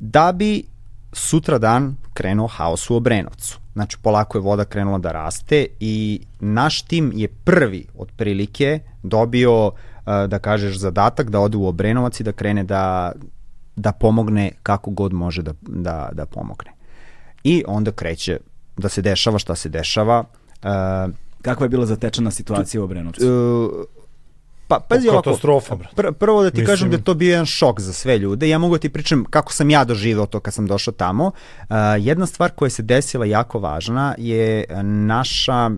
Da bi sutra dan krenuo haos u Obrenovcu. znači polako je voda krenula da raste i naš tim je prvi otprilike dobio, da kažeš, zadatak da ode u Obrenovac i da krene da, da pomogne kako god može da, da, da pomogne. I onda kreće da se dešava šta se dešava. Uh, Kakva je bila zatečena situacija u Obrenovcu? Pa, pazi ovako, katastrofa, pr prvo da ti Mislim... kažem da je to bio jedan šok za sve ljude. Ja mogu da ti pričam kako sam ja doživao to kad sam došao tamo. Uh, jedna stvar koja se desila jako važna je naša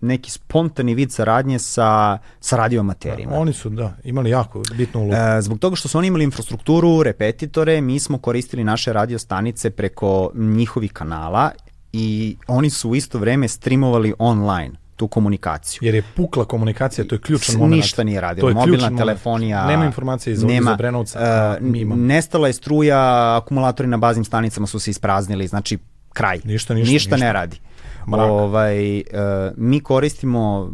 neki spontani vid saradnje sa, sa radiomaterima. Da, oni su, da, imali jako bitnu ulogu. E, zbog toga što su oni imali infrastrukturu, repetitore, mi smo koristili naše radiostanice preko njihovih kanala i oni su u isto vreme streamovali online tu komunikaciju. Jer je pukla komunikacija, to je ključan moment. Ništa nije radilo. Mobilna telefonija... Nema informacije iz nema, Brenovca, uh. Nestala je struja, akumulatori na baznim stanicama su se ispraznili, znači kraj. Ništa, ništa, ništa, ništa. ne radi. Mrak. Ovaj, uh, mi koristimo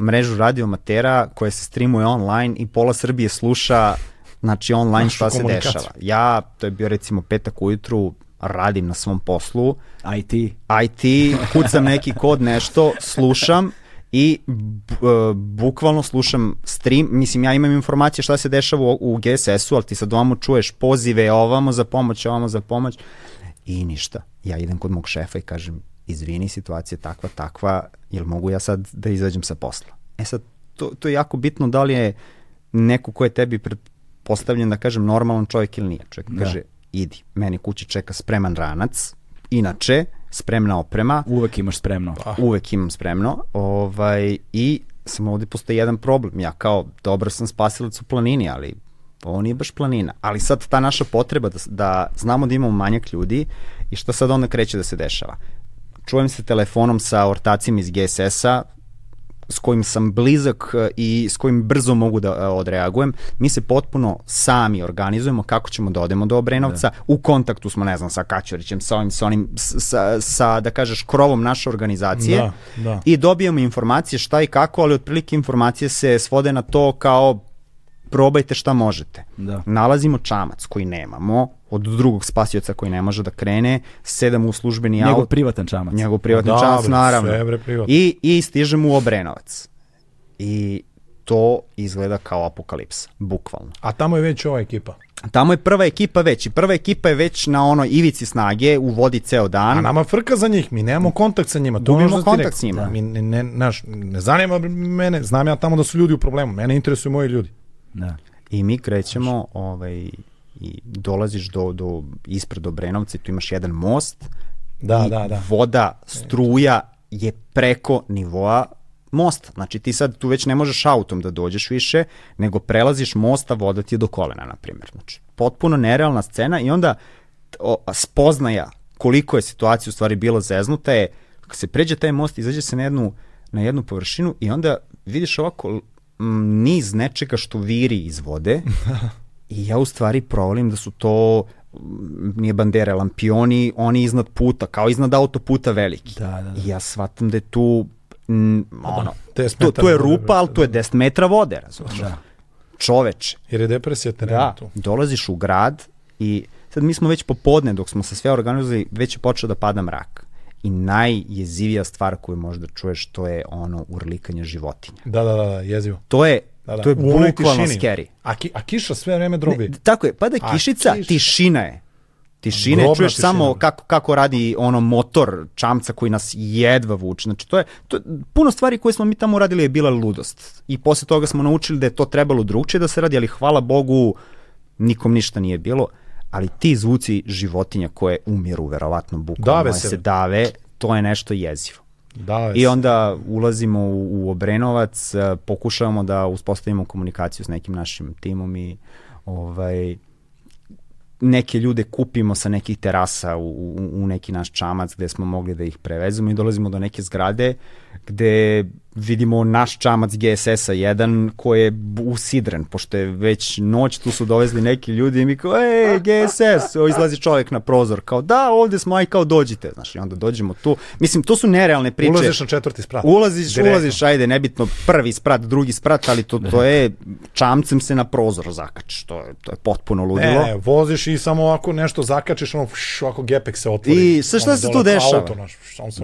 mrežu radiomatera koja se streamuje online i pola Srbije sluša znači online Našu šta se dešava. Ja, to je bio recimo petak ujutru, radim na svom poslu. IT. IT, kucam neki kod, nešto, slušam i bukvalno slušam stream, mislim ja imam informacije šta se dešava u, u GSS-u, ali ti sad ovamo čuješ pozive ovamo za pomoć, ovamo za pomoć i ništa. Ja idem kod mog šefa i kažem, izvini, situacija takva, takva, jel mogu ja sad da izađem sa posla? E sad, to, to je jako bitno da li je neko ko je tebi postavljen da kažem normalan čovjek ili nije. Čovjek da. kaže, idi, meni kući čeka spreman ranac, inače, spremna oprema. Uvek imaš spremno. Pa. Uvek imam spremno. Ovaj, I samo ovde postoji jedan problem. Ja kao, dobro sam spasilac u planini, ali ovo nije baš planina. Ali sad ta naša potreba da, da znamo da imamo manjak ljudi i šta sad onda kreće da se dešava. Čujem se telefonom sa ortacima iz GSS-a, s kojim sam blizak e, i s kojim brzo mogu da e, odreagujem, mi se potpuno sami organizujemo kako ćemo da odemo do Obrenovca, da. u kontaktu smo, ne znam, sa Kaćorićem, sa ovim, sa onim, sa, sa da kažeš, krovom naše organizacije da, da. i dobijamo informacije šta i kako, ali otprilike informacije se svode na to kao probajte šta možete. Da. Nalazimo čamac koji nemamo, od drugog spasioca koji ne može da krene, sedam u službeni njegov auto. Njegov privatan čamac. Njegov privatan da, čamac, naravno. Sve bre, I, I stižemo u Obrenovac. I to izgleda kao apokalipsa, bukvalno. A tamo je već ova ekipa? Tamo je prva ekipa već i prva ekipa je već na onoj ivici snage, u vodi ceo dan. A nama frka za njih, mi nemamo kontakt sa njima. To Gubimo kontakt s njima. Da. Mi ne, ne, naš, ne zanima mene, znam ja tamo da su ljudi u problemu, mene interesuju moji ljudi. Da. I mi krećemo ovaj, i dolaziš do, do ispred Obrenovca i tu imaš jedan most da, i da, da. voda, struja je preko nivoa mosta. Znači ti sad tu već ne možeš autom da dođeš više, nego prelaziš mosta, voda ti je do kolena, na primjer. Znači, potpuno nerealna scena i onda o, spoznaja koliko je situacija u stvari bila zeznuta je, kad se pređe taj most, izađe se na jednu, na jednu površinu i onda vidiš ovako niz nečega što viri iz vode [LAUGHS] i ja u stvari provalim da su to nije bandere, lampioni, oni iznad puta, kao iznad autoputa veliki. Da, da, da. I ja shvatam da je tu m, da, ono, da, tu, tu je rupa, ali tu je 10 metra vode, razumiješ? Da. Čoveče. Jer je depresija terena da, tu. dolaziš u grad i sad mi smo već popodne, dok smo se sve organizovali, već je počeo da pada mrak i najjezivija stvar koju možda čuješ to je ono urlikanje životinja. Da, da, da, da jezivo. To je Da, da. To je bukvalno scary. A, ki, a kiša sve vreme drobi. Ne, tako je, pada kišica, kiš... tišina je. Tišine, Grobna čuješ tišina. samo kako, kako radi ono motor čamca koji nas jedva vuče. Znači, to je, to je, puno stvari koje smo mi tamo radili je bila ludost. I posle toga smo naučili da je to trebalo drugčije da se radi, ali hvala Bogu nikom ništa nije bilo ali ti zvuci životinja koje umiru verovatno bukvalno dave se. se dave, to je nešto jezivo. Dave I onda ulazimo u, u Obrenovac, e, pokušavamo da uspostavimo komunikaciju s nekim našim timom i ovaj, neke ljude kupimo sa nekih terasa u, u, u neki naš čamac gde smo mogli da ih prevezemo i dolazimo do neke zgrade gde vidimo naš čamac GSS-a jedan koji je usidren, pošto je već noć, tu su dovezli neki ljudi i mi kao, ej, GSS, o, izlazi čovjek na prozor, kao, da, ovde smo, aj kao dođite, znaš, i onda dođemo tu. Mislim, to su nerealne priče. Ulaziš na četvrti sprat. Ulaziš, Direktno. ulaziš, ajde, nebitno, prvi sprat, drugi sprat, ali to, to je, čamcem se na prozor zakačiš, to je, to je potpuno ludilo. Ne, voziš i samo ako nešto zakačiš, ono, š, ako gepek se otvori. I sve šta se tu dešava? Auto, naš, se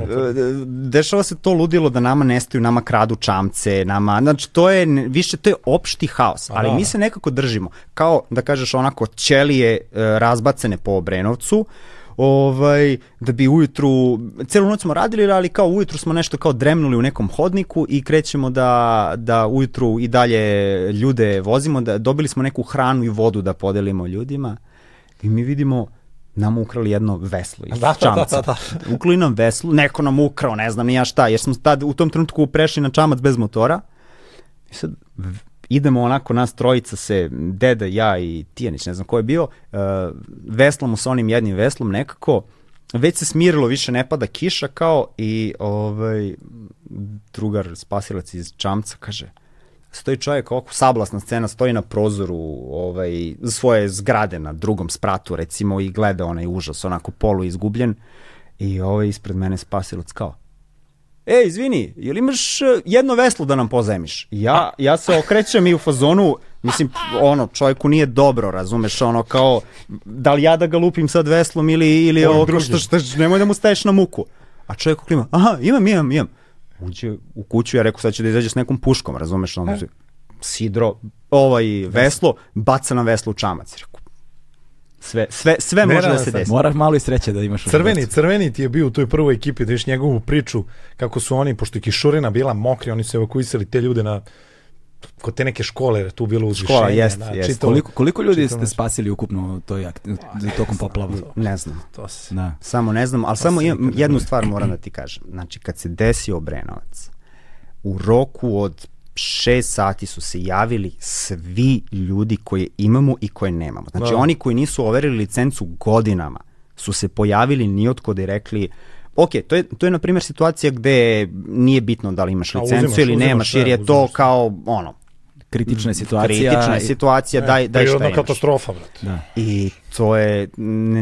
dešava se to ludilo da nama nestaju, nama kradu čamce, nama, znači to je, više to je opšti haos, ali da. mi se nekako držimo, kao da kažeš onako ćelije e, razbacene po Obrenovcu, ovaj, da bi ujutru, celu noć smo radili, ali kao ujutru smo nešto kao dremnuli u nekom hodniku i krećemo da, da ujutru i dalje ljude vozimo, da dobili smo neku hranu i vodu da podelimo ljudima i mi vidimo nam ukrali jedno veslo iz da, čamca. Da, da, da. Ukrali nam veslo, neko nam ukrao, ne znam ni ja šta, jer smo tad u tom trenutku prešli na čamac bez motora. I sad idemo onako, nas trojica se, deda, ja i Tijanić, ne znam ko je bio, uh, veslamo sa onim jednim veslom nekako, već se smirilo, više ne pada kiša kao i ovaj, drugar spasilac iz čamca kaže, stoji čovjek ovako sablasna scena, stoji na prozoru ovaj, svoje zgrade na drugom spratu recimo i gleda onaj užas, onako polu izgubljen i ovaj ispred mene spasilac kao Ej, izvini, jel imaš e, jedno veslo da nam pozajmiš? Ja, ja se okrećem i u fazonu, mislim, ono, čovjeku nije dobro, razumeš, ono, kao, da li ja da ga lupim sad veslom ili, ili ovo, ovo što, što, nemoj da mu staješ na muku. A čovjek klima, aha, imam, imam, imam uđe u kuću, ja rekao sad će da izađe s nekom puškom, razumeš, ono, e. sidro, ovaj veslo, baca na veslo u čamac. Rekao, sve, sve, sve ne, može da se desi. Moraš malo i sreće da imaš. Crveni, crveni ti je bio u toj prvoj ekipi, da viš njegovu priču, kako su oni, pošto je kišurina bila mokri, oni su evakuisali te ljude na kod te neke škole tu bilo uzvišenje. Škola, jest, da, jest. Čitalo, koliko, koliko ljudi ste spasili ukupno toj, tokom poplava? Ne znam. To se. Da. Samo ne znam, ali to samo jednu stvar moram da ti kažem. Znači, kad se desio Obrenovac, u roku od 6 sati su se javili svi ljudi koje imamo i koje nemamo. Znači, da. oni koji nisu overili licencu godinama su se pojavili nijotko i rekli ok, to je, to je na primjer situacija gde nije bitno da li imaš licencu uzimaš, ili uzimaš, nemaš, jer je to kao, ono, kritična situacija. Kritična je situacija, daj, daj šta imaš. katastrofa, brate. Da. I to je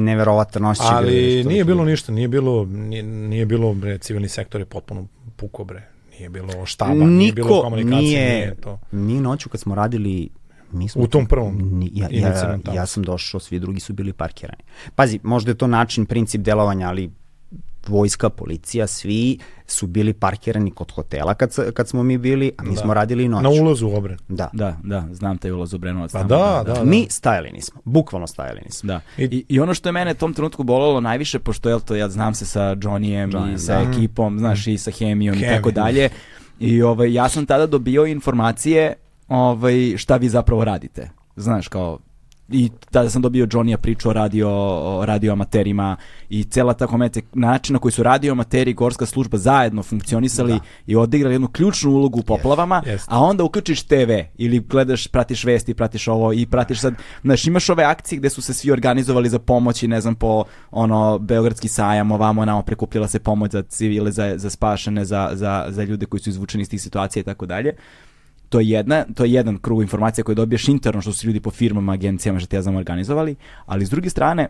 neverovatno osjećaj. Ali nije bilo ništa, nije bilo, nije, nije bilo, bre, civilni sektor je potpuno puko, bre. Nije bilo štaba, Niko nije bilo komunikacije, nije, nije to. Nije noću kad smo radili mi smo u tom prvom ni, ja, ja, ja sam došao, svi drugi su bili parkirani. Pazi, možda je to način, princip delovanja, ali vojska, policija, svi su bili parkirani kod hotela kad, kad smo mi bili, a mi da. smo radili noć. Na ulazu u Obren. Da. Da, da, znam taj ulaz u Obrenovac. Pa da, da, da, da, Mi stajali nismo, bukvalno stajali nismo. Da. I, I ono što je mene tom trenutku bolelo najviše, pošto je to, ja znam se sa Johnnyem Johnny, i sa da. ekipom, znaš, mm. i sa hemijom Hemijom. i tako dalje. I ovaj, ja sam tada dobio informacije ovaj, šta vi zapravo radite. Znaš, kao, i tada sam dobio Johnny-a priču o radio, o radio amaterima i cela ta komete, način na koji su radio amateri i gorska služba zajedno funkcionisali da. i odigrali jednu ključnu ulogu u poplavama, yes, yes. a onda uključiš TV ili gledaš, pratiš vesti, pratiš ovo i pratiš sad, znaš, imaš ove akcije gde su se svi organizovali za pomoć i ne znam, po ono, Beogradski sajam, ovamo, namo, prekupljala se pomoć za civile, za, za spašene, za, za, za ljude koji su izvučeni iz tih situacija i tako dalje to je jedna, to je jedan krug informacija koje dobiješ interno što su ljudi po firmama, agencijama, što te ja znam organizovali, ali s druge strane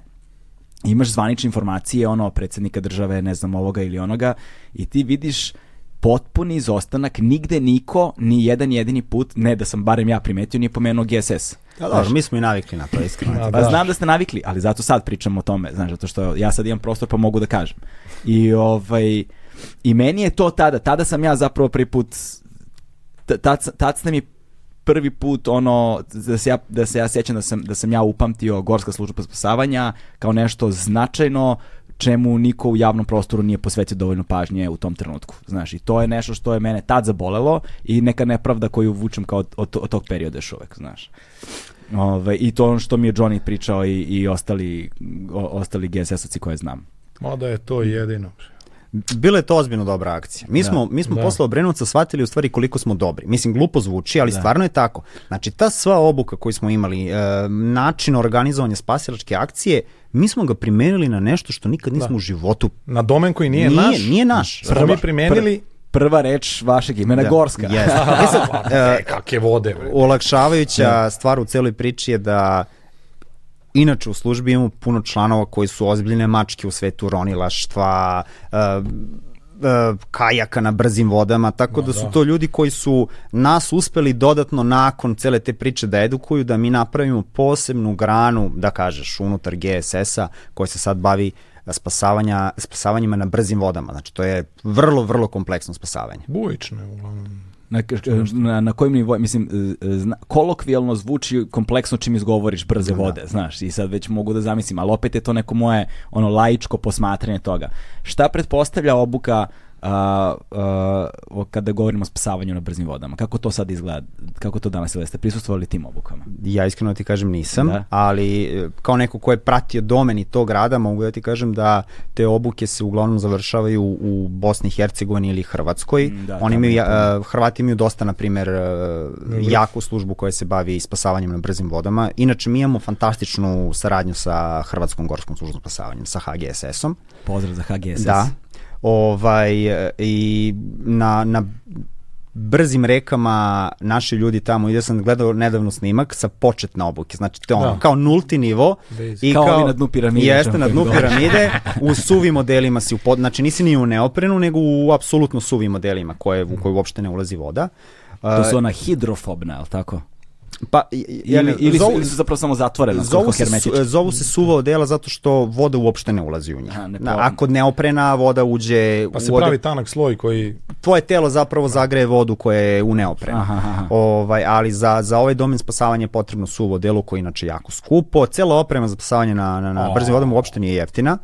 imaš zvanične informacije ono predsednika države, ne znam ovoga ili onoga i ti vidiš potpuni izostanak, nigde niko, ni jedan jedini put, ne da sam barem ja primetio, nije pomenuo GSS. Da, da, mi smo i navikli na to, iskreno. Da, pa da. znam da ste navikli, ali zato sad pričam o tome, znaš, zato što ja sad imam prostor pa mogu da kažem. I ovaj, i meni je to tada, tada sam ja zapravo prvi put tad, tad ste mi prvi put ono da se ja da se ja sećam da sam da sam ja upamtio gorska služba spasavanja kao nešto značajno čemu niko u javnom prostoru nije posvetio dovoljno pažnje u tom trenutku. Znaš, i to je nešto što je mene tad zabolelo i neka nepravda koju vučem kao od, od, od tog perioda još uvek, znaš. Ove, I to ono što mi je Johnny pričao i, i ostali, o, ostali GSS-ovci koje znam. Mada je to jedino. Bila je to ozbiljno dobra akcija. Mi da. smo, mi smo da. posle Obrenovca shvatili u stvari koliko smo dobri. Mislim, glupo zvuči, ali da. stvarno je tako. Znači, ta sva obuka koju smo imali, e, način organizovanja spasilačke akcije, mi smo ga primenili na nešto što nikad nismo da. u životu. Na domen koji nije, nije naš. Nije naš. Smo mi primenili prva reč vašeg imena da. Gorska. Yes. e, [LAUGHS] kakve vode. Bre. Olakšavajuća da. stvar u celoj priči je da Inače, u službi imamo puno članova koji su ozbiljne mačke u svetu ronilaštva, uh, kajaka na brzim vodama, tako da, da su da. to ljudi koji su nas uspeli dodatno nakon cele te priče da edukuju, da mi napravimo posebnu granu, da kažeš, unutar GSS-a koja se sad bavi spasavanja, spasavanjima na brzim vodama. Znači, to je vrlo, vrlo kompleksno spasavanje. Bujične, uglavnom. Na, na, na kojim nivou, mislim, zna, kolokvijalno zvuči kompleksno čim izgovoriš brze da. vode, znaš, i sad već mogu da zamislim, ali opet je to neko moje ono laičko posmatranje toga. Šta pretpostavlja obuka a, a, kada govorimo o spasavanju na brzim vodama. Kako to sad izgleda? Kako to danas izgleda? Ste prisustvovali tim obukama? Ja iskreno ti kažem nisam, da. ali e, kao neko ko je pratio domeni tog rada, mogu da ti kažem da te obuke se uglavnom završavaju u Bosni i Hercegovini ili Hrvatskoj. Mm, da, Oni imaju, uh, Hrvati imaju dosta, na primer, uh, jaku službu koja se bavi spasavanjem na brzim vodama. Inače, mi imamo fantastičnu saradnju sa Hrvatskom gorskom službom spasavanjem, sa HGSS-om. Pozdrav za HGSS. Da, ovaj, i na, na brzim rekama naši ljudi tamo, ide sam gledao nedavno snimak sa početne obuke, znači to ono, da. kao nulti nivo i kao, kao na dnu piramide. Jeste na dnu piramide, u [LAUGHS] suvim modelima si u pod, znači nisi ni u neoprenu, nego u apsolutno suvim modelima koje, u koje uopšte ne ulazi voda. To su ona hidrofobna, li tako? Pa, ja, ili, ili, zovu, ili su zapravo samo zatvorena, zovu se, su, zovu se suva odela zato što voda uopšte ne ulazi u njih. ne Na, ako neoprena voda uđe... Pa se vode, pravi tanak sloj koji... Tvoje telo zapravo zagreje vodu koja je u neoprenu. Aha, aha. Ovaj, ali za, za ovaj domen spasavanja je potrebno suvo odelo koje je inače jako skupo. Cela oprema za spasavanje na, na, na brzim vodama uopšte nije jeftina.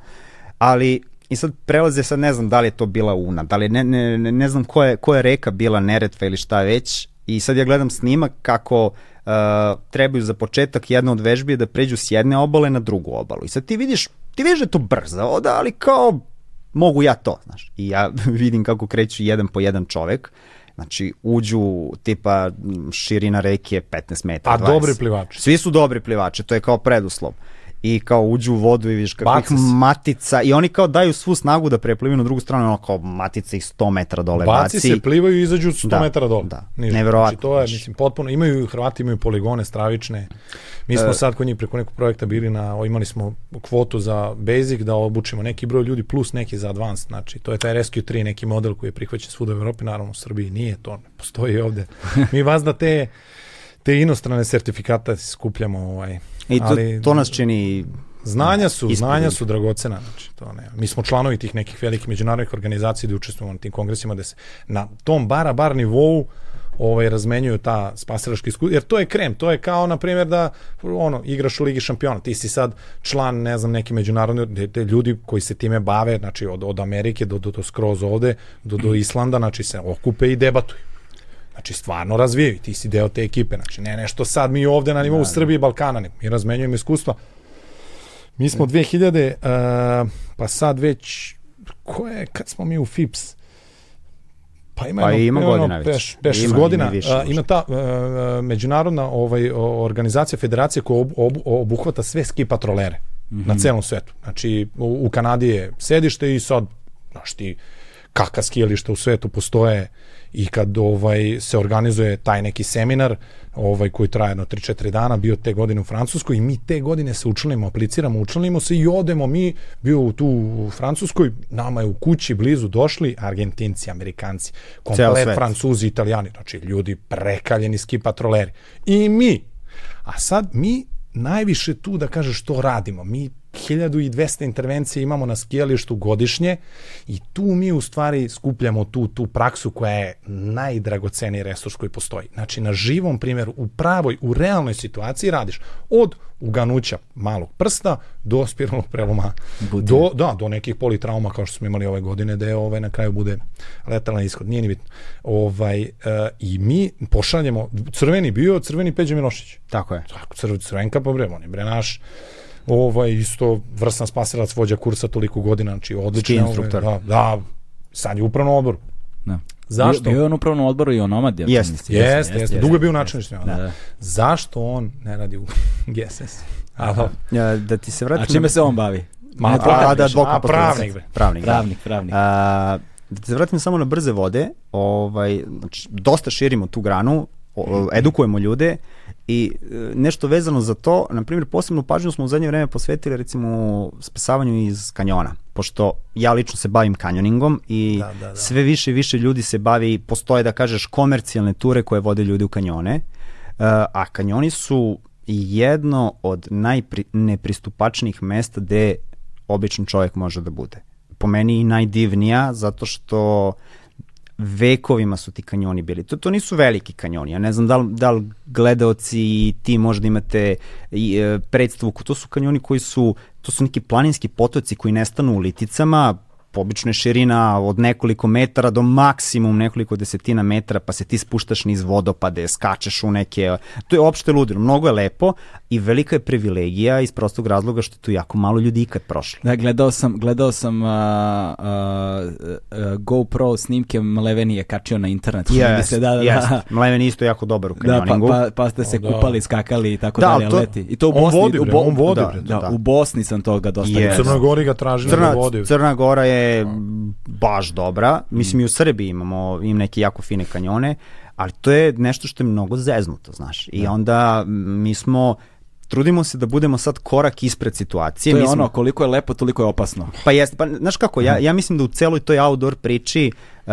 Ali I sad prelaze, sad ne znam da li je to bila Una, da li ne, ne, ne, ne znam koja je, koja je reka bila Neretva ili šta već, i sad ja gledam snimak kako uh, trebaju za početak jedna od vežbi da pređu s jedne obale na drugu obalu. I sad ti vidiš, ti vidiš da je to brzo, oda, ali kao mogu ja to, znaš. I ja [LAUGHS] vidim kako kreću jedan po jedan čovek. Znači, uđu tipa širina reke 15 metara, A 20. dobri plivači. Svi su dobri plivači, to je kao preduslov i kao uđu u vodu i vidiš kakvih matica i oni kao daju svu snagu da preplivaju na drugu stranu, ono kao matica ih 100 metara dole baci. Baci se, plivaju i izađu 100 da, metara dole. Da, neverovatno. Znači, to je, mislim, potpuno, imaju, Hrvati imaju poligone stravične. Mi smo e, sad kod njih preko nekog projekta bili na, imali smo kvotu za basic da obučimo neki broj ljudi plus neki za advanced, znači to je taj Rescue 3 neki model koji je prihvaćen svuda u Evropi, naravno u Srbiji nije, to ne postoji ovde. [LAUGHS] Mi vas da te te inostrane sertifikate skupljamo ovaj I to, ali, to nas čini Znanja su, ispred. znanja su dragocena, znači to ne. Mi smo članovi tih nekih velikih međunarodnih organizacija da učestvujemo na tim kongresima da se na tom bara bar nivou ovaj razmenjuju ta spasilačka iskustva jer to je krem, to je kao na primjer da ono igraš u ligi šampiona, ti si sad član ne znam neki međunarodni te ljudi koji se time bave, znači od od Amerike do do, do skroz ovde do do [CLEARS THROAT] Islanda, znači se okupe i debatuju. Znači, stvarno razvijaju, ti si deo te ekipe, znači, ne nešto sad mi ovde na nivou da, da. Srbije i Balkana, ne, mi razmenjujemo iskustva. Mi smo 2000, uh, pa sad već, ko je, kad smo mi u FIPS, pa ima, pa ima godina već. Peš, peš ima, godina. Ima, više, uh, ima ta uh, međunarodna ovaj, organizacija, federacija koja ob, ob, obuhvata sve ski patrolere mm -hmm. na celom svetu. Znači, u, u Kanadi je sedište i sad, znaš ti, kakva skijališta u svetu postoje i kad ovaj se organizuje taj neki seminar ovaj koji traje jedno 3-4 dana bio te godine u Francuskoj i mi te godine se učlanimo, apliciramo, učlanimo se i odemo mi bio tu u Francuskoj, nama je u kući blizu došli Argentinci, Amerikanci, komplet Francuzi, Italijani, znači ljudi prekaljeni ski patroleri. I mi, a sad mi najviše tu da kažeš što radimo. Mi 1200 intervencije imamo na skijalištu godišnje i tu mi u stvari skupljamo tu, tu praksu koja je najdragoceniji resurs koji postoji. Znači na živom primjeru, u pravoj, u realnoj situaciji radiš od uganuća malog prsta do spiralnog preloma, do, da, do nekih politrauma kao što smo imali ove godine da je ovaj, na kraju bude letalna ishod, nije ni bitno. Ovaj, uh, I mi pošaljemo, crveni bio, crveni Peđa Milošić. Tako je. Tako, crv, crvenka pa bre, on je bre naš ovaj, isto vrstan spasilac, vođa kursa toliko godina, znači odličan. instruktor. Ovaj, da, da, sad je upravno odbor. Da. Zašto? Bio je on upravno odboru i on omad. Ja jeste, jeste, jeste. Dugo je bio način Da. da. Zašto on ne radi u [LAUGHS] GSS? Alo. Ja, da ti se vratim. A čime se on bavi? Ma, a, da, advokat a, pravnik, Pravnik, pravnik, pravnik. A, Da se vratim samo na brze vode, ovaj, znači, dosta širimo tu granu, edukujemo ljude i e, nešto vezano za to, na primjer, posebnu pažnju smo u zadnje vreme posvetili recimo spasavanju iz kanjona, pošto ja lično se bavim kanjoningom i da, da, da. sve više i više ljudi se bavi, postoje da kažeš komercijalne ture koje vode ljudi u kanjone, uh, a kanjoni su jedno od najnepristupačnijih mesta gde običan čovjek može da bude. Po meni i najdivnija, zato što vekovima su ti kanjoni bili. To, to nisu veliki kanjoni. Ja ne znam da li, da li gledaoci i ti možda imate i, e, predstavu. To su kanjoni koji su, to su neki planinski potoci koji nestanu u liticama, obično je širina od nekoliko metara do maksimum nekoliko desetina metara, pa se ti spuštaš niz vodopade, skačeš u neke... To je opšte ludilo. Mnogo je lepo i velika je privilegija iz prostog razloga što tu jako malo ljudi ikad prošlo. Da, gledao sam, gledao sam uh, uh, uh, GoPro snimke Mleveni je kačio na internet. Yes, se, da, da, yes. da. Mleveni isto jako dobar u kanjoningu. Da, pa, pa, pa ste se o, da. kupali, skakali i tako da, dalje, to, leti. I to u Bosni. On vodi, bre, u Bo, on vodi, da, bre, da, da, u Bosni sam toga dosta. Yes. Crna Gori ga traži Crna, da vodi. Crna Gora je baš dobra. Mislim i u Srbiji imamo im neke jako fine kanjone, ali to je nešto što je mnogo zeznuto, znaš. I da. onda mi smo trudimo se da budemo sad korak ispred situacije. To je mi smo... ono, koliko je lepo, toliko je opasno. Pa jeste, pa znaš kako, ja, ja mislim da u celoj toj outdoor priči uh,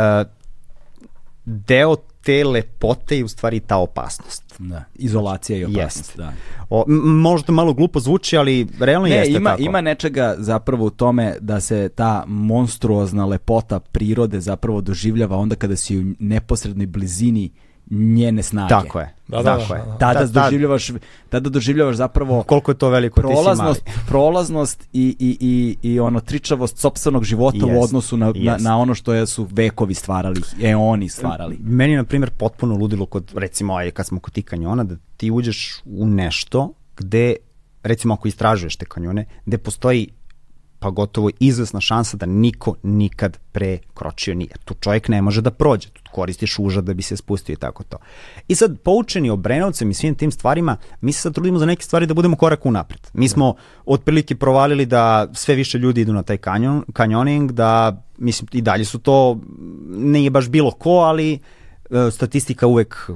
deo te lepote i u stvari ta opasnost. Da, izolacija i opasnost, da. O, možda malo glupo zvuči, ali realno ne, jeste ima, tako. Ima nečega zapravo u tome da se ta monstruozna lepota prirode zapravo doživljava onda kada si u neposrednoj blizini njene snage. Tako je. Da, da, Tako da, je. Da, Tada, da, doživljavaš, tada doživljavaš zapravo koliko je to veliko prolaznost, [LAUGHS] prolaznost i, i, i, i ono tričavost sopstvenog života yes. u odnosu na, yes. na, na ono što je su vekovi stvarali, eoni stvarali. Meni na primjer potpuno ludilo kod recimo aj kad smo kod ti kanjona da ti uđeš u nešto gde recimo ako istražuješ te kanjone, gde postoji pa gotovo izvesna šansa da niko nikad pre kročio nije. Tu čovjek ne može da prođe, tu koristiš užad da bi se spustio i tako to. I sad, poučeni Obrenovcem i svim tim stvarima, mi se sad trudimo za neke stvari da budemo korak unapred. Mi smo otprilike provalili da sve više ljudi idu na taj kanjon, kanjoning, da, mislim, i dalje su to, nije baš bilo ko, ali e, statistika uvek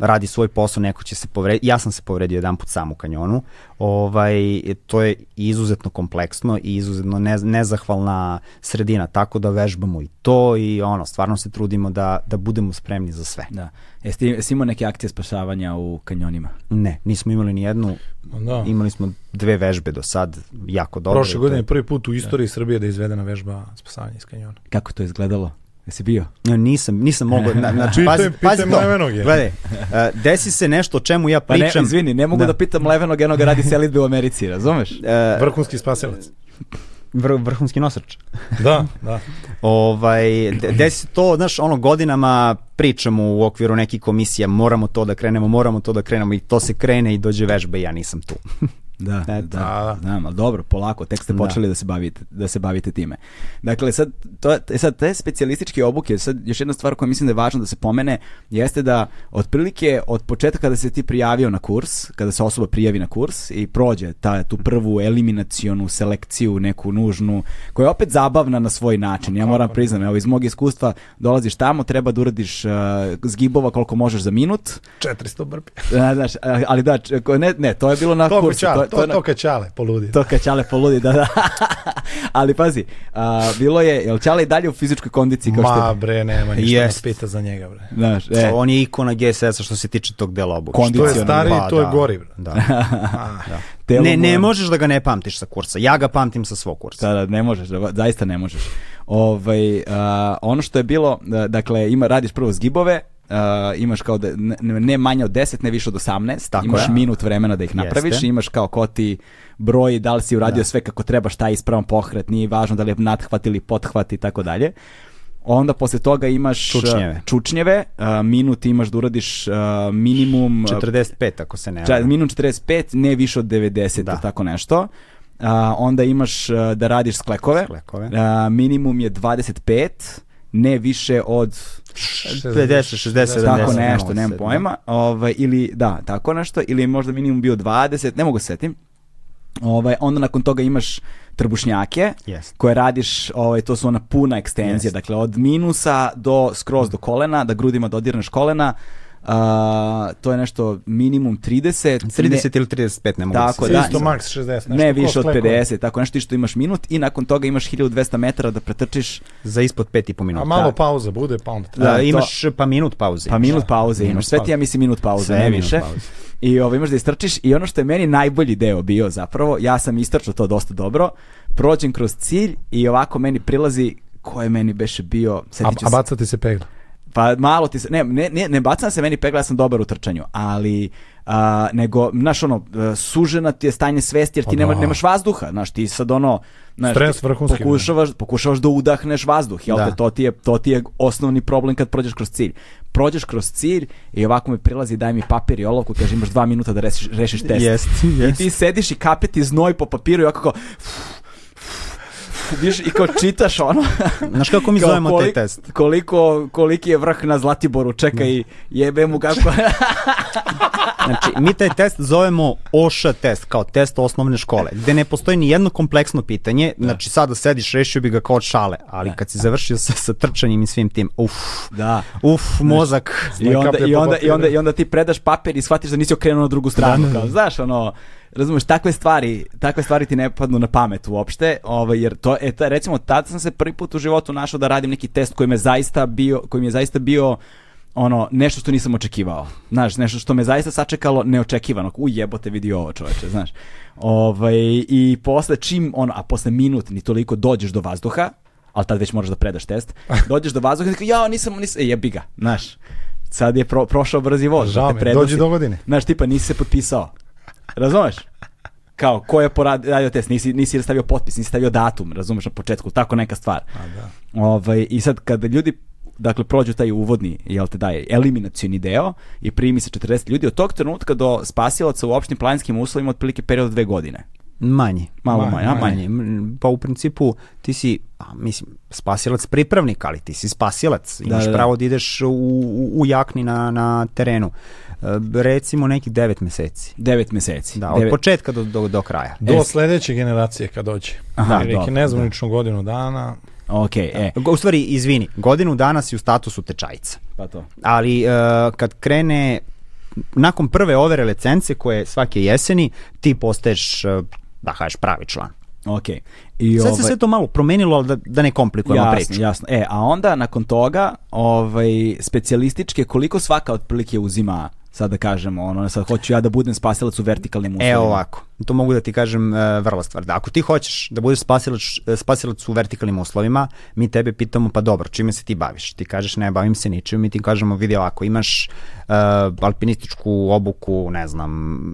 radi svoj posao, neko će se povrediti. Ja sam se povredio jedan put sam u kanjonu. Ovaj, to je izuzetno kompleksno i izuzetno ne, nezahvalna sredina, tako da vežbamo i to i ono, stvarno se trudimo da, da budemo spremni za sve. Da. Jeste, jeste imao neke akcije spašavanja u kanjonima? Ne, nismo imali ni jednu. Da. Imali smo dve vežbe do sad, jako dobro. Prošle godine je prvi put u istoriji da. Srbije da je izvedena vežba spasavanja iz kanjona. Kako to izgledalo? Jesi bio? Nisam, nisam mogao. Na, znači, [LAUGHS] pazi, pazi to. Gledaj, uh, desi se nešto o čemu ja pričam. Pa ne, izvini, ne mogu da, da pitam Levenog jednog radi selitbe u Americi, razumeš? Uh, Vrhunski spasilac. Vr, vrhunski nosrač. da, da. [LAUGHS] ovaj, desi to, znaš, ono, godinama pričamo u okviru nekih komisija, moramo to da krenemo, moramo to da krenemo i to se krene i dođe vežba i ja nisam tu. [LAUGHS] Da, da, da, znam, ali dobro, polako, tek ste da. počeli da. da se bavite, da se bavite time. Dakle, sad, to, e, sad te specijalističke obuke, sad još jedna stvar koja mislim da je važno da se pomene, jeste da otprilike od početka kada se ti prijavio na kurs, kada se osoba prijavi na kurs i prođe ta, tu prvu eliminacionu selekciju, neku nužnu, koja je opet zabavna na svoj način. Ja moram priznam, evo iz mog iskustva dolaziš tamo, treba da uradiš uh, zgibova koliko možeš za minut. 400 brpi. Da, znaš, ali da, ne, ne, to je bilo na kursu. To, to, to, to kaćale poludi. To kaćale poludi, da, da. [LAUGHS] Ali pazi, a, bilo je, jel Čale i dalje u fizičkoj kondiciji? Kao Ma što... bre, nema ništa yes. nas pita za njega, bre. Znaš, e. On je ikona GSS-a što se tiče tog dela obuka. Što je stari, pa, to je da. gori, bre. Da. [LAUGHS] da. ne, ne možeš da ga ne pamtiš sa kursa. Ja ga pamtim sa svog kursa. Da, da, ne možeš, da, zaista ne možeš. Ovaj, uh, ono što je bilo, dakle, ima, radiš prvo zgibove, uh, imaš kao da, ne, ne manje od 10, ne više od 18, Tako imaš je. minut vremena da ih napraviš, Jeste. imaš kao ko ti broj, da li si uradio da. sve kako treba, šta je ispravan pohret, nije važno da li je nadhvat ili pothvat i tako dalje. Onda posle toga imaš čučnjeve, čučnjeve uh, minut imaš da uradiš uh, minimum 45 ako se ne ča, minut 45, ne više od 90 da. tako nešto. Uh, onda imaš uh, da radiš sklekove. sklekove. Uh, minimum je 25 ne više od 50, 60, 70. Tako nešto, nemam pojma. Ovaj, ili, da, tako nešto. Ili možda minimum bio 20, ne mogu se setim. Ovaj, onda nakon toga imaš trbušnjake yes. koje radiš, ovaj, to su ona puna ekstenzija, yes. dakle od minusa do skroz do kolena, da grudima dodirneš kolena, Uh, to je nešto minimum 30 30 ili 35 ne mogu tako, da, isto max 60 nešto ne više od 50 tako nešto što imaš minut i nakon toga imaš 1200 metara da pretrčiš za ispod 5,5 minuta. A malo pauza bude pa onda da, da imaš pa minut pauze pa minut pauze imaš sve ti ja mislim minut pauze sve ne više. pauze. i ovo imaš da istrčiš i ono što je meni najbolji deo bio zapravo ja sam istrčao to dosta dobro prođem kroz cilj i ovako meni prilazi ko je meni beše bio a, a bacati se pegla Pa malo ti se, ne, ne, ne, ne bacam se meni pegla, ja sam dobar u trčanju, ali a, nego, znaš, ono, sužena ti je stanje svesti jer ti nema, nemaš vazduha, znaš, ti sad ono, znaš, Stres vrhunski. Pokušavaš, pokušavaš da udahneš vazduh, jel da. te, to ti, je, to ti je osnovni problem kad prođeš kroz cilj. Prođeš kroz cilj i ovako mi prilazi, daj mi papir i olovku, kaže imaš dva minuta da rešiš, rešiš test. Jest, jest. I ti sediš i kapeti znoj po papiru i ovako kao, viš, i kao čitaš ono. [LAUGHS] Znaš kako mi zovemo kolik, taj test? Koliko, koliki je vrh na Zlatiboru, čekaj, jebe mu kako... [LAUGHS] znači, mi taj test zovemo OŠA test, kao test osnovne škole, gde ne postoji ni jedno kompleksno pitanje, da. znači sada sediš, rešio bi ga kao od šale, ali da. kad si završio sa, sa trčanjem i svim tim, uf, da. uf, mozak. I onda, i, onda, i, onda, I onda ti predaš papir i shvatiš da nisi okrenuo na drugu stranu, da, da, kao, znaš, ono, razumeš, takve stvari, takve stvari ti ne padnu na pamet uopšte, ovaj, jer to, e, ta, recimo, tada sam se prvi put u životu našao da radim neki test koji me zaista bio, koji mi je zaista bio ono, nešto što nisam očekivao. Znaš, nešto što me zaista sačekalo neočekivano. U jebote vidi ovo čoveče, znaš. Ovaj, I posle čim, ono, a posle minut ni toliko dođeš do vazduha, ali tad već moraš da predaš test, [LAUGHS] dođeš do vazduha i tako, ja, nisam, nisam, e, jebi ga, znaš. Sad je pro, prošao brzi voz. Žao me, dođi do godine. Znaš, tipa, nisi se potpisao. Razumeš? Kao, ko je poradio test, nisi, nisi stavio potpis, nisi stavio datum, razumeš, na početku, tako neka stvar. A, da. Ovaj, I sad, kada ljudi dakle prođu taj uvodni, jel te daje, eliminacioni deo i primi se 40 ljudi, od tog trenutka do spasilaca u opštim planinskim uslovima otprilike period dve godine. Manji. Malo manje, manje, manje. manje. Pa u principu ti si, a, mislim, spasilac pripravnik, ali ti si spasilac. Imaš da, da, da. pravo da ideš u, u, u jakni na, na terenu. E, recimo nekih 9 meseci. 9 meseci. Da, od devet... početka do, do, do kraja. Do e, sledeće generacije kad dođe. Aha, Neki dobro, nezvaničnu da. godinu dana. Ok, e. U stvari, izvini, godinu dana si u statusu tečajica. Pa to. Ali uh, kad krene nakon prve overe licence koje svake jeseni ti postaješ da kažeš pravi član. Ok. I Sad ovaj... se sve to malo promenilo, ali da, da ne komplikujemo jasno, priču. Jasno, E, a onda nakon toga, ovaj, specijalističke, koliko svaka otprilike uzima sad da kažemo, ono, sad hoću ja da budem spasilac u vertikalnim uslovima. E ovako, to mogu da ti kažem uh, vrlo stvar. Da, ako ti hoćeš da budeš spasilac, e, spasilac u vertikalnim uslovima, mi tebe pitamo, pa dobro, čime se ti baviš? Ti kažeš, ne, bavim se ničim, mi ti kažemo, vidi ovako, imaš uh, alpinističku obuku, ne znam,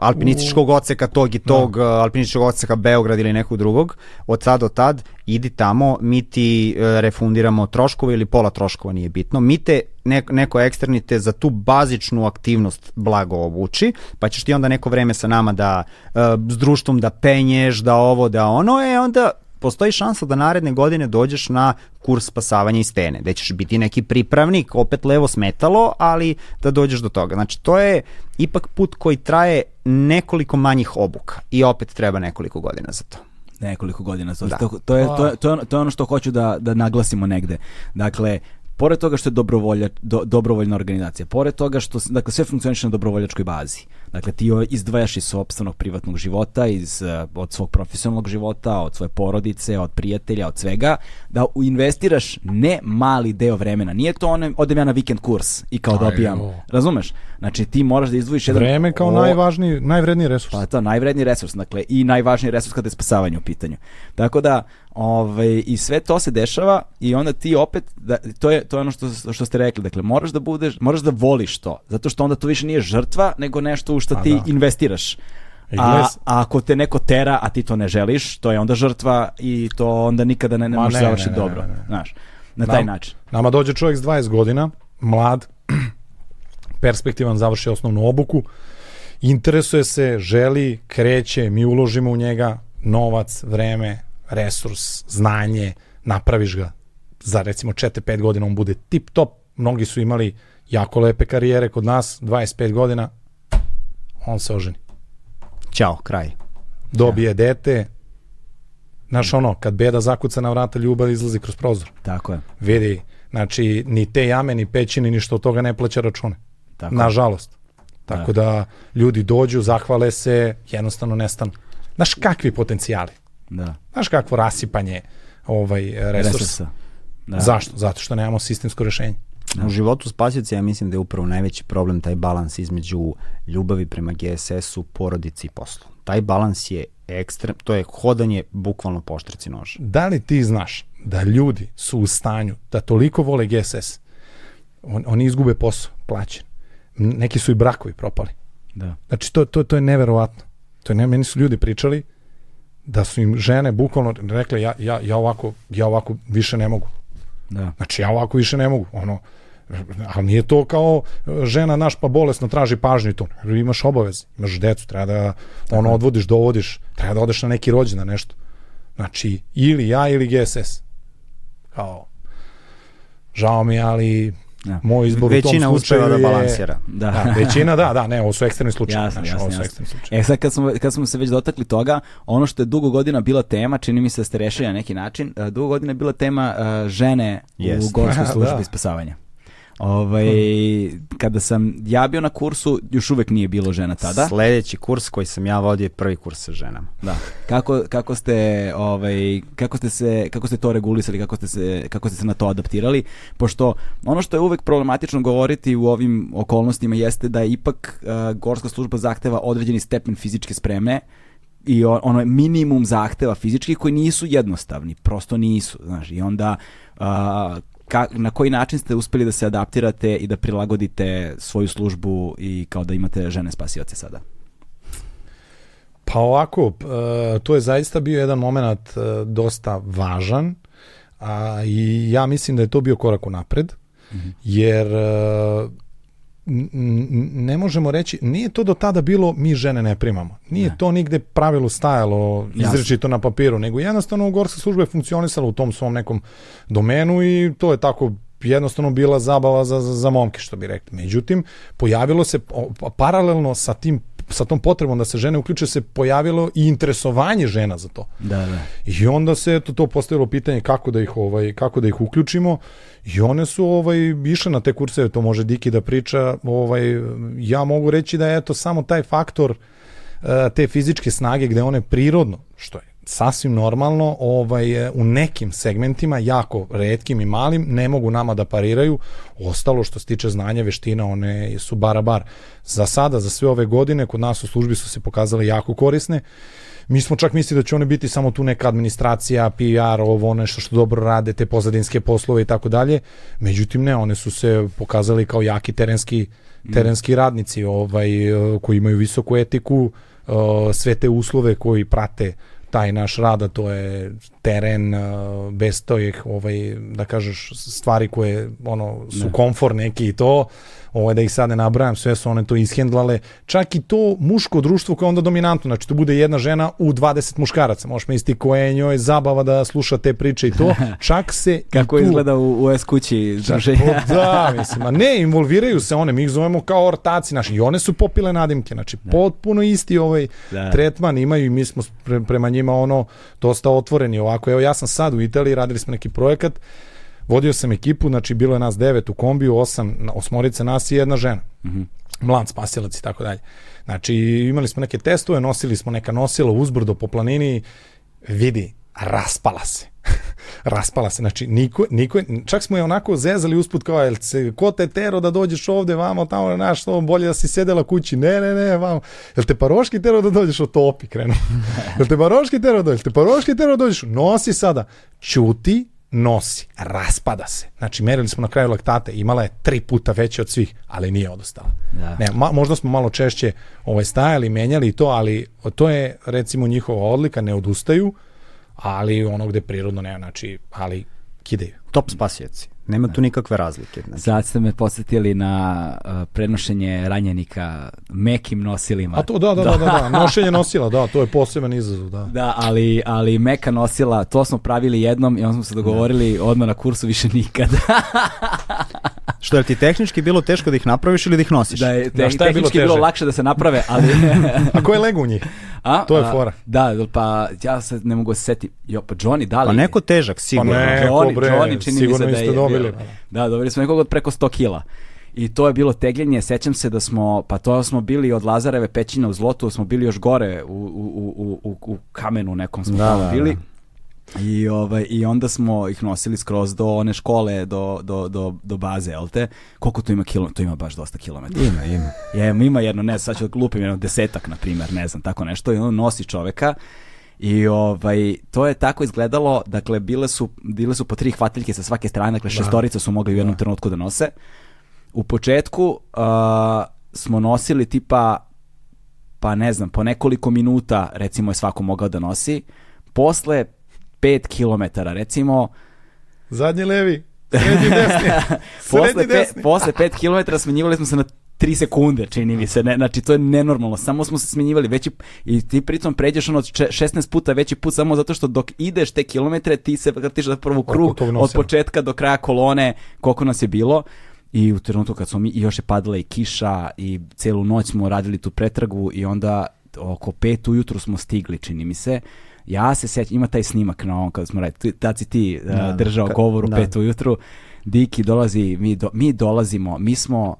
alpinističkog odseka tog i da. tog, no. alpinističkog odseka Beograd ili nekog drugog, od sad do tad idi tamo, mi ti e, refundiramo troškove ili pola troškova nije bitno, mi te neko, neko eksterni te za tu bazičnu aktivnost blago obuči, pa ćeš ti onda neko vreme sa nama da e, s društvom da penješ, da ovo, da ono, e onda postoji šansa da naredne godine dođeš na kurs spasavanja iz stene, gde ćeš biti neki pripravnik, opet levo smetalo, ali da dođeš do toga. Znači, to je ipak put koji traje nekoliko manjih obuka i opet treba nekoliko godina za to nekoliko godina. To, da. to, to, je, to, je, to, je, to je ono što hoću da, da naglasimo negde. Dakle, pored toga što je dobrovolja, do, dobrovoljna organizacija, pored toga što dakle, sve funkcioniše na dobrovoljačkoj bazi, Dakle, ti izdvajaš iz sobstvenog privatnog života, iz, eh, od svog profesionalnog života, od svoje porodice, od prijatelja, od svega, da investiraš ne mali deo vremena. Nije to one, odem ja na vikend kurs i kao dobijam. Razumeš? Znači, ti moraš da izdvojiš jedan... Vreme kao o, najvažniji, najvredniji resurs. Pa to, najvredniji resurs, dakle, i najvažniji resurs kada je spasavanje u pitanju. Tako da, Ovaj, I sve to se dešava i onda ti opet, da, to, je, to je ono što, što ste rekli, dakle moraš da budeš, moraš da voliš to, zato što onda to više nije žrtva, nego nešto u što a ti da. investiraš. A, a ako te neko tera, a ti to ne želiš, to je onda žrtva i to onda nikada ne, ne može završiti dobro. Ne, ne. Znaš, na taj Nam, način. Nama dođe čovjek s 20 godina, mlad, [CLEARS THROAT] perspektivan, završi osnovnu obuku, interesuje se, želi, kreće, mi uložimo u njega novac, vreme, resurs, znanje, napraviš ga za recimo 4-5 godina, on bude tip top. Mnogi su imali jako lepe karijere kod nas, 25 godina, on se oženi. Ćao, kraj. dobije dete, Znaš ono, kad beda zakuca na vrata, ljubav izlazi kroz prozor. Tako je. Vidi, znači, ni te jame, ni pećine, ni što od toga ne plaća račune. Tako. Nažalost. Tako da. da ljudi dođu, zahvale se, jednostavno nestanu. Znaš kakvi potencijali. Da. Znaš kakvo rasipanje ovaj, resursa. resursa. Da. Zašto? Zato što nemamo sistemsko rešenje. Da. U životu spasioca ja mislim da je upravo najveći problem taj balans između ljubavi prema GSS-u, porodici i poslu. Taj balans je ekstrem, to je hodanje bukvalno poštrici noža. Da li ti znaš da ljudi su u stanju da toliko vole GSS, on, oni izgube posao, plaćen. Neki su i brakovi propali. Da. Znači, to, to, to je neverovatno. To je ne, meni su ljudi pričali da su im žene bukvalno rekle ja, ja, ja, ovako, ja ovako više ne mogu. Da. Znači, ja ovako više ne mogu. Ono, ali nije to kao žena naš pa bolesno traži pažnju i to. Imaš obavez, imaš decu, treba da ono odvodiš, dovodiš, treba da odeš na neki rođendan, nešto. Znači, ili ja ili GSS. Kao, žao mi, ali Ja. Moj izbor većina u tom slučaju uspeva da balansira. Da. da. [LAUGHS] većina da, da, ne, ovo su ekstremni slučajevi. Jasno, jasno, ovo su ekstremni slučajevi. E sad kad smo, kad smo se već dotakli toga, ono što je dugo godina bila tema, čini mi se da ste rešili na neki način, uh, dugo godina je bila tema uh, žene yes. u gorskoj [LAUGHS] službi da. spasavanja. Ovaj, kada sam ja bio na kursu, još uvek nije bilo žena tada. Sledeći kurs koji sam ja vodio je prvi kurs sa ženama. Da. Kako, kako ste ovaj kako ste se kako ste to regulisali, kako ste se kako ste se na to adaptirali, pošto ono što je uvek problematično govoriti u ovim okolnostima jeste da ipak uh, gorska služba zahteva određeni stepen fizičke spreme i ono minimum zahteva fizičkih koji nisu jednostavni, prosto nisu, znaš, i onda uh, ka, na koji način ste uspeli da se adaptirate i da prilagodite svoju službu i kao da imate žene spasioce sada? Pa ovako, e, to je zaista bio jedan moment e, dosta važan a, i ja mislim da je to bio korak u napred, mm -hmm. jer e, ne možemo reći, nije to do tada bilo mi žene ne primamo. Nije ne. to nigde pravilo stajalo izrečito na papiru, nego jednostavno gorska služba je funkcionisala u tom svom nekom domenu i to je tako jednostavno bila zabava za, za, za momke, što bi rekli. Međutim, pojavilo se pa, paralelno sa tim sa tom potrebom da se žene uključe se pojavilo i interesovanje žena za to. Da, da. I onda se eto to postavilo pitanje kako da ih ovaj kako da ih uključimo i one su ovaj išle na te kurseve, to može Diki da priča, ovaj ja mogu reći da je eto samo taj faktor uh, te fizičke snage gde one prirodno, što je sasvim normalno ovaj, u nekim segmentima, jako redkim i malim, ne mogu nama da pariraju. Ostalo što se tiče znanja, veština, one su barabar. Za sada, za sve ove godine, kod nas u službi su se pokazale jako korisne. Mi smo čak mislili da će one biti samo tu neka administracija, PR, ovo nešto što dobro rade, te pozadinske poslove i tako dalje. Međutim ne, one su se pokazali kao jaki terenski terenski radnici ovaj koji imaju visoku etiku, sve te uslove koji prate taj naš rad, a to je teren bez tojih, ovaj, da kažeš, stvari koje ono, su ne. komfor neki i to, ovaj, da ih sad ne nabrajam, sve su one to ishendlale, čak i to muško društvo koje je onda dominantno, znači to bude jedna žena u 20 muškaraca, možeš misliti koja je njoj zabava da sluša te priče i to, [LAUGHS] čak se Kako tu, izgleda u, u S kući druženja. da, mislim, a ne, involviraju se one, mi ih zovemo kao ortaci, znači, i one su popile nadimke, znači, da. potpuno isti ovaj da. tretman imaju i mi smo pre, prema njima ono, dosta otvoreni ovako, evo ja sam sad u Italiji, radili smo neki projekat, Vodio sam ekipu, znači bilo je nas devet u kombiju, osam, osmorice nas i jedna žena. Mm -hmm. Mlad spasilac i tako dalje. Znači imali smo neke testove, nosili smo neka nosila uzbrdo po planini, vidi, raspala se. [LAUGHS] raspala se, znači niko, niko, čak smo je onako zezali usput kao, jel se, ko te tero da dođeš ovde, vamo, tamo, naš, to bolje da si sedela kući, ne, ne, ne, vamo, jel te paroški tero da dođeš? O topi, krenu, [LAUGHS] jel te paroški tero da dođeš, te paroški tero da dođeš, nosi sada, čuti, nosi, raspada se. Znači, merili smo na kraju laktate, imala je tri puta veće od svih, ali nije odostala. Da. Ne, ma, možda smo malo češće ovaj, stajali, menjali i to, ali to je, recimo, njihova odlika, ne odustaju, ali ono gde prirodno nema, znači, ali kidaju. Top spasijeci. Nema tu nikakve razlike. Znači. Sad ste me podsjetili na uh, prenošenje ranjenika mekim nosilima. A to, da, da, da, da, da, [LAUGHS] nošenje nosila, da, to je poseban izazov, da. Da, ali, ali meka nosila, to smo pravili jednom i onda smo se dogovorili da. odmah na kursu više nikada. [LAUGHS] Što je ti tehnički bilo teško da ih napraviš ili da ih nosiš? Da je, te, da, je tehnički bilo, bilo lakše da se naprave, ali... [LAUGHS] a ko je lego u njih? A, to je fora. Da, pa ja se ne mogu setiti. Jo, pa Johnny, da li? Pa neko težak, sigurno. Pa neko, Johnny, bre, Johnny, čini sigurno mi se da je dobili. Bio, da, dobili smo nekog od preko 100 kila. I to je bilo tegljenje, sećam se da smo, pa to smo bili od Lazareve pećine u Zlotu, smo bili još gore u, u, u, u, u kamenu nekom smo da, da, bili. Da. I, ovaj, I onda smo ih nosili skroz do one škole, do, do, do, do baze, jel te? Koliko to ima kilometra? To ima baš dosta kilometara. Ima, ima. Je, ima jedno, ne, sad ću da lupim jedno desetak, na primjer, ne znam, tako nešto. I on nosi čoveka i ovaj, to je tako izgledalo, dakle, bile su, bile su po tri hvatiljke sa svake strane, dakle, da. šestorica su mogli u jednom da. trenutku da nose. U početku uh, smo nosili tipa, pa ne znam, po nekoliko minuta, recimo, je svako mogao da nosi. Posle 5 km, recimo... Zadnji levi, srednji [LAUGHS] desni, posle, desni. Pe, posle 5 km smenjivali smo se na 3 sekunde, čini mi se. Ne, znači, to je nenormalno. Samo smo se smenjivali veći, i ti pritom pređeš ono 16 puta veći put samo zato što dok ideš te kilometre, ti se vrtiš da prvu krug od početka do kraja kolone, koliko nas je bilo. I u trenutku kad smo mi, i još je padala i kiša i celu noć smo radili tu pretragu i onda oko pet ujutru smo stigli, čini mi se. Ja se sećam, ima taj snimak na ovom kad smo radili, tad si ti da, uh, držao ka, govor u da. pet ujutru, Diki dolazi, mi, do, mi dolazimo, mi smo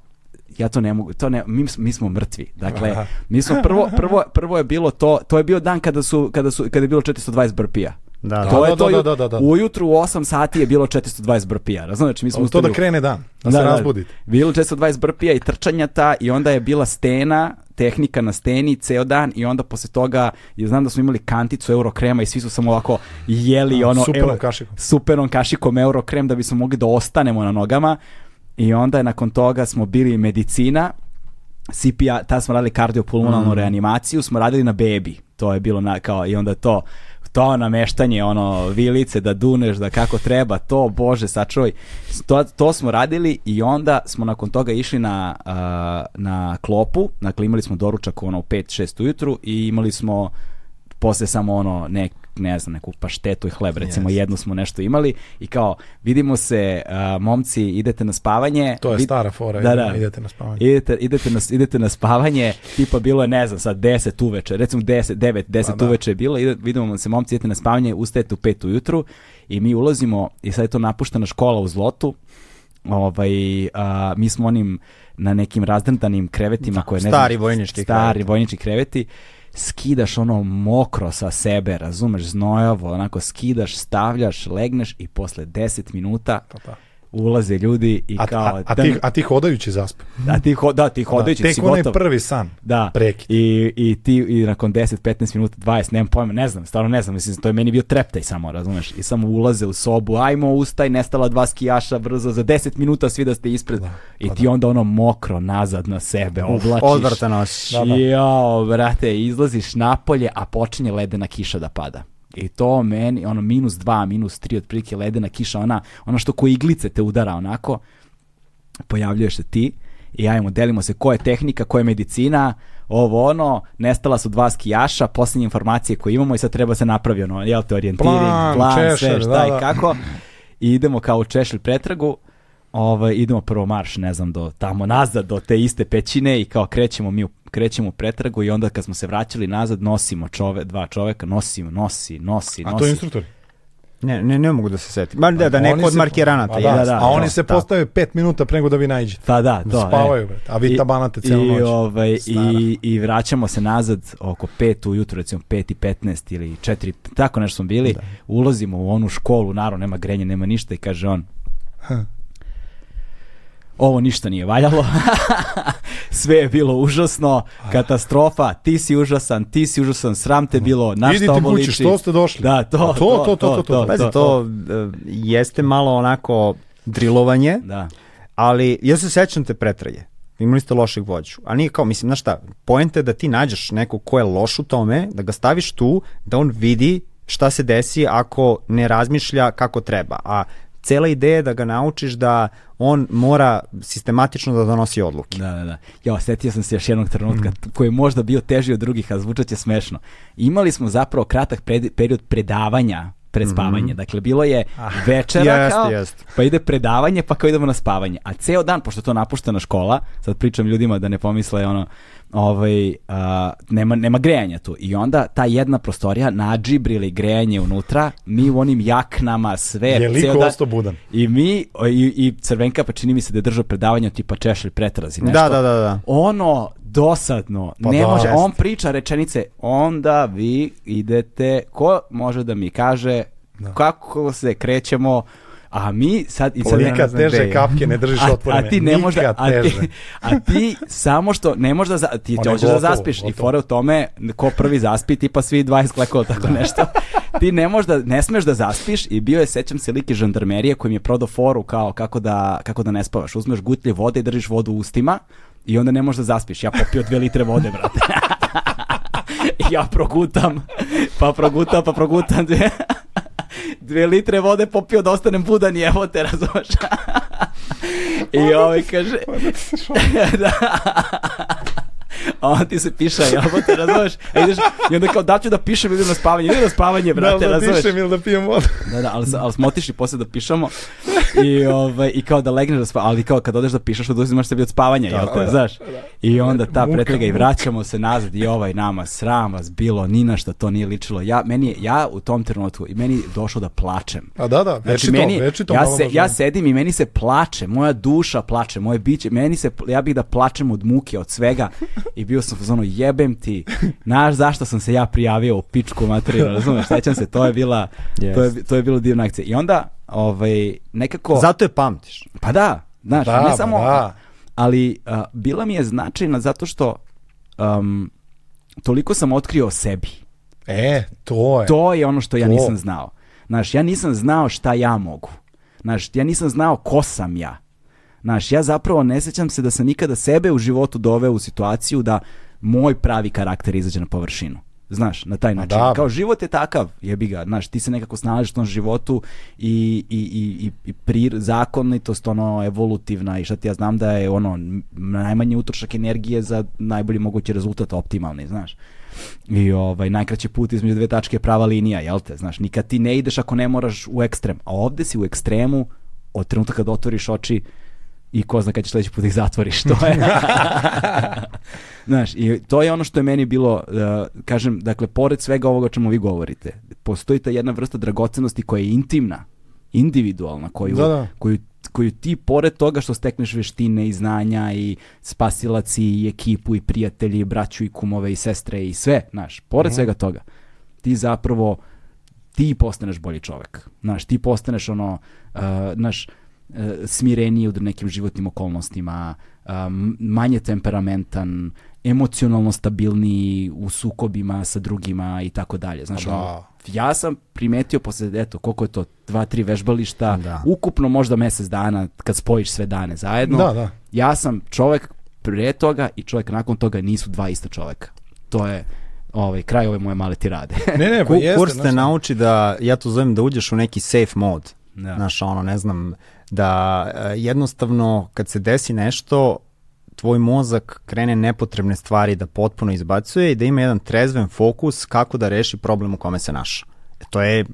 ja to ne mogu, to ne, mi, mi smo mrtvi. Dakle, mi smo prvo, prvo, prvo je bilo to, to je bio dan kada su, kada su, kada je bilo 420 brpija. Da, to da, je da, to, da, da, da, da. Ujutru u 8 sati je bilo 420 brpija. Razumiješ, mi smo to da krene dan, da, da se razbudite. Da, bilo 420 brpija i trčanjata i onda je bila stena, tehnika na steni ceo dan i onda posle toga, ja znam da smo imali kanticu eurokrema i svi su samo ovako jeli A, ono superom euro, kašikom. superom kašikom eurokrem da bismo mogli da ostanemo na nogama i onda je nakon toga smo bili medicina CPR, tada smo radili kardiopulmonalnu mm. reanimaciju, smo radili na bebi. To je bilo na, kao, i onda to, to nameštanje, ono, vilice da duneš, da kako treba, to, bože, sačuvaj. To, to smo radili i onda smo nakon toga išli na, uh, na klopu, dakle imali smo doručak ono u 5-6 ujutru i imali smo posle samo ono nek, ne znam, neku paštetu i hleb, recimo yes. jednu smo nešto imali i kao, vidimo se, uh, momci, idete na spavanje. To je vid... stara fora, da, da, idete na spavanje. Idete, idete, na, idete na spavanje, tipa bilo je, ne znam, sad 10 uveče, recimo 10, 9, 10 pa, da. uveče je bilo, ide, vidimo se, momci, idete na spavanje, ustajete u 5 ujutru i mi ulazimo, i sad je to napuštena škola u Zlotu, ovaj, a, mi smo onim na nekim razdrndanim krevetima koje ne stari znam, vojnički stari kreveti. vojnički kreveti skidaš ono mokro sa sebe, razumeš, znojavo, onako skidaš, stavljaš, legneš i posle 10 minuta pa, pa. Ulaze ljudi i a, kao... A, a, ti, a ti hodajući zasp. A ti, ho, da, ti da, hodajući da, tek si onaj prvi san, da. prekid. I, i ti i nakon 10, 15 minuta, 20, nemam pojma, ne znam, stvarno ne znam, mislim, to je meni bio treptaj samo, razumeš, i samo ulaze u sobu, ajmo ustaj, nestala dva skijaša, brzo, za 10 minuta svi da ste ispred. Da, I pa ti da. onda ono mokro nazad na sebe, oblačiš. Odvrta nosiš. Da, da. Jao, brate, izlaziš napolje, a počinje ledena kiša da pada. I to meni, ono, minus dva, minus tri, otprilike ledena kiša, ona, ona što ko iglice te udara onako, pojavljuješ se ti i ajmo, delimo se ko je tehnika, ko je medicina, ovo ono, nestala su dva skijaša, posljednje informacije koje imamo i sad treba se napravi ono, jel te orijentiring, plan, plan češer, sve, šta da, i da. kako. I idemo kao u češlj pretragu, ovaj, idemo prvo marš, ne znam, do tamo nazad, do te iste pećine i kao krećemo mi u krećemo u pretragu i onda kad smo se vraćali nazad nosimo čove, dva čoveka, nosimo, nosi, nosi, nosi. A to je instruktori? Ne, ne, ne mogu da se setim. Ma da, da neko od markiranata. Pa da, da, da, a oni to, se postave pet minuta pre nego da vi najđete. Pa da, to. Spavaju, e. a vi tabanate celu noć. Ovaj, i, I vraćamo se nazad oko 5 ujutru, recimo 5 i 15 ili 4, tako nešto smo bili. Da. Ulazimo u onu školu, naravno nema grenja, nema ništa i kaže on, ovo ništa nije valjalo, [LAUGHS] sve je bilo užasno, katastrofa, ti si užasan, ti si užasan, sram te bilo, na šta ovo liči. Idite kući, što ste došli? Da, to, to, to, to, to, to, to. Pazi, to e, jeste malo onako drilovanje, da. ali ja se sećam te pretraje imali ste lošeg vođu. A nije kao, mislim, znaš šta, pojent je da ti nađeš nekog ko je loš u tome, da ga staviš tu, da on vidi šta se desi ako ne razmišlja kako treba. A cela ideja je da ga naučiš da on mora sistematično da donosi odluke. Da, da, da. Ja, osetio sam se još jednog trenutka mm. koji je možda bio teži od drugih, a zvučat će smešno. Imali smo zapravo kratak pred, period predavanja pred mhm. spavanje. Mm -hmm. Dakle, bilo je ah, večera jest, kao, jest. pa ide predavanje, pa kao idemo na spavanje. A ceo dan, pošto to napuštena škola, sad pričam ljudima da ne pomisle ono, ovaj, uh, nema, nema grejanja tu. I onda ta jedna prostorija nadžibrili grejanje unutra, mi u onim jaknama, sve. Je liko ostao budan. I mi, i, i Crvenka, pa čini mi se da je držao predavanje tipa češlj pretrazi nešto. Da, da, da. da. Ono, dosadno. Pa ne da, može, on priča rečenice, onda vi idete, ko može da mi kaže da. kako se krećemo a mi sad i sad nikad teže kapke ne držiš otvorene. A ti ne možda, a ti, a ti samo što ne možda za, ti hoćeš da zaspiš gotovo. i fore u tome ko prvi zaspi tipa svi 20 klekova tako da. nešto. ti ne možda ne smeš da zaspiš i bio je sećam se liki žandarmerije koji mi je prodao foru kao kako da kako da ne spavaš. Uzmeš gutlje vode i držiš vodu u ustima i onda ne možeš da zaspiš. Ja popio dve litre vode, brate. [LAUGHS] ja progutam, pa progutam, pa progutam dve, litre vode popio da ostanem budan i evo te, razumeš? [LAUGHS] I ovaj kaže... da. A on ti se [LAUGHS] piša, jel te razumeš? A ideš, I onda kao da ću da pišem idem na spavanje, idem na spavanje, brate, da, razumeš? Da, pišem ili da pijem vodu. da, da, ali, ali smo otišli posle da pišemo [LAUGHS] i, ovaj, i kao da legneš da spavaš, ali kao kad odeš da pišeš, oduzimaš sebi od spavanja, da, jel te, da, znaš? Da. I onda ta pretraga i vraćamo se nazad i ovaj nama sram vas bilo, ni na što to nije ličilo. Ja, meni ja u tom trenutku, i meni došlo da plačem. A da, da, veći znači, meni, to, veći to ja, se, ja sedim i meni se plače, moja duša plače, moje biće, meni se, ja bih da plačem od muke, od svega i bio sam ono jebem ti, znaš zašto sam se ja prijavio u pičku materiju, razumeš, sećam se, to je bila, yes. to je, to je bilo divna akcija. I onda, ovaj, nekako... Zato je pamtiš. Pa da, znaš, da, ne samo... Da. Ali uh, bila mi je značajna zato što um, toliko sam otkrio o sebi. E, to je. To je ono što ja to. nisam znao. Znaš, ja nisam znao šta ja mogu. Znaš, ja nisam znao ko sam ja. Znaš, ja zapravo ne sećam se da sam nikada sebe u životu doveo u situaciju da moj pravi karakter izađe na površinu. Znaš, na taj način. Da. Kao život je takav, jebi ga, znaš, ti se nekako snalažiš u tom životu i, i, i, i, i pri, zakonitost, ono, evolutivna i šta ti ja znam da je, ono, najmanji utrošak energije za najbolji mogući rezultat optimalni, znaš. I ovaj, najkraći put između dve tačke je prava linija, jel te? Znaš, nikad ti ne ideš ako ne moraš u ekstrem. A ovde si u ekstremu, od trenutka kad otvoriš oči, i ko zna kad ćeš sledeći put ih zatvoriš, to je. [LAUGHS] Znaš, i to je ono što je meni bilo, uh, kažem, dakle, pored svega ovoga o čemu vi govorite, postoji ta jedna vrsta dragocenosti koja je intimna, individualna, koju, da, da. koju koju ti pored toga što stekneš veštine i znanja i spasilaci i ekipu i prijatelji i braću i kumove i sestre i sve, znaš, pored mm. svega toga, ti zapravo ti postaneš bolji čovek. Znaš, ti postaneš ono, uh, znaš, smireniji u nekim životnim okolnostima, manje temperamentan, emocionalno stabilniji u sukobima sa drugima i tako dalje. Znaš, da. ono, ja sam primetio posle, eto, koliko je to, dva, tri vežbališta, da. ukupno možda mesec dana kad spojiš sve dane zajedno. Da, da. Ja sam čovek pre toga i čovek nakon toga nisu dva ista čoveka. To je ovaj, kraj ove moje male tirade. ne, ne, [LAUGHS] pa jeste. Kurs te nauči da, ja to zovem da uđeš u neki safe mod. Da. Znaš, ono, ne znam, da e, jednostavno kad se desi nešto, tvoj mozak krene nepotrebne stvari da potpuno izbacuje i da ima jedan trezven fokus kako da reši problem u kome se naša. To je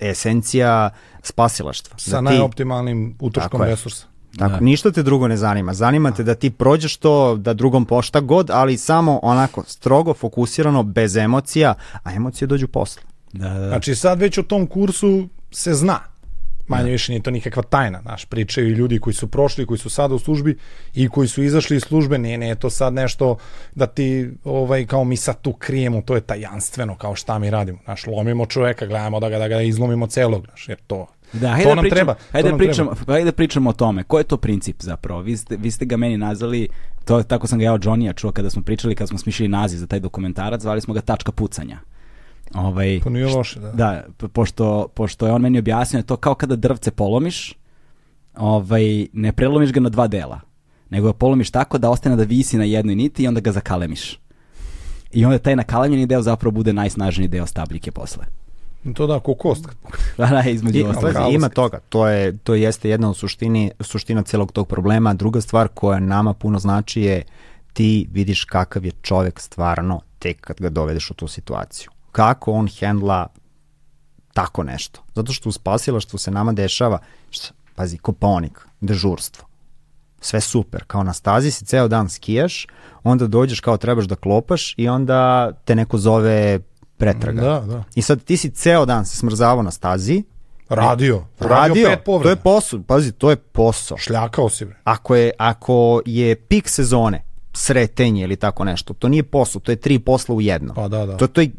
esencija spasilaštva. Sa da ti, najoptimalnim utroškom resursa. Tako, da. ništa te drugo ne zanima. Zanima te da ti prođeš to, da drugom pošta god, ali samo onako strogo fokusirano, bez emocija, a emocije dođu posle. Da, da. Znači sad već u tom kursu se zna manje da. više nije to nikakva tajna, naš, pričaju i ljudi koji su prošli, koji su sada u službi i koji su izašli iz službe, ne, ne, to sad nešto da ti, ovaj, kao mi sad tu krijemo, to je tajanstveno, kao šta mi radimo, naš, lomimo čoveka, gledamo da ga, da ga izlomimo celog, naš, jer to, Da, hajde to da nam pričam, treba. Hajde, da pričamo, hajde pričamo o tome. Ko je to princip zapravo? Vi ste, vi ste ga meni nazvali, to, tako sam ga ja od Johnny-a čuo kada smo pričali, kada smo smišljali naziv za taj dokumentarac, zvali smo ga tačka pucanja. Ovaj, pa nije loše, da. Da, pošto, pošto je on meni objasnio to kao kada drvce polomiš, ovaj, ne prelomiš ga na dva dela, nego ga polomiš tako da ostane da visi na jednoj niti i onda ga zakalemiš. I onda taj nakalemljeni deo zapravo bude najsnažniji deo stabljike posle. To da, ko kost. [LAUGHS] da, da, između I, Ima toga, to, je, to jeste jedna od suštini, suština celog tog problema. Druga stvar koja nama puno znači je ti vidiš kakav je čovek stvarno tek kad ga dovedeš u tu situaciju kako on hendla tako nešto. Zato što u spasilaštvu se nama dešava, šta, pazi, koponik, dežurstvo. Sve super, kao na stazi si ceo dan skijaš, onda dođeš kao trebaš da klopaš i onda te neko zove pretraga. Da, da. I sad ti si ceo dan se smrzavao na stazi, Radio. Radio, radio pet to je posao, pazi, to je posao. Šljakao si bre. Ako je, ako je pik sezone, sretenje ili tako nešto. To nije posao, to je tri posla u jedno. Pa da, da. To, to je,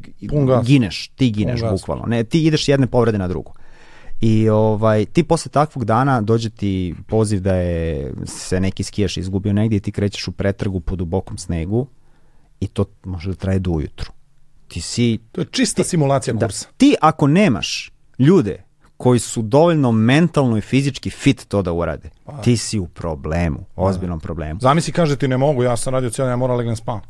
gineš, ti gineš bukvalno. Ne, ti ideš jedne povrede na drugu. I ovaj, ti posle takvog dana dođe ti poziv da je se neki skijaš izgubio negdje i ti krećeš u pretrgu po dubokom snegu i to može da traje do ujutru. Ti si... To je čista ti, simulacija da, kursa. Ti ako nemaš ljude koji su dovoljno mentalno i fizički fit to da urade, pa. ti si u problemu, ozbiljnom problemu. Zamisli kaže ti ne mogu, ja sam radio cijelo, ja moram legnem spavam.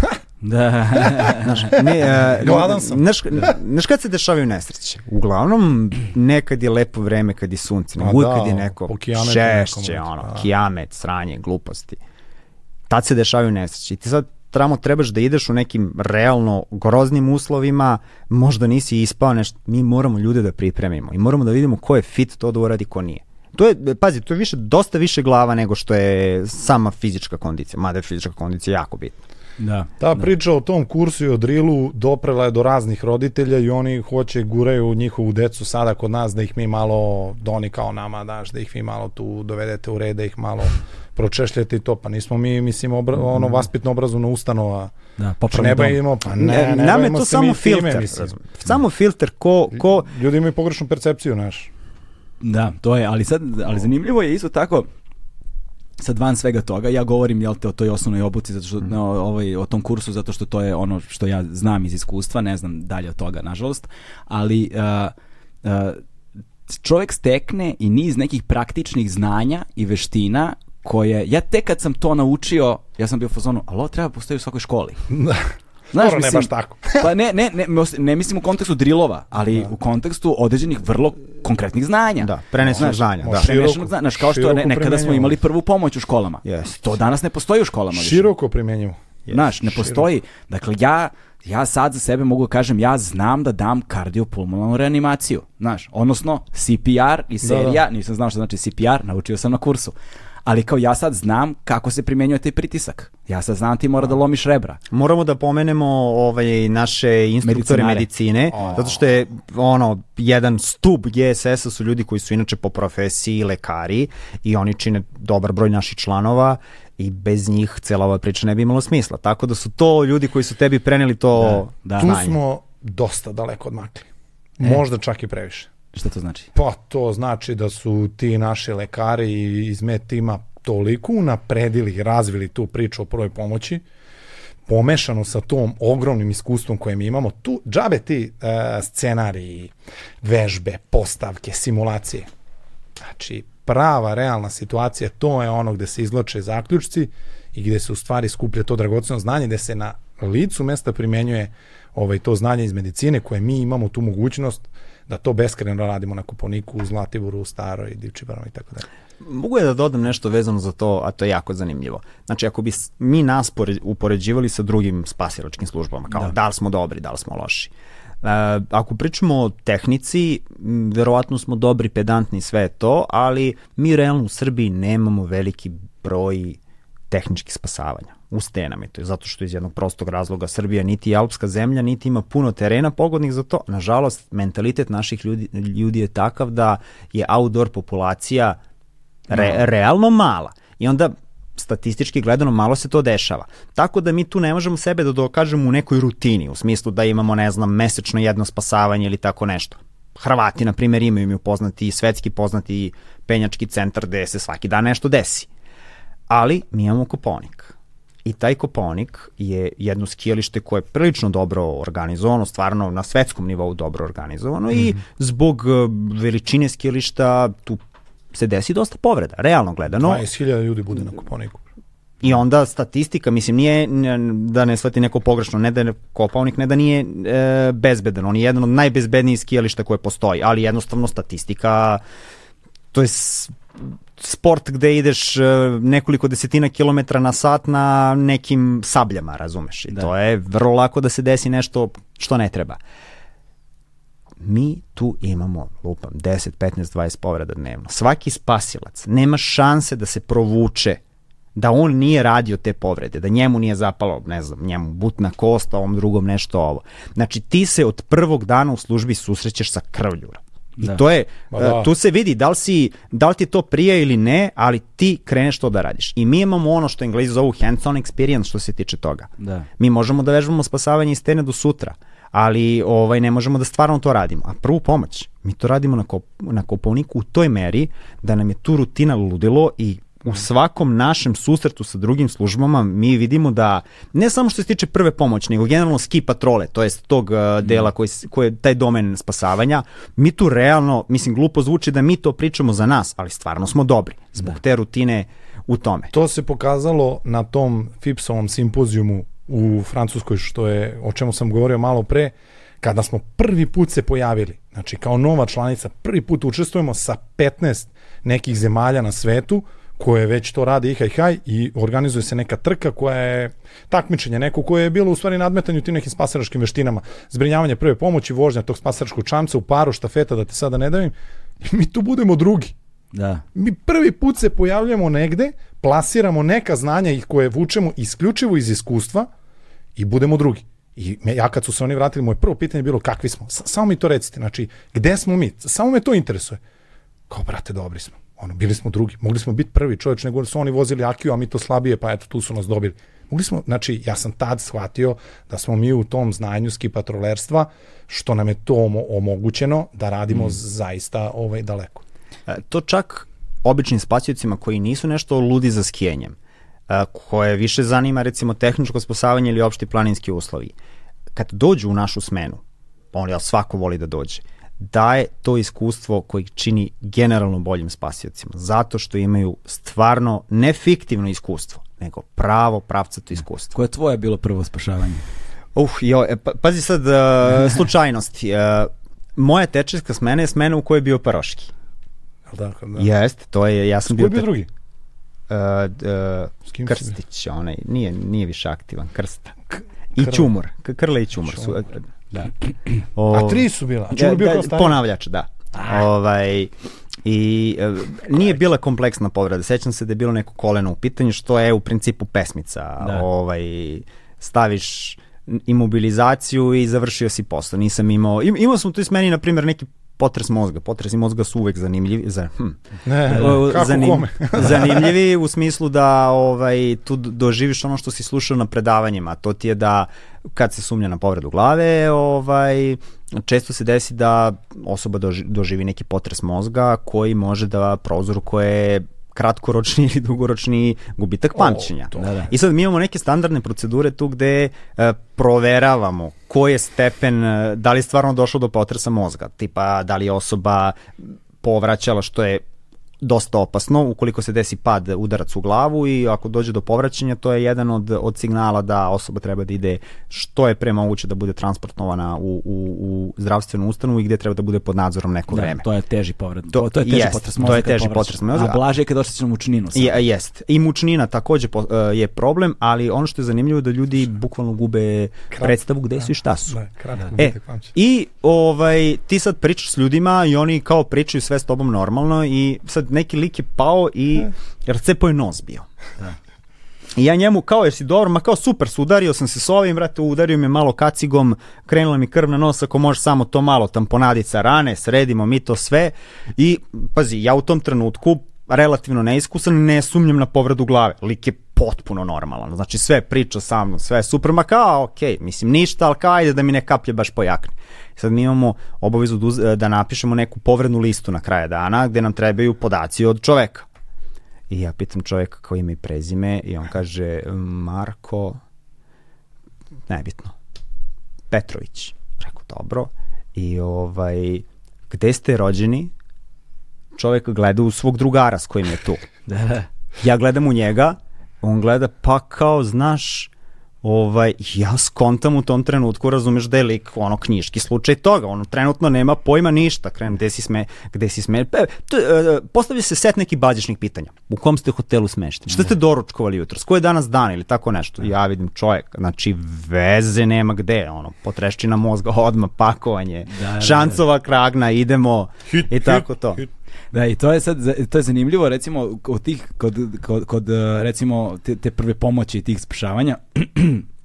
[LAUGHS] da. [LAUGHS] znaš, ne, uh, [LAUGHS] Gladan sam. Znaš, znaš kad se dešavaju nesreće? Uglavnom, nekad je lepo vreme kad je sunce, nego uvijek da, kad je neko šešće, ono, da. kijamet, sranje, gluposti. Tad se dešavaju nesreće. I ti sad tamo trebaš da ideš u nekim realno groznim uslovima, možda nisi ispao nešto, mi moramo ljude da pripremimo i moramo da vidimo ko je fit to da uradi, ko nije. To je, pazi, to je više, dosta više glava nego što je sama fizička kondicija, mada je fizička kondicija jako bitna. Da, Ta da. priča o tom kursu i o drilu doprela je do raznih roditelja i oni hoće guraju njihovu decu sada kod nas da ih mi malo doni kao nama, daš, da ih vi malo tu dovedete u red, da ih malo pročešljate i to, pa nismo mi, mislim, obra, mm. ono vaspitno obrazovna ustanova. Da, popravno ne imamo, pa ne, ne, Nam je to samo filter, time, samo filter ko, ko... Ljudi imaju pogrešnu percepciju, znaš. Da, to je, ali sad, ali zanimljivo je isto tako, sad van svega toga, ja govorim jel te o toj osnovnoj obuci zato što no, ovaj o tom kursu zato što to je ono što ja znam iz iskustva, ne znam dalje od toga nažalost, ali uh, uh, čovjek stekne i niz nekih praktičnih znanja i veština koje, ja tek kad sam to naučio, ja sam bio u fazonu, alo, treba postoji u svakoj školi. Da. Znaš, Dobro, mislim, ne baš tako. [LAUGHS] pa ne, ne, ne, ne mislim u kontekstu drilova, ali da. u kontekstu određenih vrlo konkretnih znanja. Da, prenesenog znanja. Da. Prenesenog znanja. Znaš, kao što ne, nekada smo imali prvu pomoć u školama. Yes. To danas ne postoji u školama. Široko primenjivo. Yes. Znaš, ne postoji. Dakle, ja, ja sad za sebe mogu da kažem, ja znam da dam kardiopulmonalnu reanimaciju. Znaš, odnosno CPR i serija, da, da. nisam znao što znači CPR, naučio sam na kursu ali kao ja sad znam kako se primenjuje taj pritisak. Ja sad znam ti mora da lomiš rebra. Moramo da pomenemo ovaj, naše instruktore Medicinare. medicine, oh. zato što je ono, jedan stub GSS-a su ljudi koji su inače po profesiji lekari i oni čine dobar broj naših članova i bez njih cela ova priča ne bi imala smisla. Tako da su to ljudi koji su tebi preneli to da, da. Tu smo dosta daleko odmakli. E. Možda čak i previše. Šta to znači? Pa to znači da su ti naši lekari iz med tima toliko unapredili i razvili tu priču o prvoj pomoći, pomešano sa tom ogromnim iskustvom koje mi imamo, tu džabe ti uh, scenariji, vežbe, postavke, simulacije. Znači, prava, realna situacija, to je ono gde se izloče zaključci i gde se u stvari skuplja to dragoceno znanje, gde se na licu mesta primenjuje ovaj, to znanje iz medicine koje mi imamo tu mogućnost da to beskreno radimo na Kuponiku, u Zlatiboru, u Staroj, Divčibarama i tako dalje. Mogu je da dodam nešto vezano za to, a to je jako zanimljivo. Znači, ako bi mi nas upoređivali sa drugim spasilačkim službama, kao da, da li smo dobri, da li smo loši. Uh, ako pričamo o tehnici, verovatno smo dobri, pedantni, sve to, ali mi realno u Srbiji nemamo veliki broj tehničkih spasavanja u stenama i to je zato što iz jednog prostog razloga Srbija niti je alpska zemlja, niti ima puno terena pogodnih za to. Nažalost, mentalitet naših ljudi, ljudi je takav da je outdoor populacija re, no. realno mala. I onda statistički gledano malo se to dešava. Tako da mi tu ne možemo sebe da dokažemo u nekoj rutini, u smislu da imamo, ne znam, mesečno jedno spasavanje ili tako nešto. Hrvati, na primjer, imaju mi poznati svetski poznati penjački centar gde se svaki dan nešto desi. Ali mi imamo Koponik. I taj Koponik je jedno skijalište koje je prilično dobro organizovano, stvarno na svetskom nivou dobro organizovano mm -hmm. i mhm. zbog e, veličine skijališta tu se desi dosta povreda, realno gledano. 20.000 ljudi bude na Koponiku. I onda statistika, mislim, nije da ne shvati neko pogrešno, ne da je Kopaonik, ne da nije e, bezbedan, on je jedan od najbezbednijih skijališta koje postoji, ali jednostavno statistika, to je sport gde ideš e, nekoliko desetina kilometra na sat na nekim sabljama, razumeš? I da. to je vrlo lako da se desi nešto što ne treba. mi tu imamo, lupam, 10, 15, 20 povreda dnevno. Svaki spasilac nema šanse da se provuče da on nije radio te povrede, da njemu nije zapalo, ne znam, njemu butna kosta, ovom drugom nešto ovo. Znači ti se od prvog dana u službi susrećeš sa krvljurom. I da. to je, da. tu se vidi da li, si, da li ti to prije ili ne, ali ti kreneš to da radiš. I mi imamo ono što englezi zovu hands-on experience što se tiče toga. Da. Mi možemo da vežbamo spasavanje iz stene do sutra, ali ovaj ne možemo da stvarno to radimo. A prvu pomoć, mi to radimo na, kop, na kopovniku u toj meri da nam je tu rutina ludilo i u svakom našem susretu sa drugim službama mi vidimo da ne samo što se tiče prve pomoći, nego generalno ski patrole, to jest tog uh, dela koji, koji je taj domen spasavanja, mi tu realno, mislim glupo zvuči da mi to pričamo za nas, ali stvarno smo dobri zbog da. te rutine u tome. To se pokazalo na tom FIPS-ovom simpozijumu u Francuskoj, što je, o čemu sam govorio malo pre, kada smo prvi put se pojavili, znači kao nova članica, prvi put učestvujemo sa 15 nekih zemalja na svetu, koje već to rade ihaj haj i organizuje se neka trka koja je takmičenje neko koje je bilo u stvari nadmetanju tim nekim spasaraškim veštinama, zbrinjavanje prve pomoći, vožnja tog spasaraškog čamca u paru, štafeta, da te sada ne davim, i [LAUGHS] mi tu budemo drugi. Da. Mi prvi put se pojavljamo negde, plasiramo neka znanja ih koje vučemo isključivo iz iskustva i budemo drugi. I me, ja kad su se oni vratili, moje prvo pitanje je bilo kakvi smo. Samo mi to recite, znači, gde smo mi? Samo me to interesuje. Kao, brate, dobri smo ono, bili smo drugi, mogli smo biti prvi čovječ, nego su oni vozili Akiju, a mi to slabije, pa eto, tu su nas dobili. Mogli smo, znači, ja sam tad shvatio da smo mi u tom znanju ski patrolerstva, što nam je to omogućeno da radimo mm. zaista ovaj, daleko. E, to čak običnim spasiocima koji nisu nešto ludi za skijenjem, e, koje više zanima recimo tehničko spasavanje ili opšti planinski uslovi. Kad dođu u našu smenu, on ja svako voli da dođe, daje to iskustvo koji čini generalno boljim spasiocima, zato što imaju stvarno ne fiktivno iskustvo, nego pravo, pravcato iskustvo. Koje je tvoje bilo prvo spašavanje? Uh, jo, e, pa, pazi sad, [LAUGHS] uh, slučajnosti. Uh, moja tečeska smena je smena u kojoj je bio Paroški. Tako, da. Jeste, to je, ja sam bio... Ko je bio drugi? Uh, uh, Krstić, onaj, nije, nije više aktivan, Krsta. I Ćumor, Krle i Ćumor su Da. O, a tri su bila, a Čulo bio kao stari? Ponavljač, da. A. Ovaj, I e, nije bila kompleksna povreda. Sećam se da je bilo neko koleno u pitanju, što je u principu pesmica. Da. Ovaj, staviš imobilizaciju i završio si posao. Nisam imao, im, imao sam tu s meni, na primjer, neki potres mozga. Potresi mozga su uvek zanimljivi. Za, hm, ne, ne, [LAUGHS] kako zanim, kome? [LAUGHS] zanimljivi u smislu da ovaj, tu doživiš ono što si slušao na predavanjima. To ti je da kad se sumnja na povredu glave, ovaj, često se desi da osoba doživi neki potres mozga koji može da prozoruje kratkoročni ili dugoročni gubitak pamćenja. da, da. I sad mi imamo neke standardne procedure tu gde e, proveravamo koji je stepen, e, da li je stvarno došlo do potresa mozga, tipa da li je osoba povraćala što je dosta opasno ukoliko se desi pad udarac u glavu i ako dođe do povraćanja to je jedan od, od signala da osoba treba da ide što je pre moguće da bude transportovana u, u, u zdravstvenu ustanovu i gde treba da bude pod nadzorom neko da, vreme. To je teži povrat. To, to je teži jest, potres mozga. To je teži potres mozga. A blaže je kad oštećeš mučninu. Je, jest. I mučnina takođe po, uh, je problem, ali ono što je zanimljivo da ljudi bukvalno gube Krat, predstavu gde da, su i šta su. Da, kratko e, I ovaj, ti sad pričaš s ljudima i oni kao pričaju sve s tobom normalno i sad neki lik je pao i rcepo je nos bio. Da. I ja njemu kao jesi dobro, ma kao super, sudario sam se s ovim, brate, udario me malo kacigom, krenula mi krv na nos, ako može samo to malo tamponadica rane, sredimo mi to sve i pazi, ja u tom trenutku relativno neiskusan, ne sumnjam na povredu glave. Lik je potpuno normalan. Znači sve priča sa mnom, sve je super, ma kao, ok, mislim ništa, ali kao ajde da mi ne kaplje baš pojakne. Sad mi imamo obavezu da, da napišemo neku povrednu listu na kraje dana gde nam trebaju podaci od čoveka. I ja pitam čoveka kao ime i prezime i on kaže Marko, nebitno, Petrović. Rekao, dobro. I ovaj, gde ste rođeni? Čovek gleda u svog drugara s kojim je tu. [LAUGHS] da. Ja gledam u njega, on gleda, pa kao, znaš, ovaj, ja skontam u tom trenutku, razumeš da je lik ono knjiški slučaj toga, ono trenutno nema pojma ništa, krenem gde si sme, gde si sme, pe, to, uh, postavlja se set nekih bazičnih pitanja, u kom ste hotelu smešteni, šta ste doručkovali jutro, ko je danas dan ili tako nešto, ja vidim čovjek, znači veze nema gde, ono, potreščina mozga, odma, pakovanje, da, da, šancova kragna, idemo hit, i tako hit, to. Hit. Da, i to je sad, to je zanimljivo, recimo, kod tih, kod, kod, kod recimo, te, te prve pomoći tih spašavanja, [CLEARS THROAT]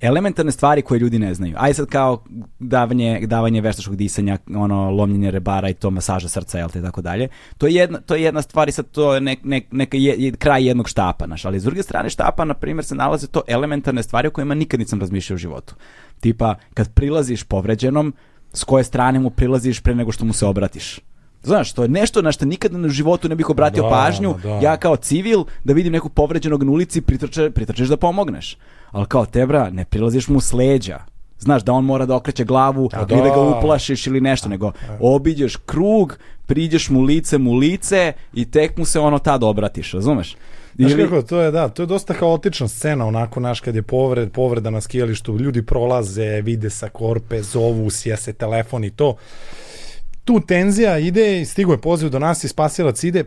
elementarne stvari koje ljudi ne znaju. Aj sad kao davanje, davanje veštačkog disanja, ono, lomljenje rebara i to masaža srca, jel te, tako dalje. To je jedna, to je jedna stvar i sad to je nek, nek, neka je, je, kraj jednog štapa, naš. Ali s druge strane štapa, na primjer, se nalaze to elementarne stvari o kojima nikad nisam razmišljao u životu. Tipa, kad prilaziš povređenom, s koje strane mu prilaziš pre nego što mu se obratiš. Znaš, to je nešto na što nikada na životu ne bih obratio da, pažnju. Da. Ja kao civil, da vidim nekog povređenog na ulici, pritrče, pritrčeš da pomogneš. Ali kao tebra, ne prilaziš mu s leđa. Znaš, da on mora da okreće glavu da. ili ga uplašiš ili nešto, nego obiđeš krug, priđeš mu lice mu lice i tek mu se ono tad obratiš, razumeš? Znaš ili... kako, to je, da, to je dosta haotična scena, onako, naš, kad je povred, povreda na skijalištu, ljudi prolaze, vide sa korpe, zovu, sija se telefon i to tu tenzija ide, stigo je poziv do nas i spasilac ide,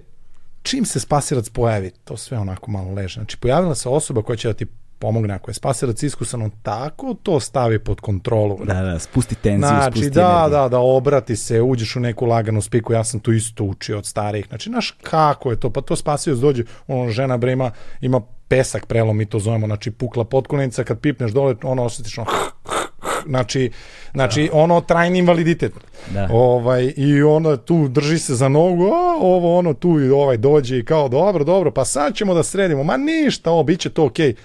čim se spasilac pojavi, to sve onako malo leže. Znači, pojavila se osoba koja će da ti pomogne ako je spasilac iskusan, on tako to stavi pod kontrolu. Da, da, spusti tenziju, znači, spusti da, energiju. da, da, obrati se, uđeš u neku laganu spiku, ja sam tu isto učio od starih. Znači, znaš kako je to, pa to spasilac dođe, ono, žena bre ima, ima pesak prelom, mi to zovemo, znači pukla potkolenica, kad pipneš dole, ono osjetiš ono, znači, znači da. ono trajni invaliditet. Da. Ovaj, I ono tu drži se za nogu, a, ovo ono tu i ovaj dođe i kao dobro, dobro, pa sad ćemo da sredimo, ma ništa, ovo, bit će to okej. Okay.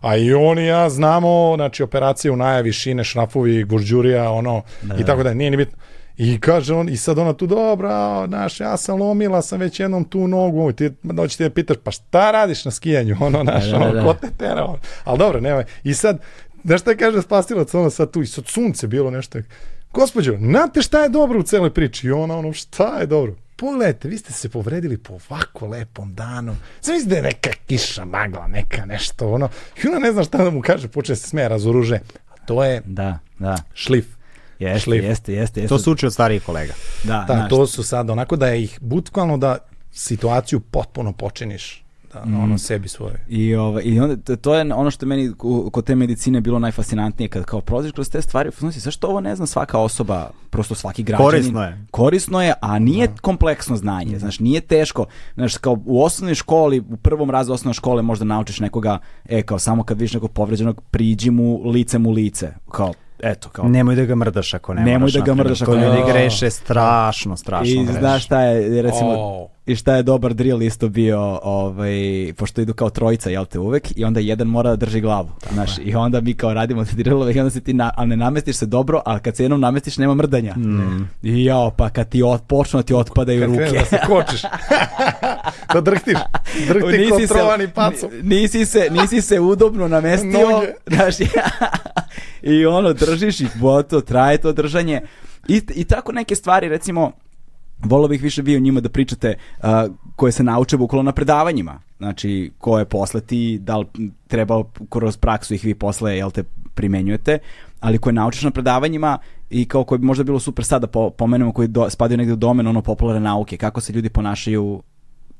A i on i ja znamo, znači operacije u najavi, šine, šrafovi, gurđurija, ono, da. i tako da, nije ni bitno. I kaže on, i sad ona tu, dobra, znaš, ja sam lomila sam već jednom tu nogu, ti doći ti da pitaš, pa šta radiš na skijanju, [LAUGHS] ono, znaš, da, da, ono, da. ko te tera, ono. Ali dobro, nema. I sad, Znaš šta kaže spasilac, ono sad tu, i sad sunce bilo nešto. Gospodjo, znate šta je dobro u celoj priči? I ona, ono, šta je dobro? Pogledajte, vi ste se povredili po ovako lepom danu. Znam da je neka kiša, magla, neka nešto, ono. I ona ne zna šta da mu kaže, počne se smeja, razoruže. A to je da, da. šlif. Jeste, šlif. jeste, jeste, jeste. To su uči od starijih kolega. Da, da to su sad onako da je ih bukvalno da situaciju potpuno počiniš da, mm. ono sebi svoje. I, ovaj, i onda, to je ono što meni kod te medicine bilo najfascinantnije, kad kao prolaziš kroz te stvari, znači, zašto ovo ne zna svaka osoba, prosto svaki građanin. Korisno je. Korisno je, a nije da. kompleksno znanje, mm. znaš, nije teško. Znaš, kao u osnovnoj školi, u prvom razu osnovne škole možda naučiš nekoga, e, kao samo kad vidiš nekog povređenog, priđi mu lice mu lice, kao eto kao nemoj da ga mrdaš ako ne nemoj da ga mrdaš ako ne ljudi greše strašno strašno i greše. znaš šta je recimo oh. I šta je dobar drill isto bio ovaj pošto idu kao trojica jel te uvek i onda jedan mora da drži glavu Tako znaš je. i onda mi kao radimo te drillove i onda se ti na, a ne namestiš se dobro a kad se jednom namestiš nema mrdanja. Mm. i jao pa kad ti od, počnu da ti otpadaju kad ruke. da se kočiš. [LAUGHS] Da drhtiš drhti nisi se, pacom. nisi se nisi se udobno namestio [LAUGHS] znaš i ono držiš i boto, traje to držanje. I, i tako neke stvari recimo volio bih više bio njima da pričate uh, koje se nauče bukvalno na predavanjima. Znači, koje posle ti, da li treba kroz praksu ih vi posle, jel te, primenjujete, ali koje naučiš na predavanjima i kao koje bi možda bilo super sad da po, pomenemo koji do, spadaju negde u domen ono popularne nauke, kako se ljudi ponašaju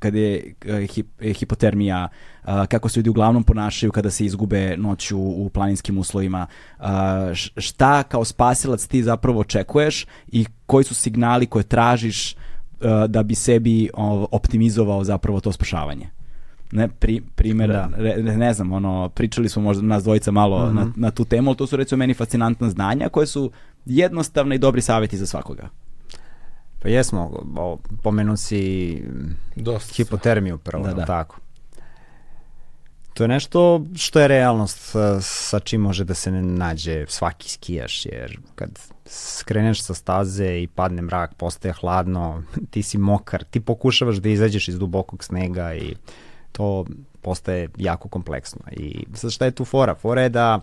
kad je uh, hip, hipotermija, uh, kako se ljudi uglavnom ponašaju kada se izgube noću u planinskim uslovima, šta kao spasilac ti zapravo očekuješ i koji su signali koje tražiš da bi sebi optimizovao zapravo to spašavanje ne pri, primjera, da. ne, ne znam, ono, pričali smo možda nas dvojica malo mm -hmm. na, na tu temu, ali to su recimo meni fascinantna znanja koje su jednostavne i dobri savjeti za svakoga. Pa jesmo, o, pomenu si Dosta. hipotermiju prvo, da, da. tako. To je nešto što je realnost sa čim može da se ne nađe svaki skijaš, jer kad skreneš sa staze i padne mrak, postaje hladno, [LAUGHS] ti si mokar, ti pokušavaš da izađeš iz dubokog snega i to postaje jako kompleksno. I sad šta je tu fora? Fora je da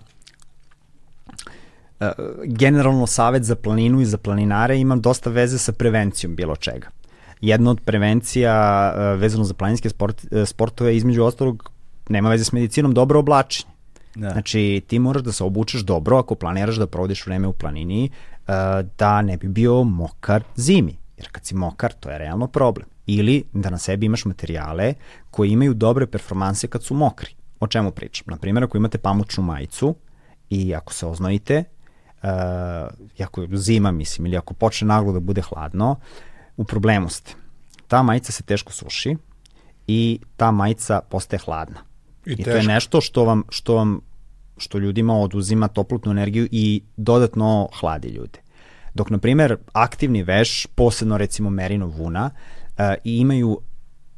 generalno savet za planinu i za planinare ima dosta veze sa prevencijom bilo čega. Jedna od prevencija uh, vezano za planinske sport, uh, sportove između ostalog nema veze s medicinom dobro oblačenje. Da. Znači, ti moraš da se obučeš dobro ako planiraš da provodiš vreme u planini, da ne bi bio mokar zimi. Jer kad si mokar, to je realno problem. Ili da na sebi imaš materijale koji imaju dobre performanse kad su mokri. O čemu pričam? Naprimjer, ako imate pamučnu majicu i ako se oznojite, uh, ako je zima, mislim, ili ako počne naglo da bude hladno, u problemu ste. Ta majica se teško suši i ta majica postaje hladna. I, I to je nešto što vam, što vam što ljudima oduzima toplotnu energiju i dodatno hladi ljude. Dok, na primer, aktivni veš, posebno recimo merino vuna, uh, i imaju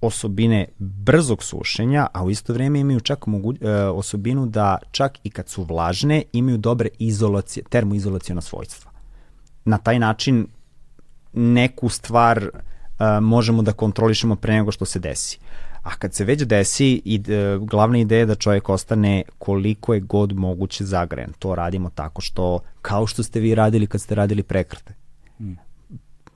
osobine brzog sušenja, a u isto vreme imaju čak mogu, e, osobinu da čak i kad su vlažne imaju dobre izolacije, termoizolacijona svojstva. Na taj način neku stvar e, možemo da kontrolišemo pre nego što se desi. A kad se već desi, i, e, glavna ideja je da čovjek ostane koliko je god moguće zagrejan. To radimo tako što, kao što ste vi radili kad ste radili prekrte.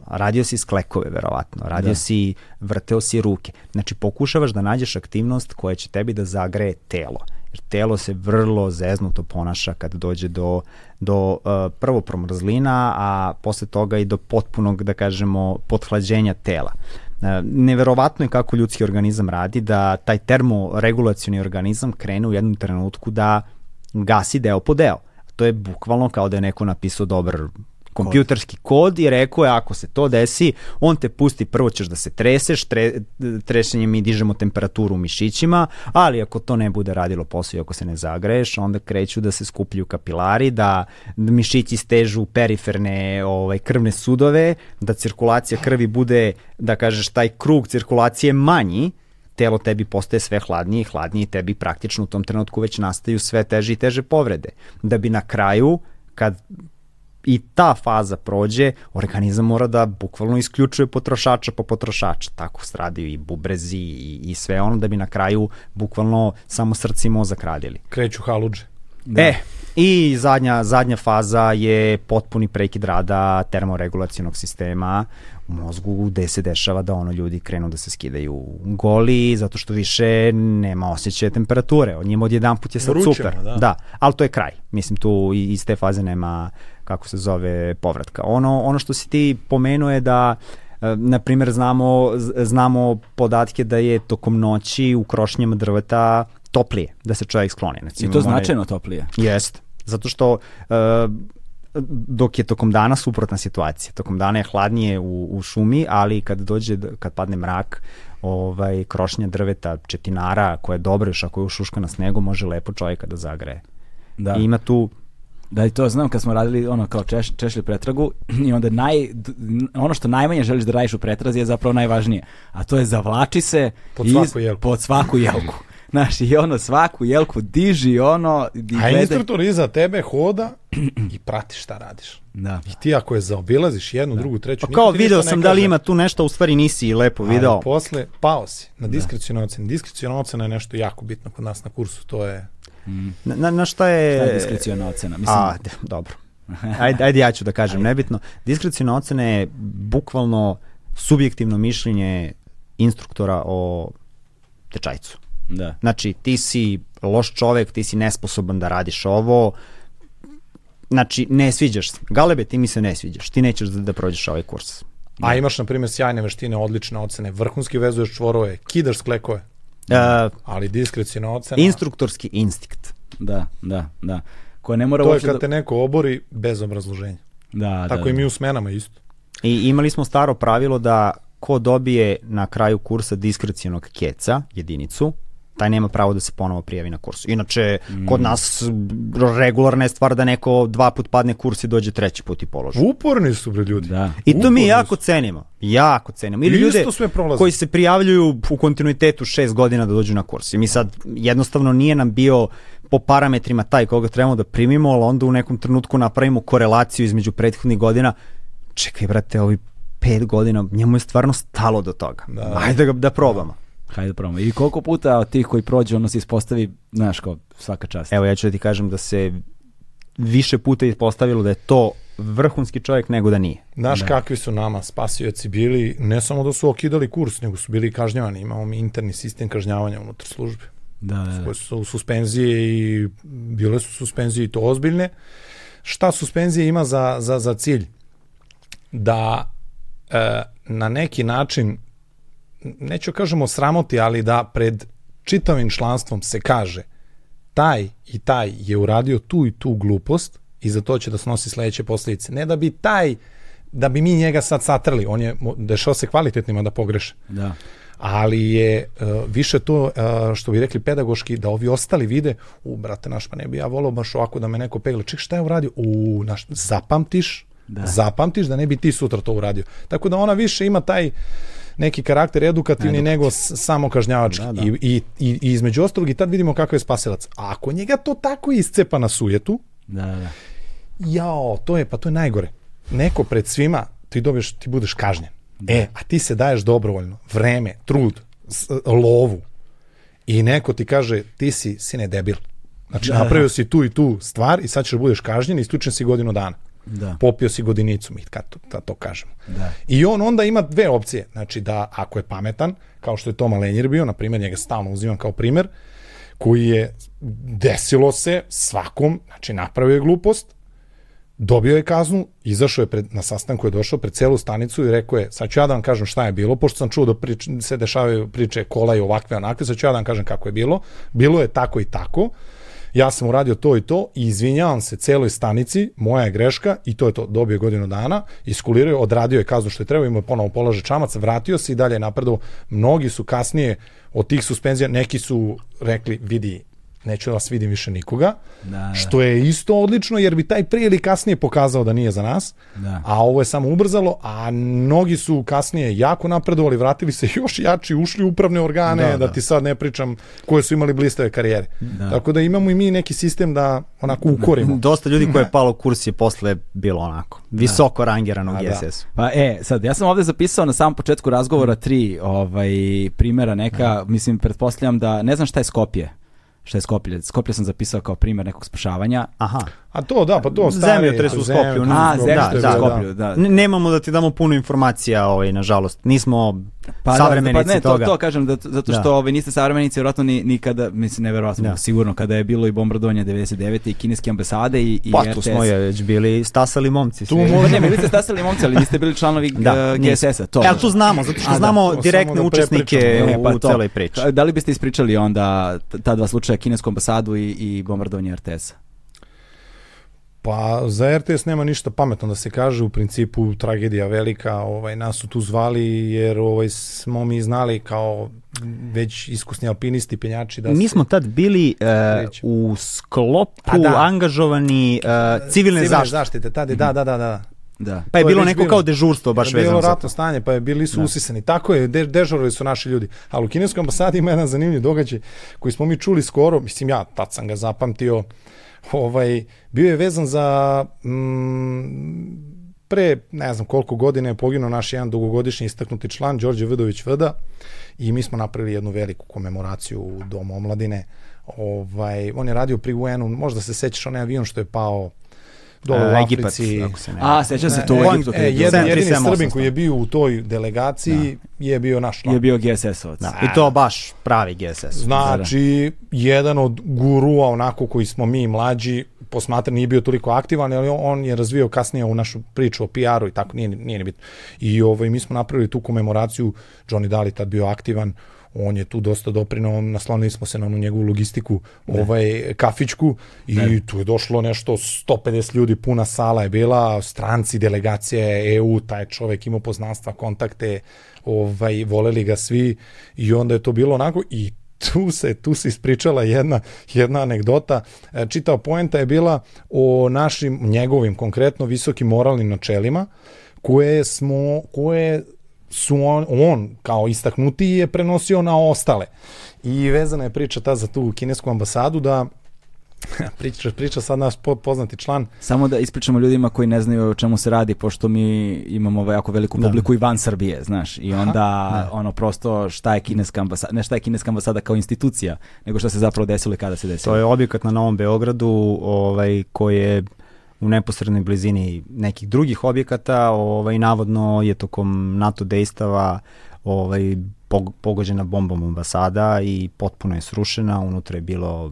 Radio si sklekove verovatno, radio da. si, vrteo si ruke. Znači pokušavaš da nađeš aktivnost koja će tebi da zagreje telo. Jer telo se vrlo zeznuto ponaša kad dođe do, do uh, prvo promrzlina, a posle toga i do potpunog, da kažemo, pothlađenja tela. Uh, neverovatno je kako ljudski organizam radi da taj termoregulacioni organizam krene u jednom trenutku da gasi deo po deo. To je bukvalno kao da je neko napisao dobar kompjuterski kod i rekao je ako se to desi, on te pusti, prvo ćeš da se treseš, tre, trešenjem mi dižemo temperaturu u mišićima, ali ako to ne bude radilo posao i ako se ne zagreješ, onda kreću da se skupljuju kapilari, da mišići stežu periferne ovaj, krvne sudove, da cirkulacija krvi bude, da kažeš, taj krug cirkulacije manji, telo tebi postaje sve hladnije i hladnije i tebi praktično u tom trenutku već nastaju sve teže i teže povrede. Da bi na kraju, kad i ta faza prođe, organizam mora da bukvalno isključuje potrošača po potrošača. Tako stradaju i bubrezi i, i sve ono da bi na kraju bukvalno samo srce i mozak radili. Kreću haluđe. Da. E, i zadnja, zadnja faza je potpuni prekid rada termoregulacijonog sistema u mozgu gde se dešava da ono ljudi krenu da se skidaju goli zato što više nema osjećaja temperature. Od njima odjedan put je sad Vrućemo, super. Da. da, ali to je kraj. Mislim tu iz te faze nema kako se zove povratka. Ono, ono što si ti pomenuo je da e, na primjer znamo, znamo podatke da je tokom noći u krošnjama drveta toplije, da se čovjek skloni. Znači, I to značajno one... toplije. Jest, zato što uh, dok je tokom dana suprotna situacija. Tokom dana je hladnije u, u šumi, ali kad dođe, kad padne mrak, ovaj, krošnja drveta, četinara, koja je dobra još ako je ušuška na snegu, može lepo čovjeka da zagreje. Da. I ima tu Da, i to znam kad smo radili ono kao češ, češlji pretragu i onda naj, ono što najmanje želiš da radiš u pretrazi je zapravo najvažnije, a to je zavlači se pod svaku jelku. Pod svaku jelku. Znaš, i ono svaku jelku diži ono... I. A instruktor iza tebe hoda i prati šta radiš. Da. I ti ako je zaobilaziš jednu, da. drugu, treću... Pa kao video sam da li ima tu nešto, u stvari nisi lepo video. Ali posle, pao si na diskrecijalno da. ocene. Diskrecijalna ocena je nešto jako bitno kod nas na kursu, to je Na, na, na šta je... Šta je diskreciona ocena? Mislim... A, de, dobro. Ajde, ajde ja ću da kažem, ajde. nebitno. Diskreciona ocena je bukvalno subjektivno mišljenje instruktora o tečajcu. Da. Znači, ti si loš čovek, ti si nesposoban da radiš ovo, znači, ne sviđaš se. Galebe, ti mi se ne sviđaš, ti nećeš da, da prođeš ovaj kurs. A imaš, na primjer, sjajne veštine, odlične ocene, vrhunski vezuješ čvorove, kidaš sklekove. Uh, ali diskrecijna ocena... Instruktorski instinkt. Da, da, da. Koja ne mora to je kad da... te neko obori bez obrazloženja. Da, Tako da, i mi da. u smenama isto. I imali smo staro pravilo da ko dobije na kraju kursa diskrecijonog keca, jedinicu, taj nema pravo da se ponovo prijavi na kurs. Inače, mm. kod nas regularna je stvar da neko dva put padne kurs i dođe treći put i položi. Uporni su bre ljudi. Da. I to Uporni mi jako su. cenimo. Jako cenimo. Ili ljude koji se prijavljuju u kontinuitetu šest godina da dođu na kurs. I mi sad jednostavno nije nam bio po parametrima taj koga trebamo da primimo, ali onda u nekom trenutku napravimo korelaciju između prethodnih godina. Čekaj, brate, ovi pet godina, njemu je stvarno stalo do toga. Da. Ajde da, ga, da probamo. Hajde da probamo. I koliko puta od tih koji prođu, ono se ispostavi, znaš, kao svaka čast. Evo, ja ću da ti kažem da se više puta ispostavilo da je to vrhunski čovjek nego da nije. Znaš da. kakvi su nama spasioci bili, ne samo da su okidali kurs, nego su bili kažnjavani. Imamo mi interni sistem kažnjavanja unutar službe. da, da, da. su suspenzije i bile su suspenzije i to ozbiljne. Šta suspenzije ima za, za, za cilj? Da e, na neki način, neću kažemo sramoti, ali da pred čitavim članstvom se kaže taj i taj je uradio tu i tu glupost i za to će da snosi sledeće posljedice. Ne da bi taj, da bi mi njega sad satrli, on je dešao se kvalitetnima da pogreše. Da ali je uh, više to, uh, što bi rekli pedagoški, da ovi ostali vide, u, brate naš, pa ne bi ja volao baš ovako da me neko pegla, ček, šta je uradio? U, naš, zapamtiš, da. zapamtiš da ne bi ti sutra to uradio. Tako da ona više ima taj neki karakter edukativni Edukativ. nego samo kažnjavački. Da, da. I, i, i, između ostalog i tad vidimo kakav je spasilac. A ako njega to tako iscepa na sujetu, da, da. jao, to je, pa to je najgore. Neko pred svima, ti dobiješ, ti budeš kažnjen. Da. E, a ti se daješ dobrovoljno, vreme, trud, lovu i neko ti kaže ti si sine debil. Znači da, napravio da. si tu i tu stvar i sad ćeš da budeš kažnjen i isključen si godinu dana. Da. Popio si godinicu, mi kad to, da to kažemo. Da. I on onda ima dve opcije. Znači da ako je pametan, kao što je Toma Lenjer bio, na primjer, njega stalno uzimam kao primer, koji je desilo se svakom, znači napravio je glupost, dobio je kaznu, izašao je pred, na sastanku je došao pred celu stanicu i rekao je, sad ću ja da vam kažem šta je bilo, pošto sam čuo da prič, se dešavaju priče kola i ovakve onakve, sad ću ja da vam kažem kako je bilo. Bilo je tako i tako. Ja sam uradio to i to i izvinjavam se celoj stanici, moja je greška i to je to. Dobio godinu dana, iskulirao odradio je kaznu što je trebao, imao je ponovo polože čamac, vratio se i dalje napredo. Mnogi su kasnije od tih suspenzija, neki su rekli, vidi, neću da vas vidim više nikoga, da, da. što je isto odlično, jer bi taj prije ili kasnije pokazao da nije za nas, da. a ovo je samo ubrzalo, a mnogi su kasnije jako napredovali, vratili se [LAUGHS] još jači, ušli u upravne organe, da, da, da ti sad ne pričam koje su imali blistave karijere. Da. Tako da imamo i mi neki sistem da onako ukorimo. [LAUGHS] Dosta ljudi koje je [LAUGHS] palo kurs je posle bilo onako, visoko da. rangirano u GSS. Pa e, sad, ja sam ovde zapisao na samom početku razgovora tri ovaj, primera neka, da. mislim, pretpostavljam da, ne znam šta je Skopje, šta je Skoplje. Skoplje sam zapisao kao primer nekog spašavanja. Aha. A to, da, pa to stari... tres u Skoplju. A, zemljotres da, u Skoplju, da. da. Nemamo da ti damo puno informacija, ovaj, nažalost. Nismo pa, da, savremenici da, pa ne, toga. To, to kažem, da, zato što da. ovaj, niste savremenici, vjerojatno ni, ni kada, mislim, neverovatno, da. sigurno, kada je bilo i bombardovanje 99. i kineske ambasade i, i pa, RTS. Pa, tu smo je već bili stasali momci. Tu možda... ne, bili ste stasali momci, ali niste bili članovi da, uh, GSS-a. To. E, tu znamo, zato što A, znamo da. direktne učesnike ne, pa, u celoj priči. Da li biste ispričali onda ta dva slučaja, kinesku ambasadu i, i bombardovanje RTS-a? Pa za RTS nema ništa pametno da se kaže, u principu tragedija velika, ovaj nas su tu zvali jer ovaj smo mi znali kao već iskusni alpinisti, penjači da Mi smo tad bili uh, u sklopu da. angažovani uh, civilne, civilne zaštite. zaštite tad je, da, da, da, da. Da. Pa je to bilo je neko bilo, kao dežurstvo baš vezano. Bilo ratno stanje, pa je bili su da. usisani. Tako je, de, dežurali su naši ljudi. Ali u kineskoj ambasadi ima jedan zanimljiv događaj koji smo mi čuli skoro, mislim ja tad sam ga zapamtio, ovaj, bio je vezan za mm, pre ne znam koliko godine je poginuo naš jedan dugogodišnji istaknuti član Đorđe Vidović Vda i mi smo napravili jednu veliku komemoraciju u Domu omladine. Ovaj, on je radio pri UN-u, možda se sećaš onaj avion što je pao dole u Africi. Egipat, se ne. A, sećam se to u Egiptu. E, jedan, jedini Srbin koji je bio u toj delegaciji da. je bio naš član. Je bio GSS-ovac. Da. I to baš pravi GSS. Znači, jedan od gurua onako koji smo mi mlađi, posmatra nije bio toliko aktivan, ali on je razvio kasnije u našu priču o PR-u i tako, nije, nije ni bitno. I ovaj, mi smo napravili tu komemoraciju, Johnny Daly tad bio aktivan, on je tu dosta doprinao, naslonili smo se na onu njegovu logistiku, ne. ovaj kafičku i ne. tu je došlo nešto 150 ljudi, puna sala je bila, stranci, delegacije EU, taj čovek imao poznanstva, kontakte, ovaj voleli ga svi i onda je to bilo onako i tu se tu se ispričala jedna jedna anegdota e, čitao poenta je bila o našim njegovim konkretno visokim moralnim načelima koje smo koje su on, on kao istaknuti je prenosio na ostale. I vezana je priča ta za tu kinesku ambasadu da [LAUGHS] priča, priča sad naš poznati član. Samo da ispričamo ljudima koji ne znaju o čemu se radi, pošto mi imamo jako veliku da. publiku da. i van Srbije, znaš, i onda Aha, da. ono prosto šta je kineska ambasada, ne šta je kineska ambasada kao institucija, nego šta se zapravo desilo i kada se desilo. To je objekat na Novom Beogradu ovaj, koji je u neposrednoj blizini nekih drugih objekata, ovaj, navodno je tokom NATO dejstava ovaj, pogođena bombom ambasada i potpuno je srušena, unutra je bilo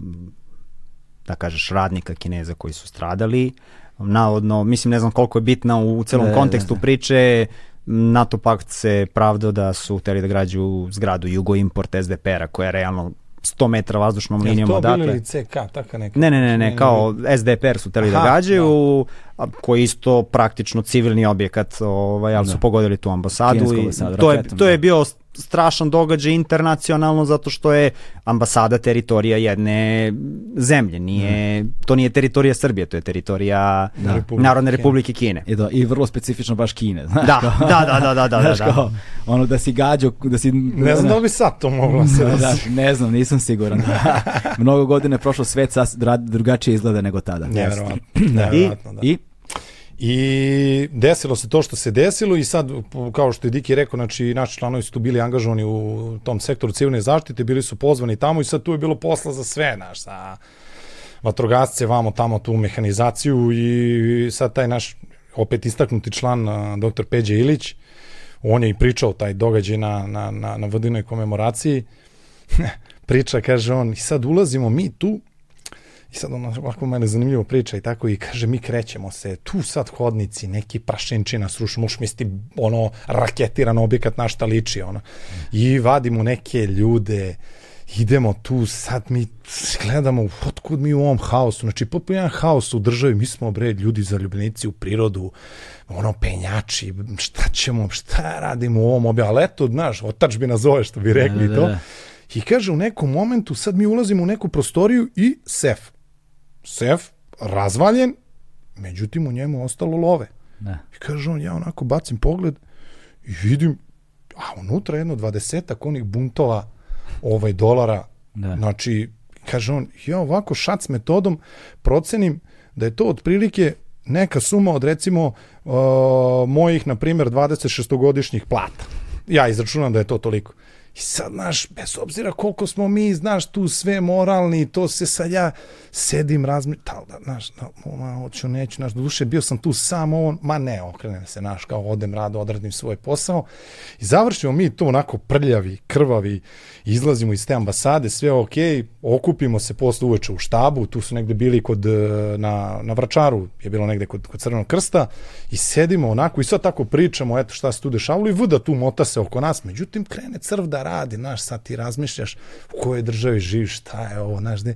da kažeš radnika Kineza koji su stradali. Navodno, mislim ne znam koliko je bitna u celom de, kontekstu de, de. priče, NATO pakt se pravdao da su hteli da građu zgradu Jugo Import SDPR-a koja je realno 100 metara vazdušnom Jel linijom odatle. Je to CK, taka neka? Ne, ne, ne, ne, kao SDPR su teli da gađaju, da. koji isto praktično civilni objekat, ovaj, ali da. su pogodili tu ambasadu. i to, je, to je da. bio strašan događaj internacionalno zato što je ambasada teritorija jedne zemlje, nije, mm. to nije teritorija Srbije, to je teritorija da. Narodne republike Kine. I, da, I vrlo specifično baš Kine. Znaš, da, kao, da, da, da, da, da, znaš, da. Kao, ono da si gađo, da si... Ne znam da li bi sad to moglo se da, da, Ne znam, nisam siguran. [LAUGHS] Mnogo godine prošlo svet sas, drugačije izgleda nego tada. Nevjerovatno. da. I, da. I I desilo se to što se desilo i sad, kao što je Diki rekao, znači naši članovi su tu bili angažovani u tom sektoru civilne zaštite, bili su pozvani tamo i sad tu je bilo posla za sve, naš, sa vatrogasce, vamo tamo tu mehanizaciju i sad taj naš opet istaknuti član, dr. Peđe Ilić, on je i pričao taj događaj na, na, na, na vodinoj komemoraciji, [LAUGHS] priča, kaže on, i sad ulazimo mi tu, I sad ono, ovako mene zanimljivo priča i tako i kaže mi krećemo se, tu sad hodnici, neki prašinčina srušu, možeš misliti ono raketiran objekat na šta liči ono. I vadimo neke ljude, idemo tu, sad mi gledamo otkud mi u ovom haosu, znači potpuno jedan haos u državi, mi smo bre ljudi zaljubljenici u prirodu, ono penjači, šta ćemo, šta radimo u ovom objavu, ali eto, znaš, otač bi nazove što bi rekli da, da, da. to. I kaže u nekom momentu, sad mi ulazimo u neku prostoriju i sef sef razvaljen, međutim u njemu ostalo love. Da. I kaže on, ja onako bacim pogled i vidim, a unutra jedno dvadesetak onih buntova ovaj dolara, da. znači, kaže on, ja ovako šac metodom procenim da je to otprilike neka suma od recimo uh, mojih, na primjer, 26-godišnjih plata. Ja izračunam da je to toliko. I sad, znaš, bez obzira koliko smo mi, znaš, tu sve moralni, to se sad ja sedim, razmi, tal, da, znaš, da, ma, hoću, neću, znaš, duše, bio sam tu sam, on, ma ne, okrenem se, znaš, kao odem rado, odradim svoj posao. I završimo mi to onako prljavi, krvavi, izlazimo iz te ambasade, sve ok, okupimo se posle uveče u štabu, tu su negde bili kod, e, na, na Vračaru, je bilo negde kod, kod Crvenog krsta i sedimo onako i sad tako pričamo, eto šta se tu dešavalo i vuda tu mota se oko nas, međutim krene crv da radi, znaš, sad ti razmišljaš u kojoj državi živiš, šta je ovo, znaš, de,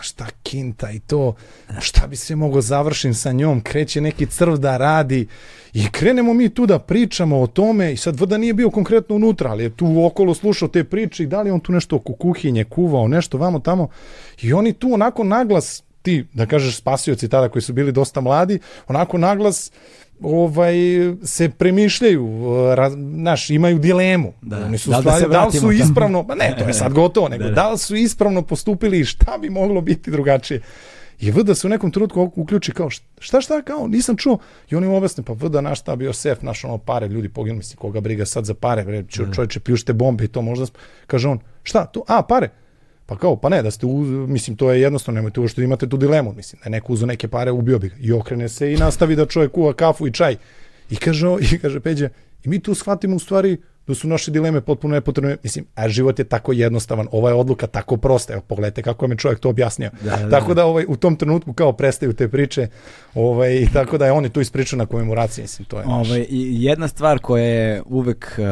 šta kinta i to, šta bi se moglo završim sa njom, kreće neki crv da radi i krenemo mi tu da pričamo o tome i sad Vrda nije bio konkretno unutra, ali je tu okolo slušao te priče i da li on tu nešto oko kuhinje kuvao, nešto vamo tamo i oni tu onako naglas ti, da kažeš spasioci tada koji su bili dosta mladi, onako naglas ovaj se premišljaju, naš imaju dilemu. Da. Oni su da, stvari, da, da li su ispravno, pa ne, to je sad [LAUGHS] gotovo, nego da, da. da li su ispravno postupili i šta bi moglo biti drugačije. I VD se u nekom trenutku uključi kao šta šta kao nisam čuo i oni im objasne pa VD naš šta bio sef naš ono pare ljudi poginuli misli koga briga sad za pare bre čovječe pljušte bombe i to možda kaže on šta to a pare Pa kao, pa ne, da ste, uz, mislim, to je jednostavno, nemojte uopšte imate tu dilemu, mislim, da je neko uzo neke pare, ubio bi ga. I okrene se i nastavi da čovjek kuva kafu i čaj. I kaže, i kaže Peđa, i mi tu shvatimo u stvari da su naše dileme potpuno nepotrebne. Mislim, a život je tako jednostavan, ova je odluka tako prosta. Evo, pogledajte kako je me čovjek to objasnio. Da, da, tako da ovaj, u tom trenutku kao prestaju te priče ovaj, tako da je on je tu ispričao na komemoraciji. Mislim, to je ovaj, jedna stvar koja je uvek uh,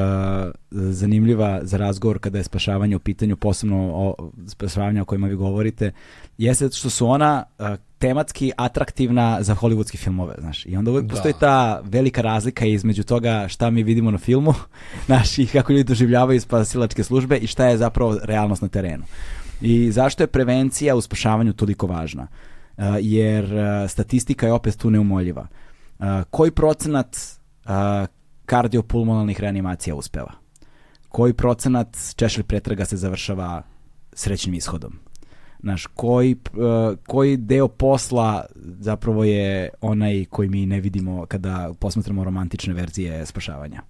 zanimljiva za razgovor kada je spašavanje u pitanju, posebno o spašavanju o kojima vi govorite, jeste što su ona uh, tematski atraktivna za hollywoodske filmove, znaš. I onda uvek da. postoji ta velika razlika između toga šta mi vidimo na filmu, [LAUGHS] znaš, i kako ljudi doživljavaju spasilačke službe i šta je zapravo realnost na terenu. I zašto je prevencija u spašavanju toliko važna? Uh, jer uh, statistika je opet tu neumoljiva. Uh, koji procenat uh, kardiopulmonalnih reanimacija uspeva? Koji procenat češlj pretraga se završava srećnim ishodom? Znaš, koji, uh, koji deo posla zapravo je onaj koji mi ne vidimo kada posmatramo romantične verzije spašavanja.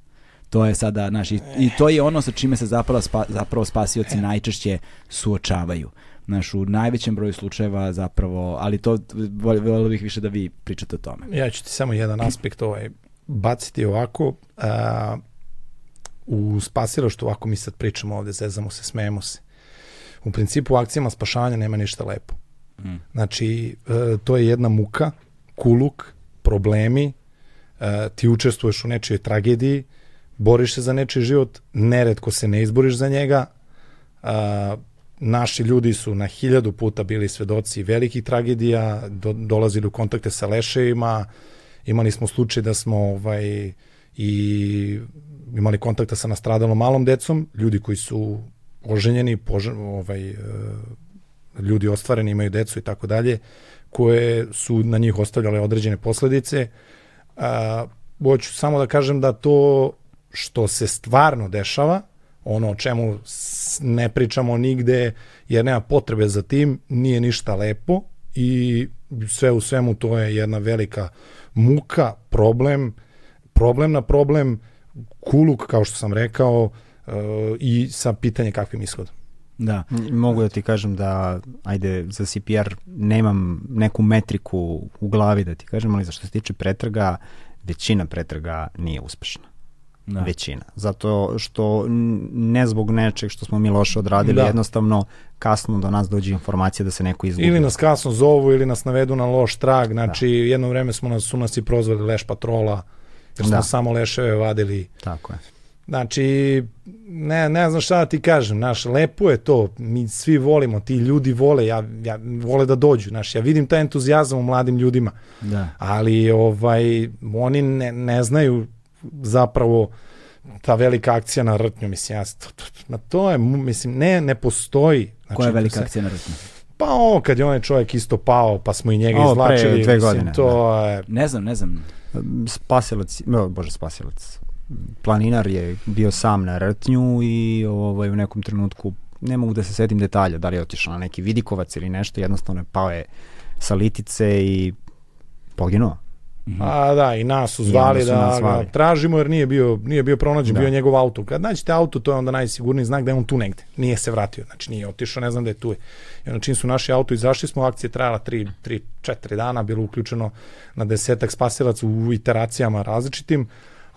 To je sada, znaš, i, i to je ono sa čime se zapravo, spa, zapravo spasioci najčešće suočavaju. Znaš, u najvećem broju slučajeva zapravo, ali to volio bih više da vi pričate o tome. Ja ću ti samo jedan aspekt ovaj baciti ovako. A, u spasilaštu, ako mi sad pričamo ovde, zezamo se, smejemo se. U principu u akcijama spašavanja nema ništa lepo. Mm. Znači, e, to je jedna muka, kuluk, problemi, e, ti učestvuješ u nečijoj tragediji, boriš se za nečiji život, neretko se ne izboriš za njega, a, naši ljudi su na hiljadu puta bili svedoci velikih tragedija, do, dolazili u kontakte sa leševima, imali smo slučaj da smo ovaj, i imali kontakta sa nastradalom malom decom, ljudi koji su oženjeni, požen, ovaj, e, ljudi ostvareni, imaju decu i tako dalje, koje su na njih ostavljale određene posledice. A, hoću samo da kažem da to što se stvarno dešava, ono o čemu ne pričamo nigde jer nema potrebe za tim, nije ništa lepo i sve u svemu to je jedna velika muka, problem, problem na problem, kuluk, kao što sam rekao, uh, i sa pitanje kakvim ishodom. Da, mogu da ti kažem da, ajde, za CPR nemam neku metriku u glavi da ti kažem, ali za što se tiče pretraga, većina pretraga nije uspešna da. većina. Zato što ne zbog nečeg što smo mi loše odradili, da. jednostavno kasno do nas dođe informacija da se neko izgubi. Ili nas kasno zovu ili nas navedu na loš trag, znači da. jedno vreme smo nas, su nas i prozvali leš patrola, jer smo da. samo leševe vadili. Tako je. Znači, ne, ne znam šta da ti kažem, naš, lepo je to, mi svi volimo, ti ljudi vole, ja, ja vole da dođu, naš, ja vidim taj entuzijazam u mladim ljudima, da. ali ovaj, oni ne, ne znaju zapravo ta velika akcija na rtnju, mislim, ja, to, to, na to je, mislim, ne, ne postoji. Znači, Koja je velika se, akcija na rtnju? Pa ovo, kad je onaj čovjek isto pao, pa smo i njega ovo, izvlačili. Pre dve mislim, godine. To da. je... Ne znam, ne znam. Spasilac, no, bože, spasilac. Planinar je bio sam na rtnju i ovaj, u nekom trenutku, ne mogu da se setim detalja, da li je otišao na neki vidikovac ili nešto, jednostavno je pao je sa litice i poginuo. -hmm. A da, i nas su zvali da ga tražimo jer nije bio, nije bio pronađen, da. bio njegov auto. Kad nađete auto, to je onda najsigurniji znak da je on tu negde. Nije se vratio, znači nije otišao, ne znam da je tu. I onda čim su naši auto izašli smo, akcija trajala 3, 3, 4 dana, bilo uključeno na desetak spasilaca u iteracijama različitim,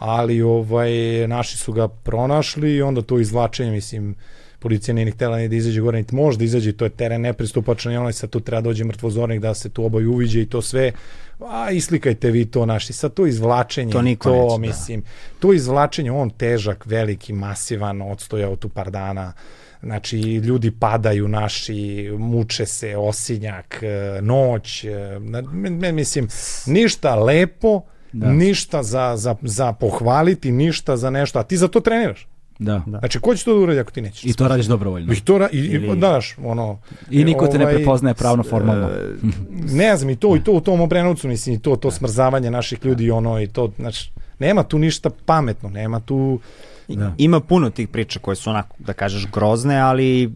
ali ovaj, naši su ga pronašli i onda to izvlačenje, mislim, policija nije ni htela ni da izađe gore, niti može da izađe, to je teren nepristupačan i onaj sad tu treba da dođe mrtvozornik da se tu obaj uviđe i to sve, a islikajte vi to naši, sad to izvlačenje, to, niko to neće, da. mislim, da. to izvlačenje, on težak, veliki, masivan, odstojao tu par dana, znači ljudi padaju naši, muče se, osinjak, e, noć, e, mislim, ništa lepo, da. ništa za, za, za pohvaliti, ništa za nešto, a ti za to treniraš. Da. da. Znači, ko će to da uradi ako ti nećeš? I to radiš dobrovoljno. I to ra i, Ili... daš, ono... I niko te ovaj, ne prepoznaje pravno formalno. ne znam, i to, i to u tom Obrenovcu, mislim, i to, to smrzavanje naših ljudi, ono, i to, znači, nema tu ništa pametno, nema tu... Da. Ima puno tih priča koje su onako, da kažeš, grozne, ali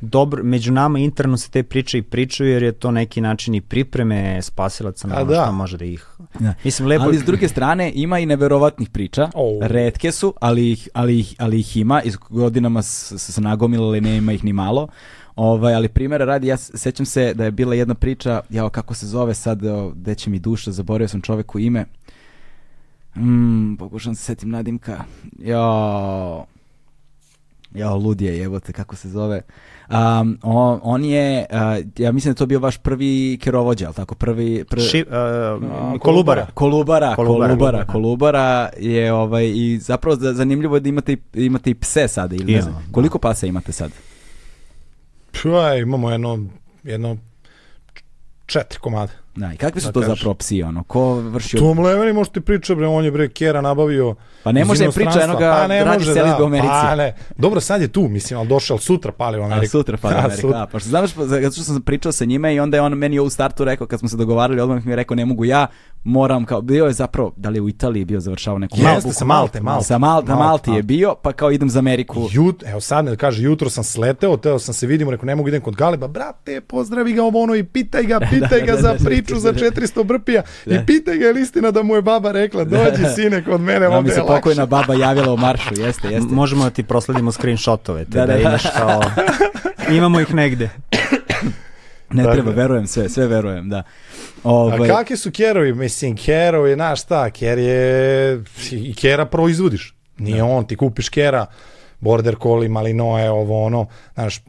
dobro, među nama interno se te priče i pričaju jer je to neki način i pripreme spasilaca na ono da. što može da ih... Da. Mislim, lepo... Ali s druge strane ima i neverovatnih priča, oh. redke su, ali ih, ali ih, ali ih ima, iz godinama se nagomilale, nema ih ni malo. Ovaj, ali primjera radi, ja sećam se da je bila jedna priča, jao kako se zove sad, gde će mi duša, zaboravio sam čoveku ime. Mm, pokušam se setim nadimka. Jo, jo, ludije, evo te, kako se zove. Um, on, on je, uh, ja mislim da to bio vaš prvi kerovođa, ali tako, prvi... prvi Ši, uh, Kolubara. Kolubara, Kolubara, Kolubara, Kolubara je ovaj, i zapravo zanimljivo je da imate, imate i pse sada, ili ne znam, koliko pasa imate sad? Pa, imamo jedno, jedno četiri komada. Da, i kakvi su da to za zapravo psi, ono? Ko vrši... Tom Leveni može ti priča, bre, on je bre Kera nabavio Pa ne može priča enoga pa ne radi može, da, u Americi. Pa ne. Dobro, sad je tu, mislim, al došao sutra pali u Ameriku. A sutra pali u [LAUGHS] Ameriku. A, pa što znaš, zato što sam pričao sa njime i onda je on meni u startu rekao kad smo se dogovarali, odmah mi je rekao ne mogu ja, moram kao bio je zapravo da li je u Italiji bio završavao neku Jeste, sa Malte, Malte. Sa Malte, Malte, Malti je bio, pa kao idem za Ameriku. Jut, evo sad ne kaže jutro sam sleteo, teo sam se vidimo, rekao ne mogu idem kod Galeba, brate, pozdravi ga ovo ono i pitaj ga, [LAUGHS] pitaj ga za priču za [LAUGHS] 400 brpija i pitaj ga je istina da mu je baba rekla, dođi [LAUGHS] sine kod mene, ovde je lakše. pokojna baba javila u maršu, jeste, jeste. Možemo da ti prosledimo screenshotove, te da, da, da imaš kao [LAUGHS] imamo ih negde. Ne treba, verujem sve, sve verujem, da. Ovaj... A kakvi su kerovi? Mislim, kerov je, znaš šta, ker je, i kera proizvodiš. Nije da. on, ti kupiš kera, border collie, malinoe, ovo ono, znaš,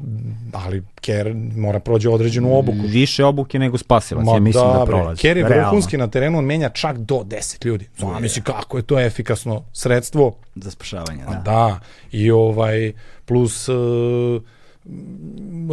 ali ker mora prođe određenu obuku. Više obuke nego spasilac, Ma, ja mislim da, da prolazi. Ker je vrhunski na terenu, on menja čak do 10 ljudi. Zna, misli kako je to efikasno sredstvo. Za spašavanje, da. Da, i ovaj, plus... Uh,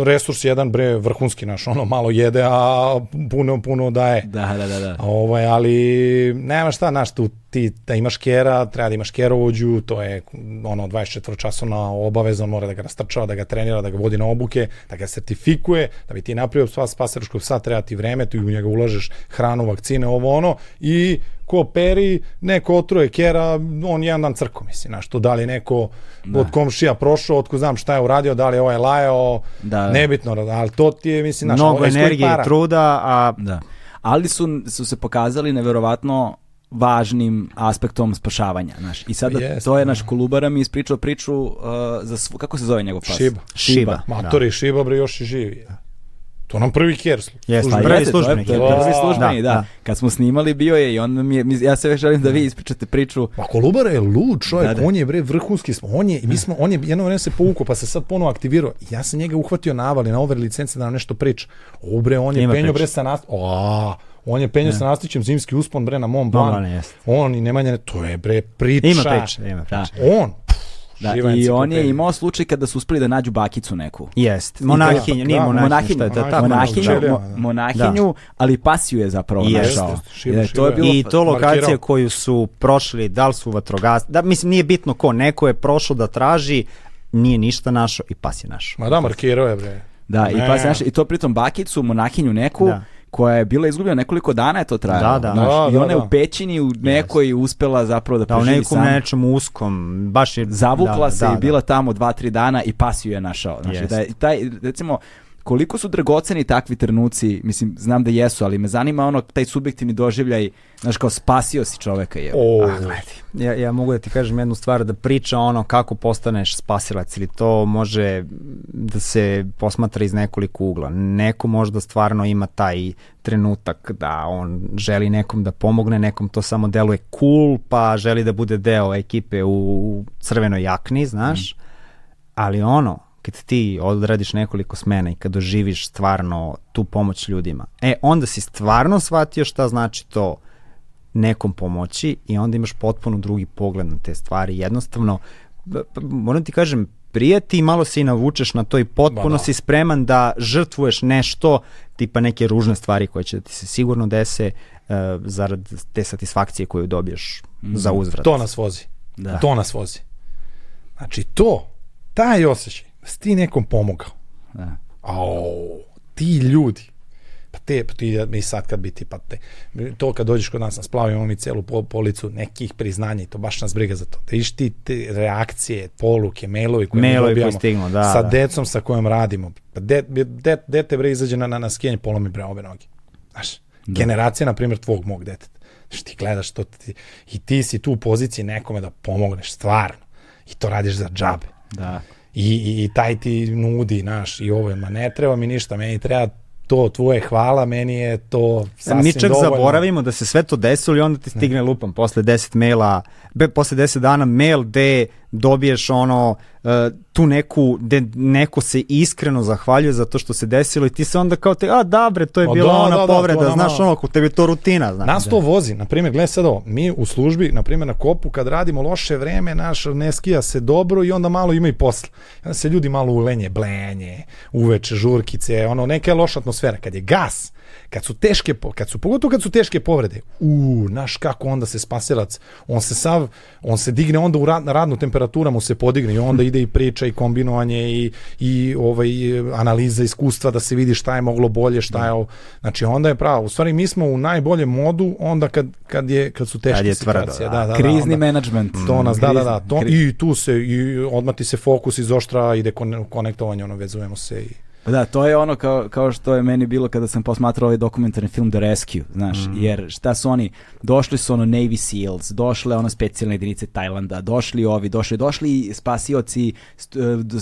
resurs jedan bre vrhunski naš, ono malo jede, a puno puno daje. Da, da, da, da. Ovaj, ali nema šta, naš tu ti da imaš kera, treba da imaš kerovođu, to je ono 24 časovna obaveza, mora da ga rastrčava, da ga trenira, da ga vodi na obuke, da ga sertifikuje, da bi ti napravio sva spaseroškog psa, treba ti vreme, tu u njega ulažeš hranu, vakcine, ovo ono i ko peri, neko otroje kera, on jedan dan crko, misli, znaš, to da li neko da. od komšija prošao, otko znam šta je uradio, da li je ovaj lajao, da, da. nebitno, ali to ti je, mislim, znaš, Mnogo energije i truda, a... Da. Ali su, su se pokazali neverovatno važnim aspektom spašavanja, znaš. I sada yes, to je naš Kolubara mi ispričao priču uh, za svu, kako se zove njegov pas? Šiba. Šiba. Matori da. Šiba bre još i živi. To nam prvi kjer službeni. To je, to je prvi službenik, da, da. Kad smo snimali bio je i on mi je, ja se već želim da vi ispričate priču. Pa Kolubara je lud čovjek, da, da. on je bre vrhunski smo. On je, mi smo, on je jedno vreme se povukao pa se sad ponovo aktivirao. Ja sam njega uhvatio na avali, na over licence da nam nešto priča. O bre, on je penjo bre sa nas. O, on je penjo sa nastićem zimski uspon bre na Mont Blanc. On i Nemanja, to je bre priča. Ima priča, ima priča. Da. On, Da, I on je imao slučaj kada su uspeli da nađu bakicu neku. Jest. Monahinju, nije da, monahinju, je to? Tako, monahinju, mo, monahinju da. ali pasiju je zapravo Jest. našao. To je bilo I to lokacija markirao. koju su prošli, da li su vatrogas, da mislim nije bitno ko, neko je prošao da traži, nije ništa našao i pas je našao. Ma da, markirao je bre. Da, ne. i pas je našao, i to pritom bakicu, monahinju neku, da koja je bila izgubljena nekoliko dana je to trajalo. Da, da. Znaš, da, I ona je da. u pećini u nekoj yes. uspela zapravo da, da preživi sam. Da, u nekom nečem uskom. Baš je... Zavukla da, se da, i bila tamo dva, tri dana i pas ju je našao. Znači, yes. da je taj, recimo, koliko su dragoceni takvi trenuci, mislim, znam da jesu, ali me zanima ono, taj subjektivni doživljaj, znaš, kao spasio si čoveka. Je. Oh. Ah, ja, ja mogu da ti kažem jednu stvar, da priča ono kako postaneš spasilac ili to može da se posmatra iz nekoliko ugla. Neko možda stvarno ima taj trenutak da on želi nekom da pomogne, nekom to samo deluje cool, pa želi da bude deo ekipe u crvenoj jakni, znaš, mm. ali ono, kad ti odradiš nekoliko smena i kad doživiš stvarno tu pomoć ljudima, e, onda si stvarno shvatio šta znači to nekom pomoći i onda imaš potpuno drugi pogled na te stvari. Jednostavno, moram ti kažem, prijeti i malo se i navučeš na to i potpuno ba, da. si spreman da žrtvuješ nešto, tipa neke ružne stvari koje će da ti se sigurno dese uh, zarad te satisfakcije koju dobiješ mm. za uzvrat. To nas vozi. Da. To nas vozi. Znači to, taj osjećaj, si ti nekom pomogao. Da. Au, ti ljudi, pa te, pa ti, mi sad kad biti, pa te, to kad dođeš kod nas na splavu, imamo mi celu policu nekih priznanja i to baš nas briga za to. Da iš ti te reakcije, poluke, mailovi koje mailovi mi dobijamo stignu, da, sa da. decom sa kojom radimo. Pa de, de, dete bre izađe na, na, na skijenje, polomi bre obe noge. Znaš, da. generacija, na primjer, tvog mog deteta. Znaš, ti gledaš to ti, i ti si tu u poziciji nekome da pomogneš, stvarno. I to radiš za džabe. Da i, i, i taj ti nudi, naš, i ovo, ma ne treba mi ništa, meni treba to tvoje hvala, meni je to sasvim Mi čak dovoljno. zaboravimo da se sve to desilo i onda ti stigne ne. lupam posle 10 maila, be, posle 10 dana mail gde dobiješ ono uh, tu neku, gde neko se iskreno zahvaljuje za to što se desilo i ti se onda kao te, a da bre, to je o, bila da, ona da, da povreda, da, znaš ono, ako tebi to rutina. Znaš, Nas to vozi, na primjer, gledaj sad ovo, mi u službi, na primjer na kopu, kad radimo loše vreme, naš ne skija se dobro i onda malo ima i posla. Onda se ljudi malo ulenje, blenje, uveče, žurkice, ono, neka je loša atmosfera. Kad je gas, Kad su teške, kad su, pogotovo kad su teške povrede, u, naš kako onda se spasilac, on se sav, on se digne onda u rad, na radnu temperatura mu se podigne i onda ide i priča i kombinovanje i, i ovaj, analiza iskustva da se vidi šta je moglo bolje, šta je, znači onda je pravo. U stvari mi smo u najboljem modu onda kad, kad, je, kad su teške kad je situacije. Da, da, da, Krizni menadžment. To nas, da, da, da. To, I tu se, i odmah ti se fokus iz oštra ide konektovanje, ono, vezujemo se i Da, to je ono kao, kao što je meni bilo kada sam posmatrao ovaj dokumentarni film The Rescue, znaš, mm. jer šta su oni, došli su ono Navy Seals, došle ono specijalne jedinice Tajlanda, došli ovi, došli, došli spasioci, e,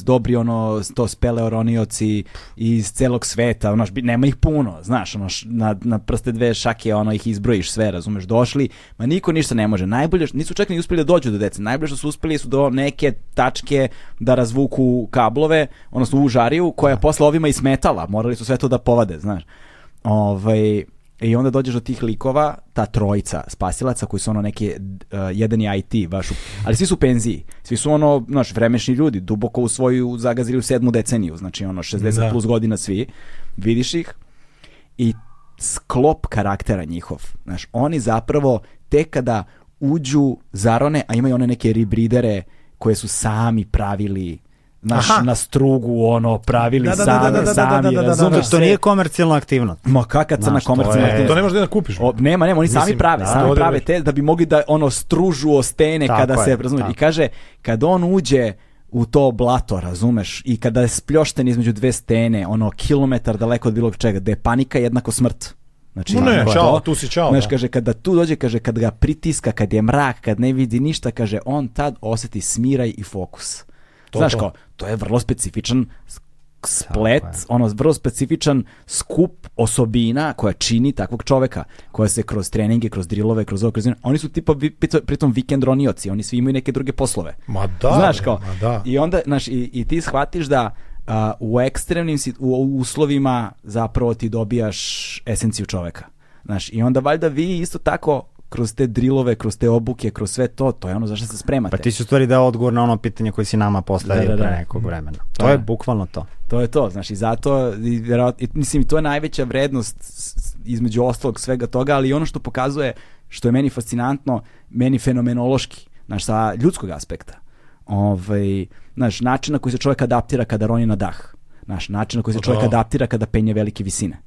dobri ono, to speleoronioci iz celog sveta, ono, nema ih puno, znaš, ono, na, na prste dve šake, ono, ih izbrojiš sve, razumeš, došli, ma niko ništa ne može, najbolje, nisu čak ni uspeli da dođu do dece, najbolje što su uspeli su do neke tačke da razvuku kablove, odnosno u žariju, koja je posle ovima i smetala, morali su sve to da povade, znaš. Ovaj, i onda dođeš do tih likova, ta trojica spasilaca koji su ono neki, uh, jedan je IT baš, ali svi su penziji, svi su ono, znaš, vremešni ljudi, duboko u svoju, zagazili u sedmu deceniju, znači ono, 60 da. plus godina svi, vidiš ih i sklop karaktera njihov, znaš, oni zapravo tek kada uđu, zarone, a imaju one neke ribridere koje su sami pravili naš, na strugu ono pravili da, da, sami, da, da, sami, da, razumeš? To nije komercijalna aktivnost. Ma kakva crna komercijalna aktivnost? To ne možeš da kupiš. O, nema, nema, oni Mislim, sami prave, da, sami prave te da bi mogli da ono stružu o stene tako kada je, se, razumeš? I kaže, kad on uđe u to blato, razumeš? I kada je spljošten između dve stene, ono kilometar daleko od bilo čega, da je panika jednako smrt. Znači, no ne, čao, tu si čao. Znaš, da. kaže, kada tu dođe, kaže, kad ga pritiska, kad je mrak, kad ne vidi ništa, kaže, on tad oseti smiraj i fokus. To, Znaš to. kao, to je vrlo specifičan splet, ono vrlo specifičan skup osobina koja čini takvog čoveka, koja se kroz treninge, kroz drilove, kroz ovo, kroz... oni su tipa pritom vikend ronioci, oni svi imaju neke druge poslove. Ma da, znaš kao, ma da. i onda, znaš, i, i ti shvatiš da a, u ekstremnim u uslovima zapravo ti dobijaš esenciju čoveka. Znaš, i onda valjda vi isto tako kroz te drilove, kroz te obuke, kroz sve to, to je ono zašto se spremate. Pa ti si u stvari dao odgovor na ono pitanje koje si nama postavio da, da, da. pre nekog vremena. To da. je bukvalno to. To je to, znaš, i zato, i, i, mislim, to je najveća vrednost između ostalog svega toga, ali ono što pokazuje, što je meni fascinantno, meni fenomenološki, znaš, sa ljudskog aspekta. Ovaj, znaš, način na koji se čovjek adaptira kada roni na dah. Znaš, način na koji se čovjek adaptira kada penje velike visine.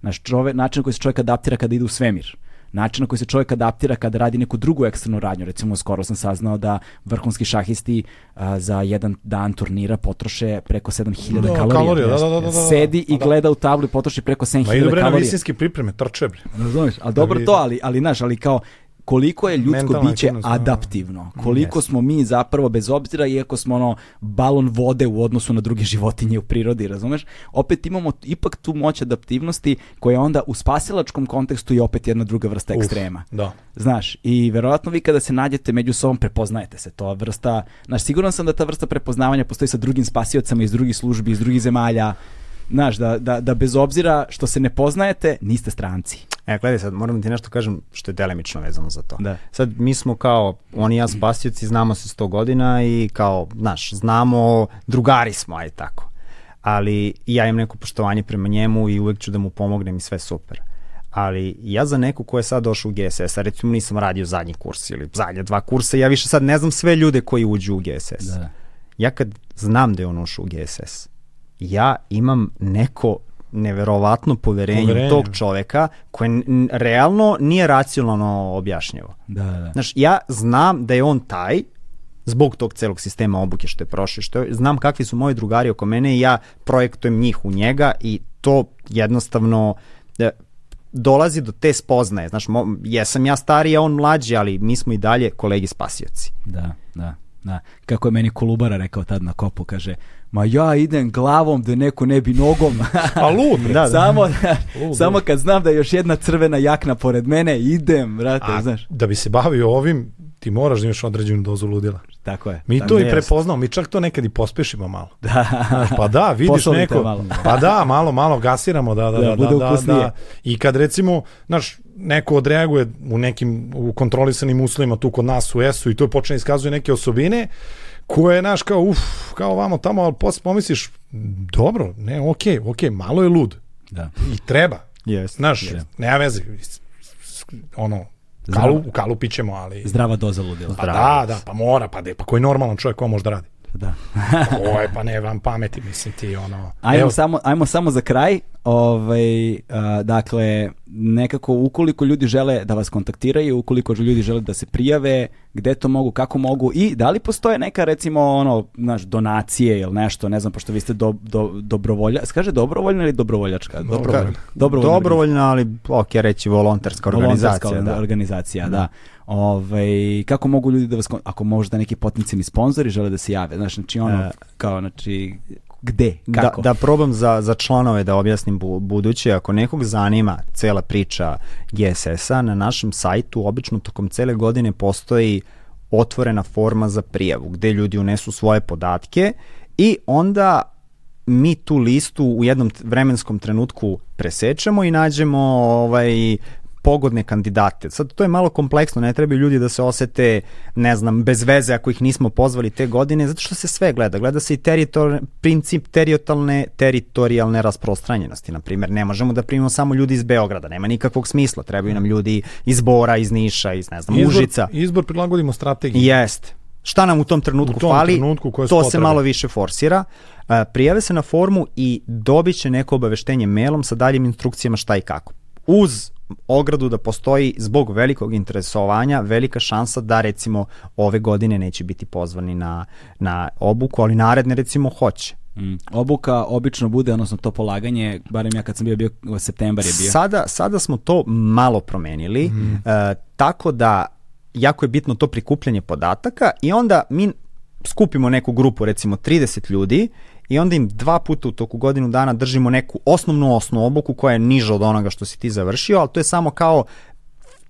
Znaš, čove, način na koji se čovjek adaptira kada ide u svemir način na koji se čovjek adaptira kada radi neku drugu eksternu radnju. Recimo, skoro sam saznao da vrhunski šahisti a, za jedan dan turnira potroše preko 7000 da, kalorija. kalorija da, da, da, da, Sedi i gleda u tablu i potroši preko 7000 kalorija. Ma idu bre na visinske pripreme, trče bre. Razumeš, ali dobro to, ali, ali, znaš, ali kao koliko je ljudsko Mentalna biće da. adaptivno, koliko yes. smo mi zapravo bez obzira iako smo ono balon vode u odnosu na druge [LAUGHS] životinje u prirodi, razumeš? Opet imamo ipak tu moć adaptivnosti koja onda u spasilačkom kontekstu je opet jedna druga vrsta Uf, ekstrema. Da. Znaš, i verovatno vi kada se nađete među sobom prepoznajete se, to vrsta, znaš, siguran sam da ta vrsta prepoznavanja postoji sa drugim spasiocama iz drugih službi, iz drugih zemalja, znaš, da, da, da bez obzira što se ne poznajete, niste stranci. E, gledaj sad, moram ti nešto kažem što je delimično vezano za to. Da. Sad, mi smo kao, on i ja spasioci, znamo se 100 godina i kao, znaš, znamo, drugari smo, aj tako. Ali ja imam neko poštovanje prema njemu i uvek ću da mu pomognem i sve super. Ali ja za neko ko je sad došao u GSS, a recimo nisam radio zadnji kurs ili zadnje dva kursa, ja više sad ne znam sve ljude koji uđu u GSS. Da. Ja kad znam da je on ušao u GSS, ja imam neko neverovatno poverenje, poverenje. tog čoveka koje realno nije racionalno objašnjivo. Da, da. Znaš, ja znam da je on taj, zbog tog celog sistema obuke što je prošao, što je, znam kakvi su moji drugari oko mene i ja projektujem njih u njega i to jednostavno da, dolazi do te spoznaje. Znaš, mo, jesam ja stariji, a on mlađi, ali mi smo i dalje kolegi spasioci. Da, da. Da. Kako je meni Kolubara rekao tad na kopu, kaže, ma ja idem glavom da neko ne bi nogom. [LAUGHS] A lud, da, da. Samo, lud, [LAUGHS] samo kad znam da je još jedna crvena jakna pored mene, idem, brate, A, znaš. Da bi se bavio ovim, ti moraš da imaš određenu dozu ludila. Tako je. Mi to i prepoznamo, mi čak to nekad i pospešimo malo. [LAUGHS] Da. Znaš, pa da, vidiš neko, malo. pa da, malo, malo gasiramo, da, da, da, da, da, da, I kad recimo, znaš, neko odreaguje u nekim u kontrolisanim uslovima tu kod nas u ESU i to počne iskazuje neke osobine koje, naš, kao, uf, kao vamo tamo, ali posle pomisliš, dobro, ne, okej, okay, okej, okay, malo je lud. Da. I treba. Yes, Znaš, yes. nema veze. Ono, Kalu, u kalu pićemo, ali... Zdrava doza ludila. Pa da, da, pa mora, pa, de, pa koji normalan čovjek ko može da radi? Da. [LAUGHS] Ovo je pa ne vam pameti, mislim ti ono... Ajmo, Evo. samo, ajmo samo za kraj, ovaj, uh, dakle, nekako ukoliko ljudi žele da vas kontaktiraju, ukoliko ljudi žele da se prijave, gde to mogu, kako mogu i da li postoje neka recimo ono, znaš, donacije ili nešto, ne znam, pošto vi ste do, do, dobrovolja, skaže dobrovoljna ili dobrovoljačka? Dobrovoljna. Dobrovoljna, dobrovoljna ali ok, reći volonterska organizacija. Volonterska da. organizacija, da. da. Ove, ovaj, kako mogu ljudi da vas, ako možda neki potencijalni sponzori žele da se jave, znaš, znači ono, e, kao, znači, gde, kako? Da, da probam za, za članove da objasnim bu, buduće, ako nekog zanima cela priča GSS-a, na našem sajtu obično tokom cele godine postoji otvorena forma za prijavu, gde ljudi unesu svoje podatke i onda mi tu listu u jednom vremenskom trenutku presečemo i nađemo ovaj pogodne kandidate. Sad to je malo kompleksno, ne trebaju ljudi da se osete, ne znam, bez veze ako ih nismo pozvali te godine, zato što se sve gleda. Gleda se i teritor, princip teritorijalne, teritorijalne rasprostranjenosti. Na primjer, ne možemo da primimo samo ljudi iz Beograda, nema nikakvog smisla. Trebaju nam ljudi iz Bora, iz Niša, iz, ne znam, izbor, Užica. Izbor prilagodimo strategiji. Jest. Šta nam u tom trenutku u tom fali, trenutku to potrebe. se malo više forsira. Prijave se na formu i dobit će neko obaveštenje mailom sa daljim instrukcijama šta i kako. Uz ogradu da postoji zbog velikog interesovanja velika šansa da recimo ove godine neće biti pozvani na, na obuku, ali naredne recimo hoće. Mm. Obuka obično bude, odnosno to polaganje, barem ja kad sam bio, bio septembar je bio. Sada, sada smo to malo promenili, mm. uh, tako da jako je bitno to prikupljanje podataka i onda mi skupimo neku grupu, recimo 30 ljudi i onda im dva puta u toku godinu dana držimo neku osnovnu osnovu obuku koja je niža od onoga što si ti završio, ali to je samo kao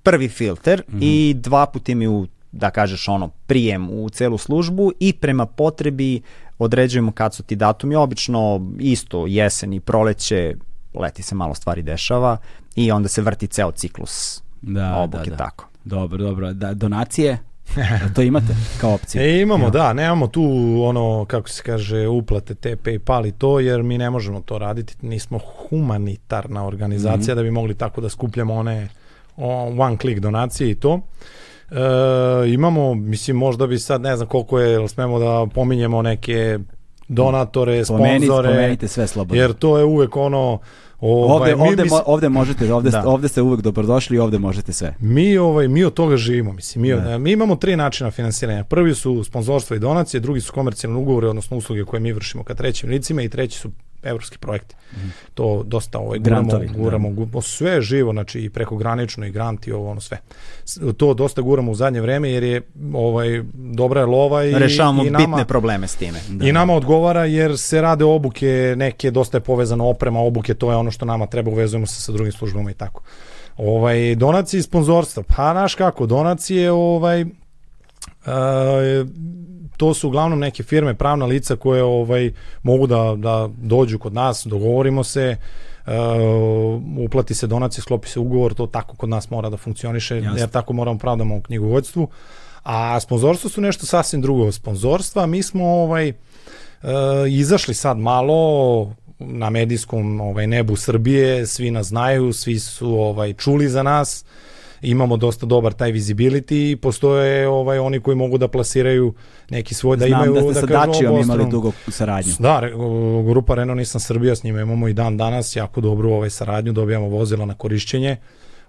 prvi filter mm -hmm. i dva puta im u da kažeš ono prijem u celu službu i prema potrebi određujemo kad su ti datumi, obično isto jesen i proleće, leti se malo stvari dešava i onda se vrti ceo ciklus da, obuke da, da. tako. Dobro, dobro. Da, donacije? To imate kao opciju? E, imamo, da, nemamo tu ono, kako se kaže, uplate te PayPal i to, jer mi ne možemo to raditi, nismo humanitarna organizacija mm -hmm. da bi mogli tako da skupljamo one one click donacije i to. E, imamo, mislim, možda bi sad, ne znam koliko je, smemo da pominjemo neke donatore, sponzore. Pomenite sve slobodno. Jer to je uvek ono, Ovaj, ovde, ovde, mi, mo, ovde možete, ovde, da. ovde ste uvek dobrodošli i ovde možete sve. Mi, ovaj, mi od toga živimo. Mislim, mi, da. mi imamo tri načina finansiranja. Prvi su sponzorstva i donacije, drugi su komercijalne ugovore, odnosno usluge koje mi vršimo ka trećim licima i treći su evropski projekti. Mm. To dosta ovaj, guramo, Grantovi, guramo, da. guramo, sve živo, znači i prekogranično i grant i ovo ono sve. To dosta guramo u zadnje vreme jer je ovaj dobra je lova i rešavamo i nama, bitne probleme s time. Da. I nama odgovara jer se rade obuke, neke dosta je povezano oprema, obuke, to je ono što nama treba, uvezujemo se sa drugim službama i tako. Ovaj donacije i sponzorstva. Pa naš kako, donacije ovaj to su uglavnom neke firme, pravna lica koje ovaj mogu da, da dođu kod nas, dogovorimo se, uh, uplati se donacija, sklopi se ugovor, to tako kod nas mora da funkcioniše, Jasne. jer tako moramo pravdamo u knjigovodstvu. A sponzorstvo su nešto sasvim drugo. Sponzorstva, mi smo ovaj uh, izašli sad malo na medijskom ovaj nebu Srbije, svi nas znaju, svi su ovaj čuli za nas imamo dosta dobar taj visibility i postoje ovaj oni koji mogu da plasiraju neki svoj da Znam imaju da, ste da sa Dačijom imali dugo saradnju. Da, grupa Renault nisam Srbija s njima imamo i dan danas jako dobru ovaj saradnju, dobijamo vozila na korišćenje.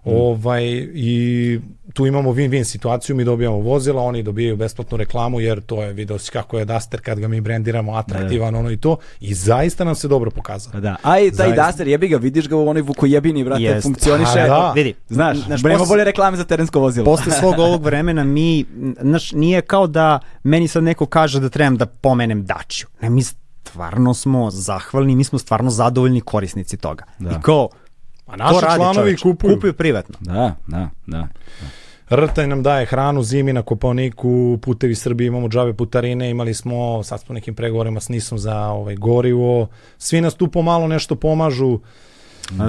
Mm. Ovaj, I tu imamo win-win situaciju, mi dobijamo vozila, oni dobijaju besplatnu reklamu, jer to je, video si kako je Duster kad ga mi brendiramo, atraktivan, da. ono i to, i zaista nam se dobro pokazao. Da, a i taj zaista. Duster, jebi ga, vidiš ga u onoj vukojebini, vrate, Jest. funkcioniše. A, da. Vidi, znaš, znaš nema bolje reklame za terensko vozilo. Posle svog ovog vremena mi, znaš, nije kao da meni sad neko kaže da trebam da pomenem Dačiju. Ne, mi stvarno smo zahvalni, mi smo stvarno zadovoljni korisnici toga. Da. I kao, A naši radi, članovi čovječ? kupuju. Kupuju privatno. Da, da, da. da. Rtaj nam daje hranu zimi na Koponiku, putevi Srbije, imamo džave putarine, imali smo, sad smo nekim pregovorima s Nisom za ovaj, gorivo, svi nas tu pomalo nešto pomažu,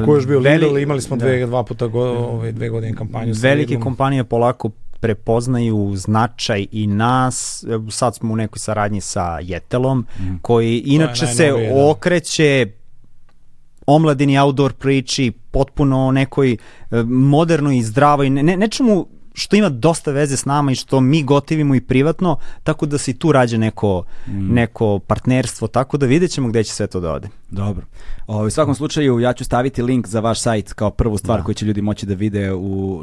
Ko još bio Veli, Lidl, imali smo dve, da. dva puta go, ove, dve godine kampanju. Velike kompanije polako prepoznaju značaj i nas, sad smo u nekoj saradnji sa Jetelom, mm. koji inače se da. okreće omladini outdoor priči, potpuno nekoj e, modernoj i zdravoj, ne, nečemu što ima dosta veze s nama i što mi gotivimo i privatno, tako da se i tu rađa neko, mm. neko partnerstvo, tako da vidjet ćemo gde će sve to da ode. Dobro. O, u svakom slučaju ja ću staviti link za vaš sajt kao prvu stvar da. koju će ljudi moći da vide u,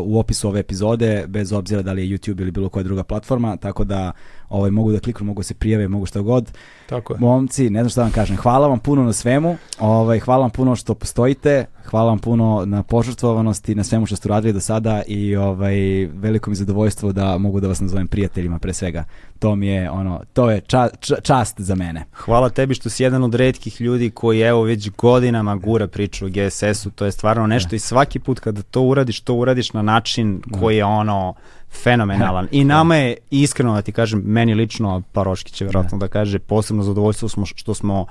u opisu ove epizode, bez obzira da li je YouTube ili bilo koja druga platforma, tako da ovaj, mogu da kliknu, mogu se prijave, mogu šta god. Tako je. Momci, ne znam šta vam kažem, hvala vam puno na svemu, ovaj, hvala vam puno što postojite, hvala vam puno na požrtvovanosti, na svemu što ste radili do sada i ovaj, veliko mi zadovoljstvo da mogu da vas nazovem prijateljima pre svega. To mi je ono, to je ča, ča, čast za mene. Hvala tebi što si jedan od redkih ljudi koji evo već godinama gura priču o GSS-u, to je stvarno nešto da. i svaki put kada to uradiš, to uradiš na način da. koji je ono fenomenalan. I nama je iskreno da ti kažem, meni lično, Paroški će vjerojatno da. da kaže, posebno zadovoljstvo smo što smo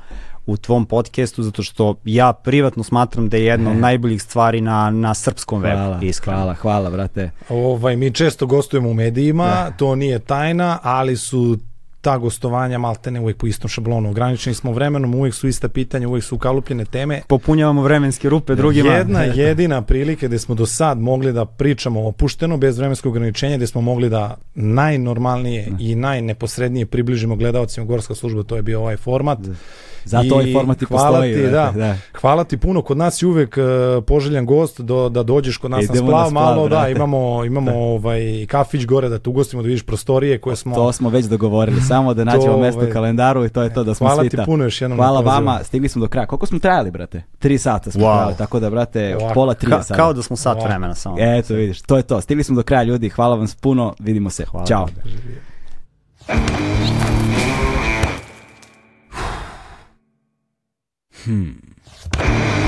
u tvom podcastu, zato što ja privatno smatram da je jedna od najboljih stvari na, na srpskom hvala, webu. Iskreno. Hvala, hvala, brate. Ovaj, mi često gostujemo u medijima, da. to nije tajna, ali su ta gostovanja maltene uvijek po istom šablonu. Ograničeni smo vremenom, uvijek su ista pitanja, uvijek su ukalupljene teme. Popunjavamo vremenske rupe drugima. Jedna [LAUGHS] jedina prilika gde smo do sad mogli da pričamo opušteno, bez vremenskog ograničenja, gde smo mogli da najnormalnije da. i najneposrednije približimo gledalcima Gorska služba, to je bio ovaj format. Da Zato ovaj format i postoji. Ti, da, da. Hvala ti puno, kod nas je uvek uh, poželjan gost do, da dođeš kod nas Idemo na splav, na splav malo, da, brate. da, imamo, imamo da. ovaj, kafić gore da te ugostimo, da vidiš prostorije koje smo... To smo već dogovorili, samo da [LAUGHS] nađemo to, mesto u ovaj, kalendaru i to je to da smo hvala svita. Hvala ti puno još jednom. Hvala vama, stigli smo do kraja. Koliko smo trajali, brate? Tri sata smo wow. trajali, tako da, brate, Ovako. pola tri Ka, sada. Kao da smo sat wow. vremena samo. Eto, vidiš, to je to. Stigli smo do kraja, ljudi. Hvala vam puno, vidimo se. Hvala. Ćao. Hmm.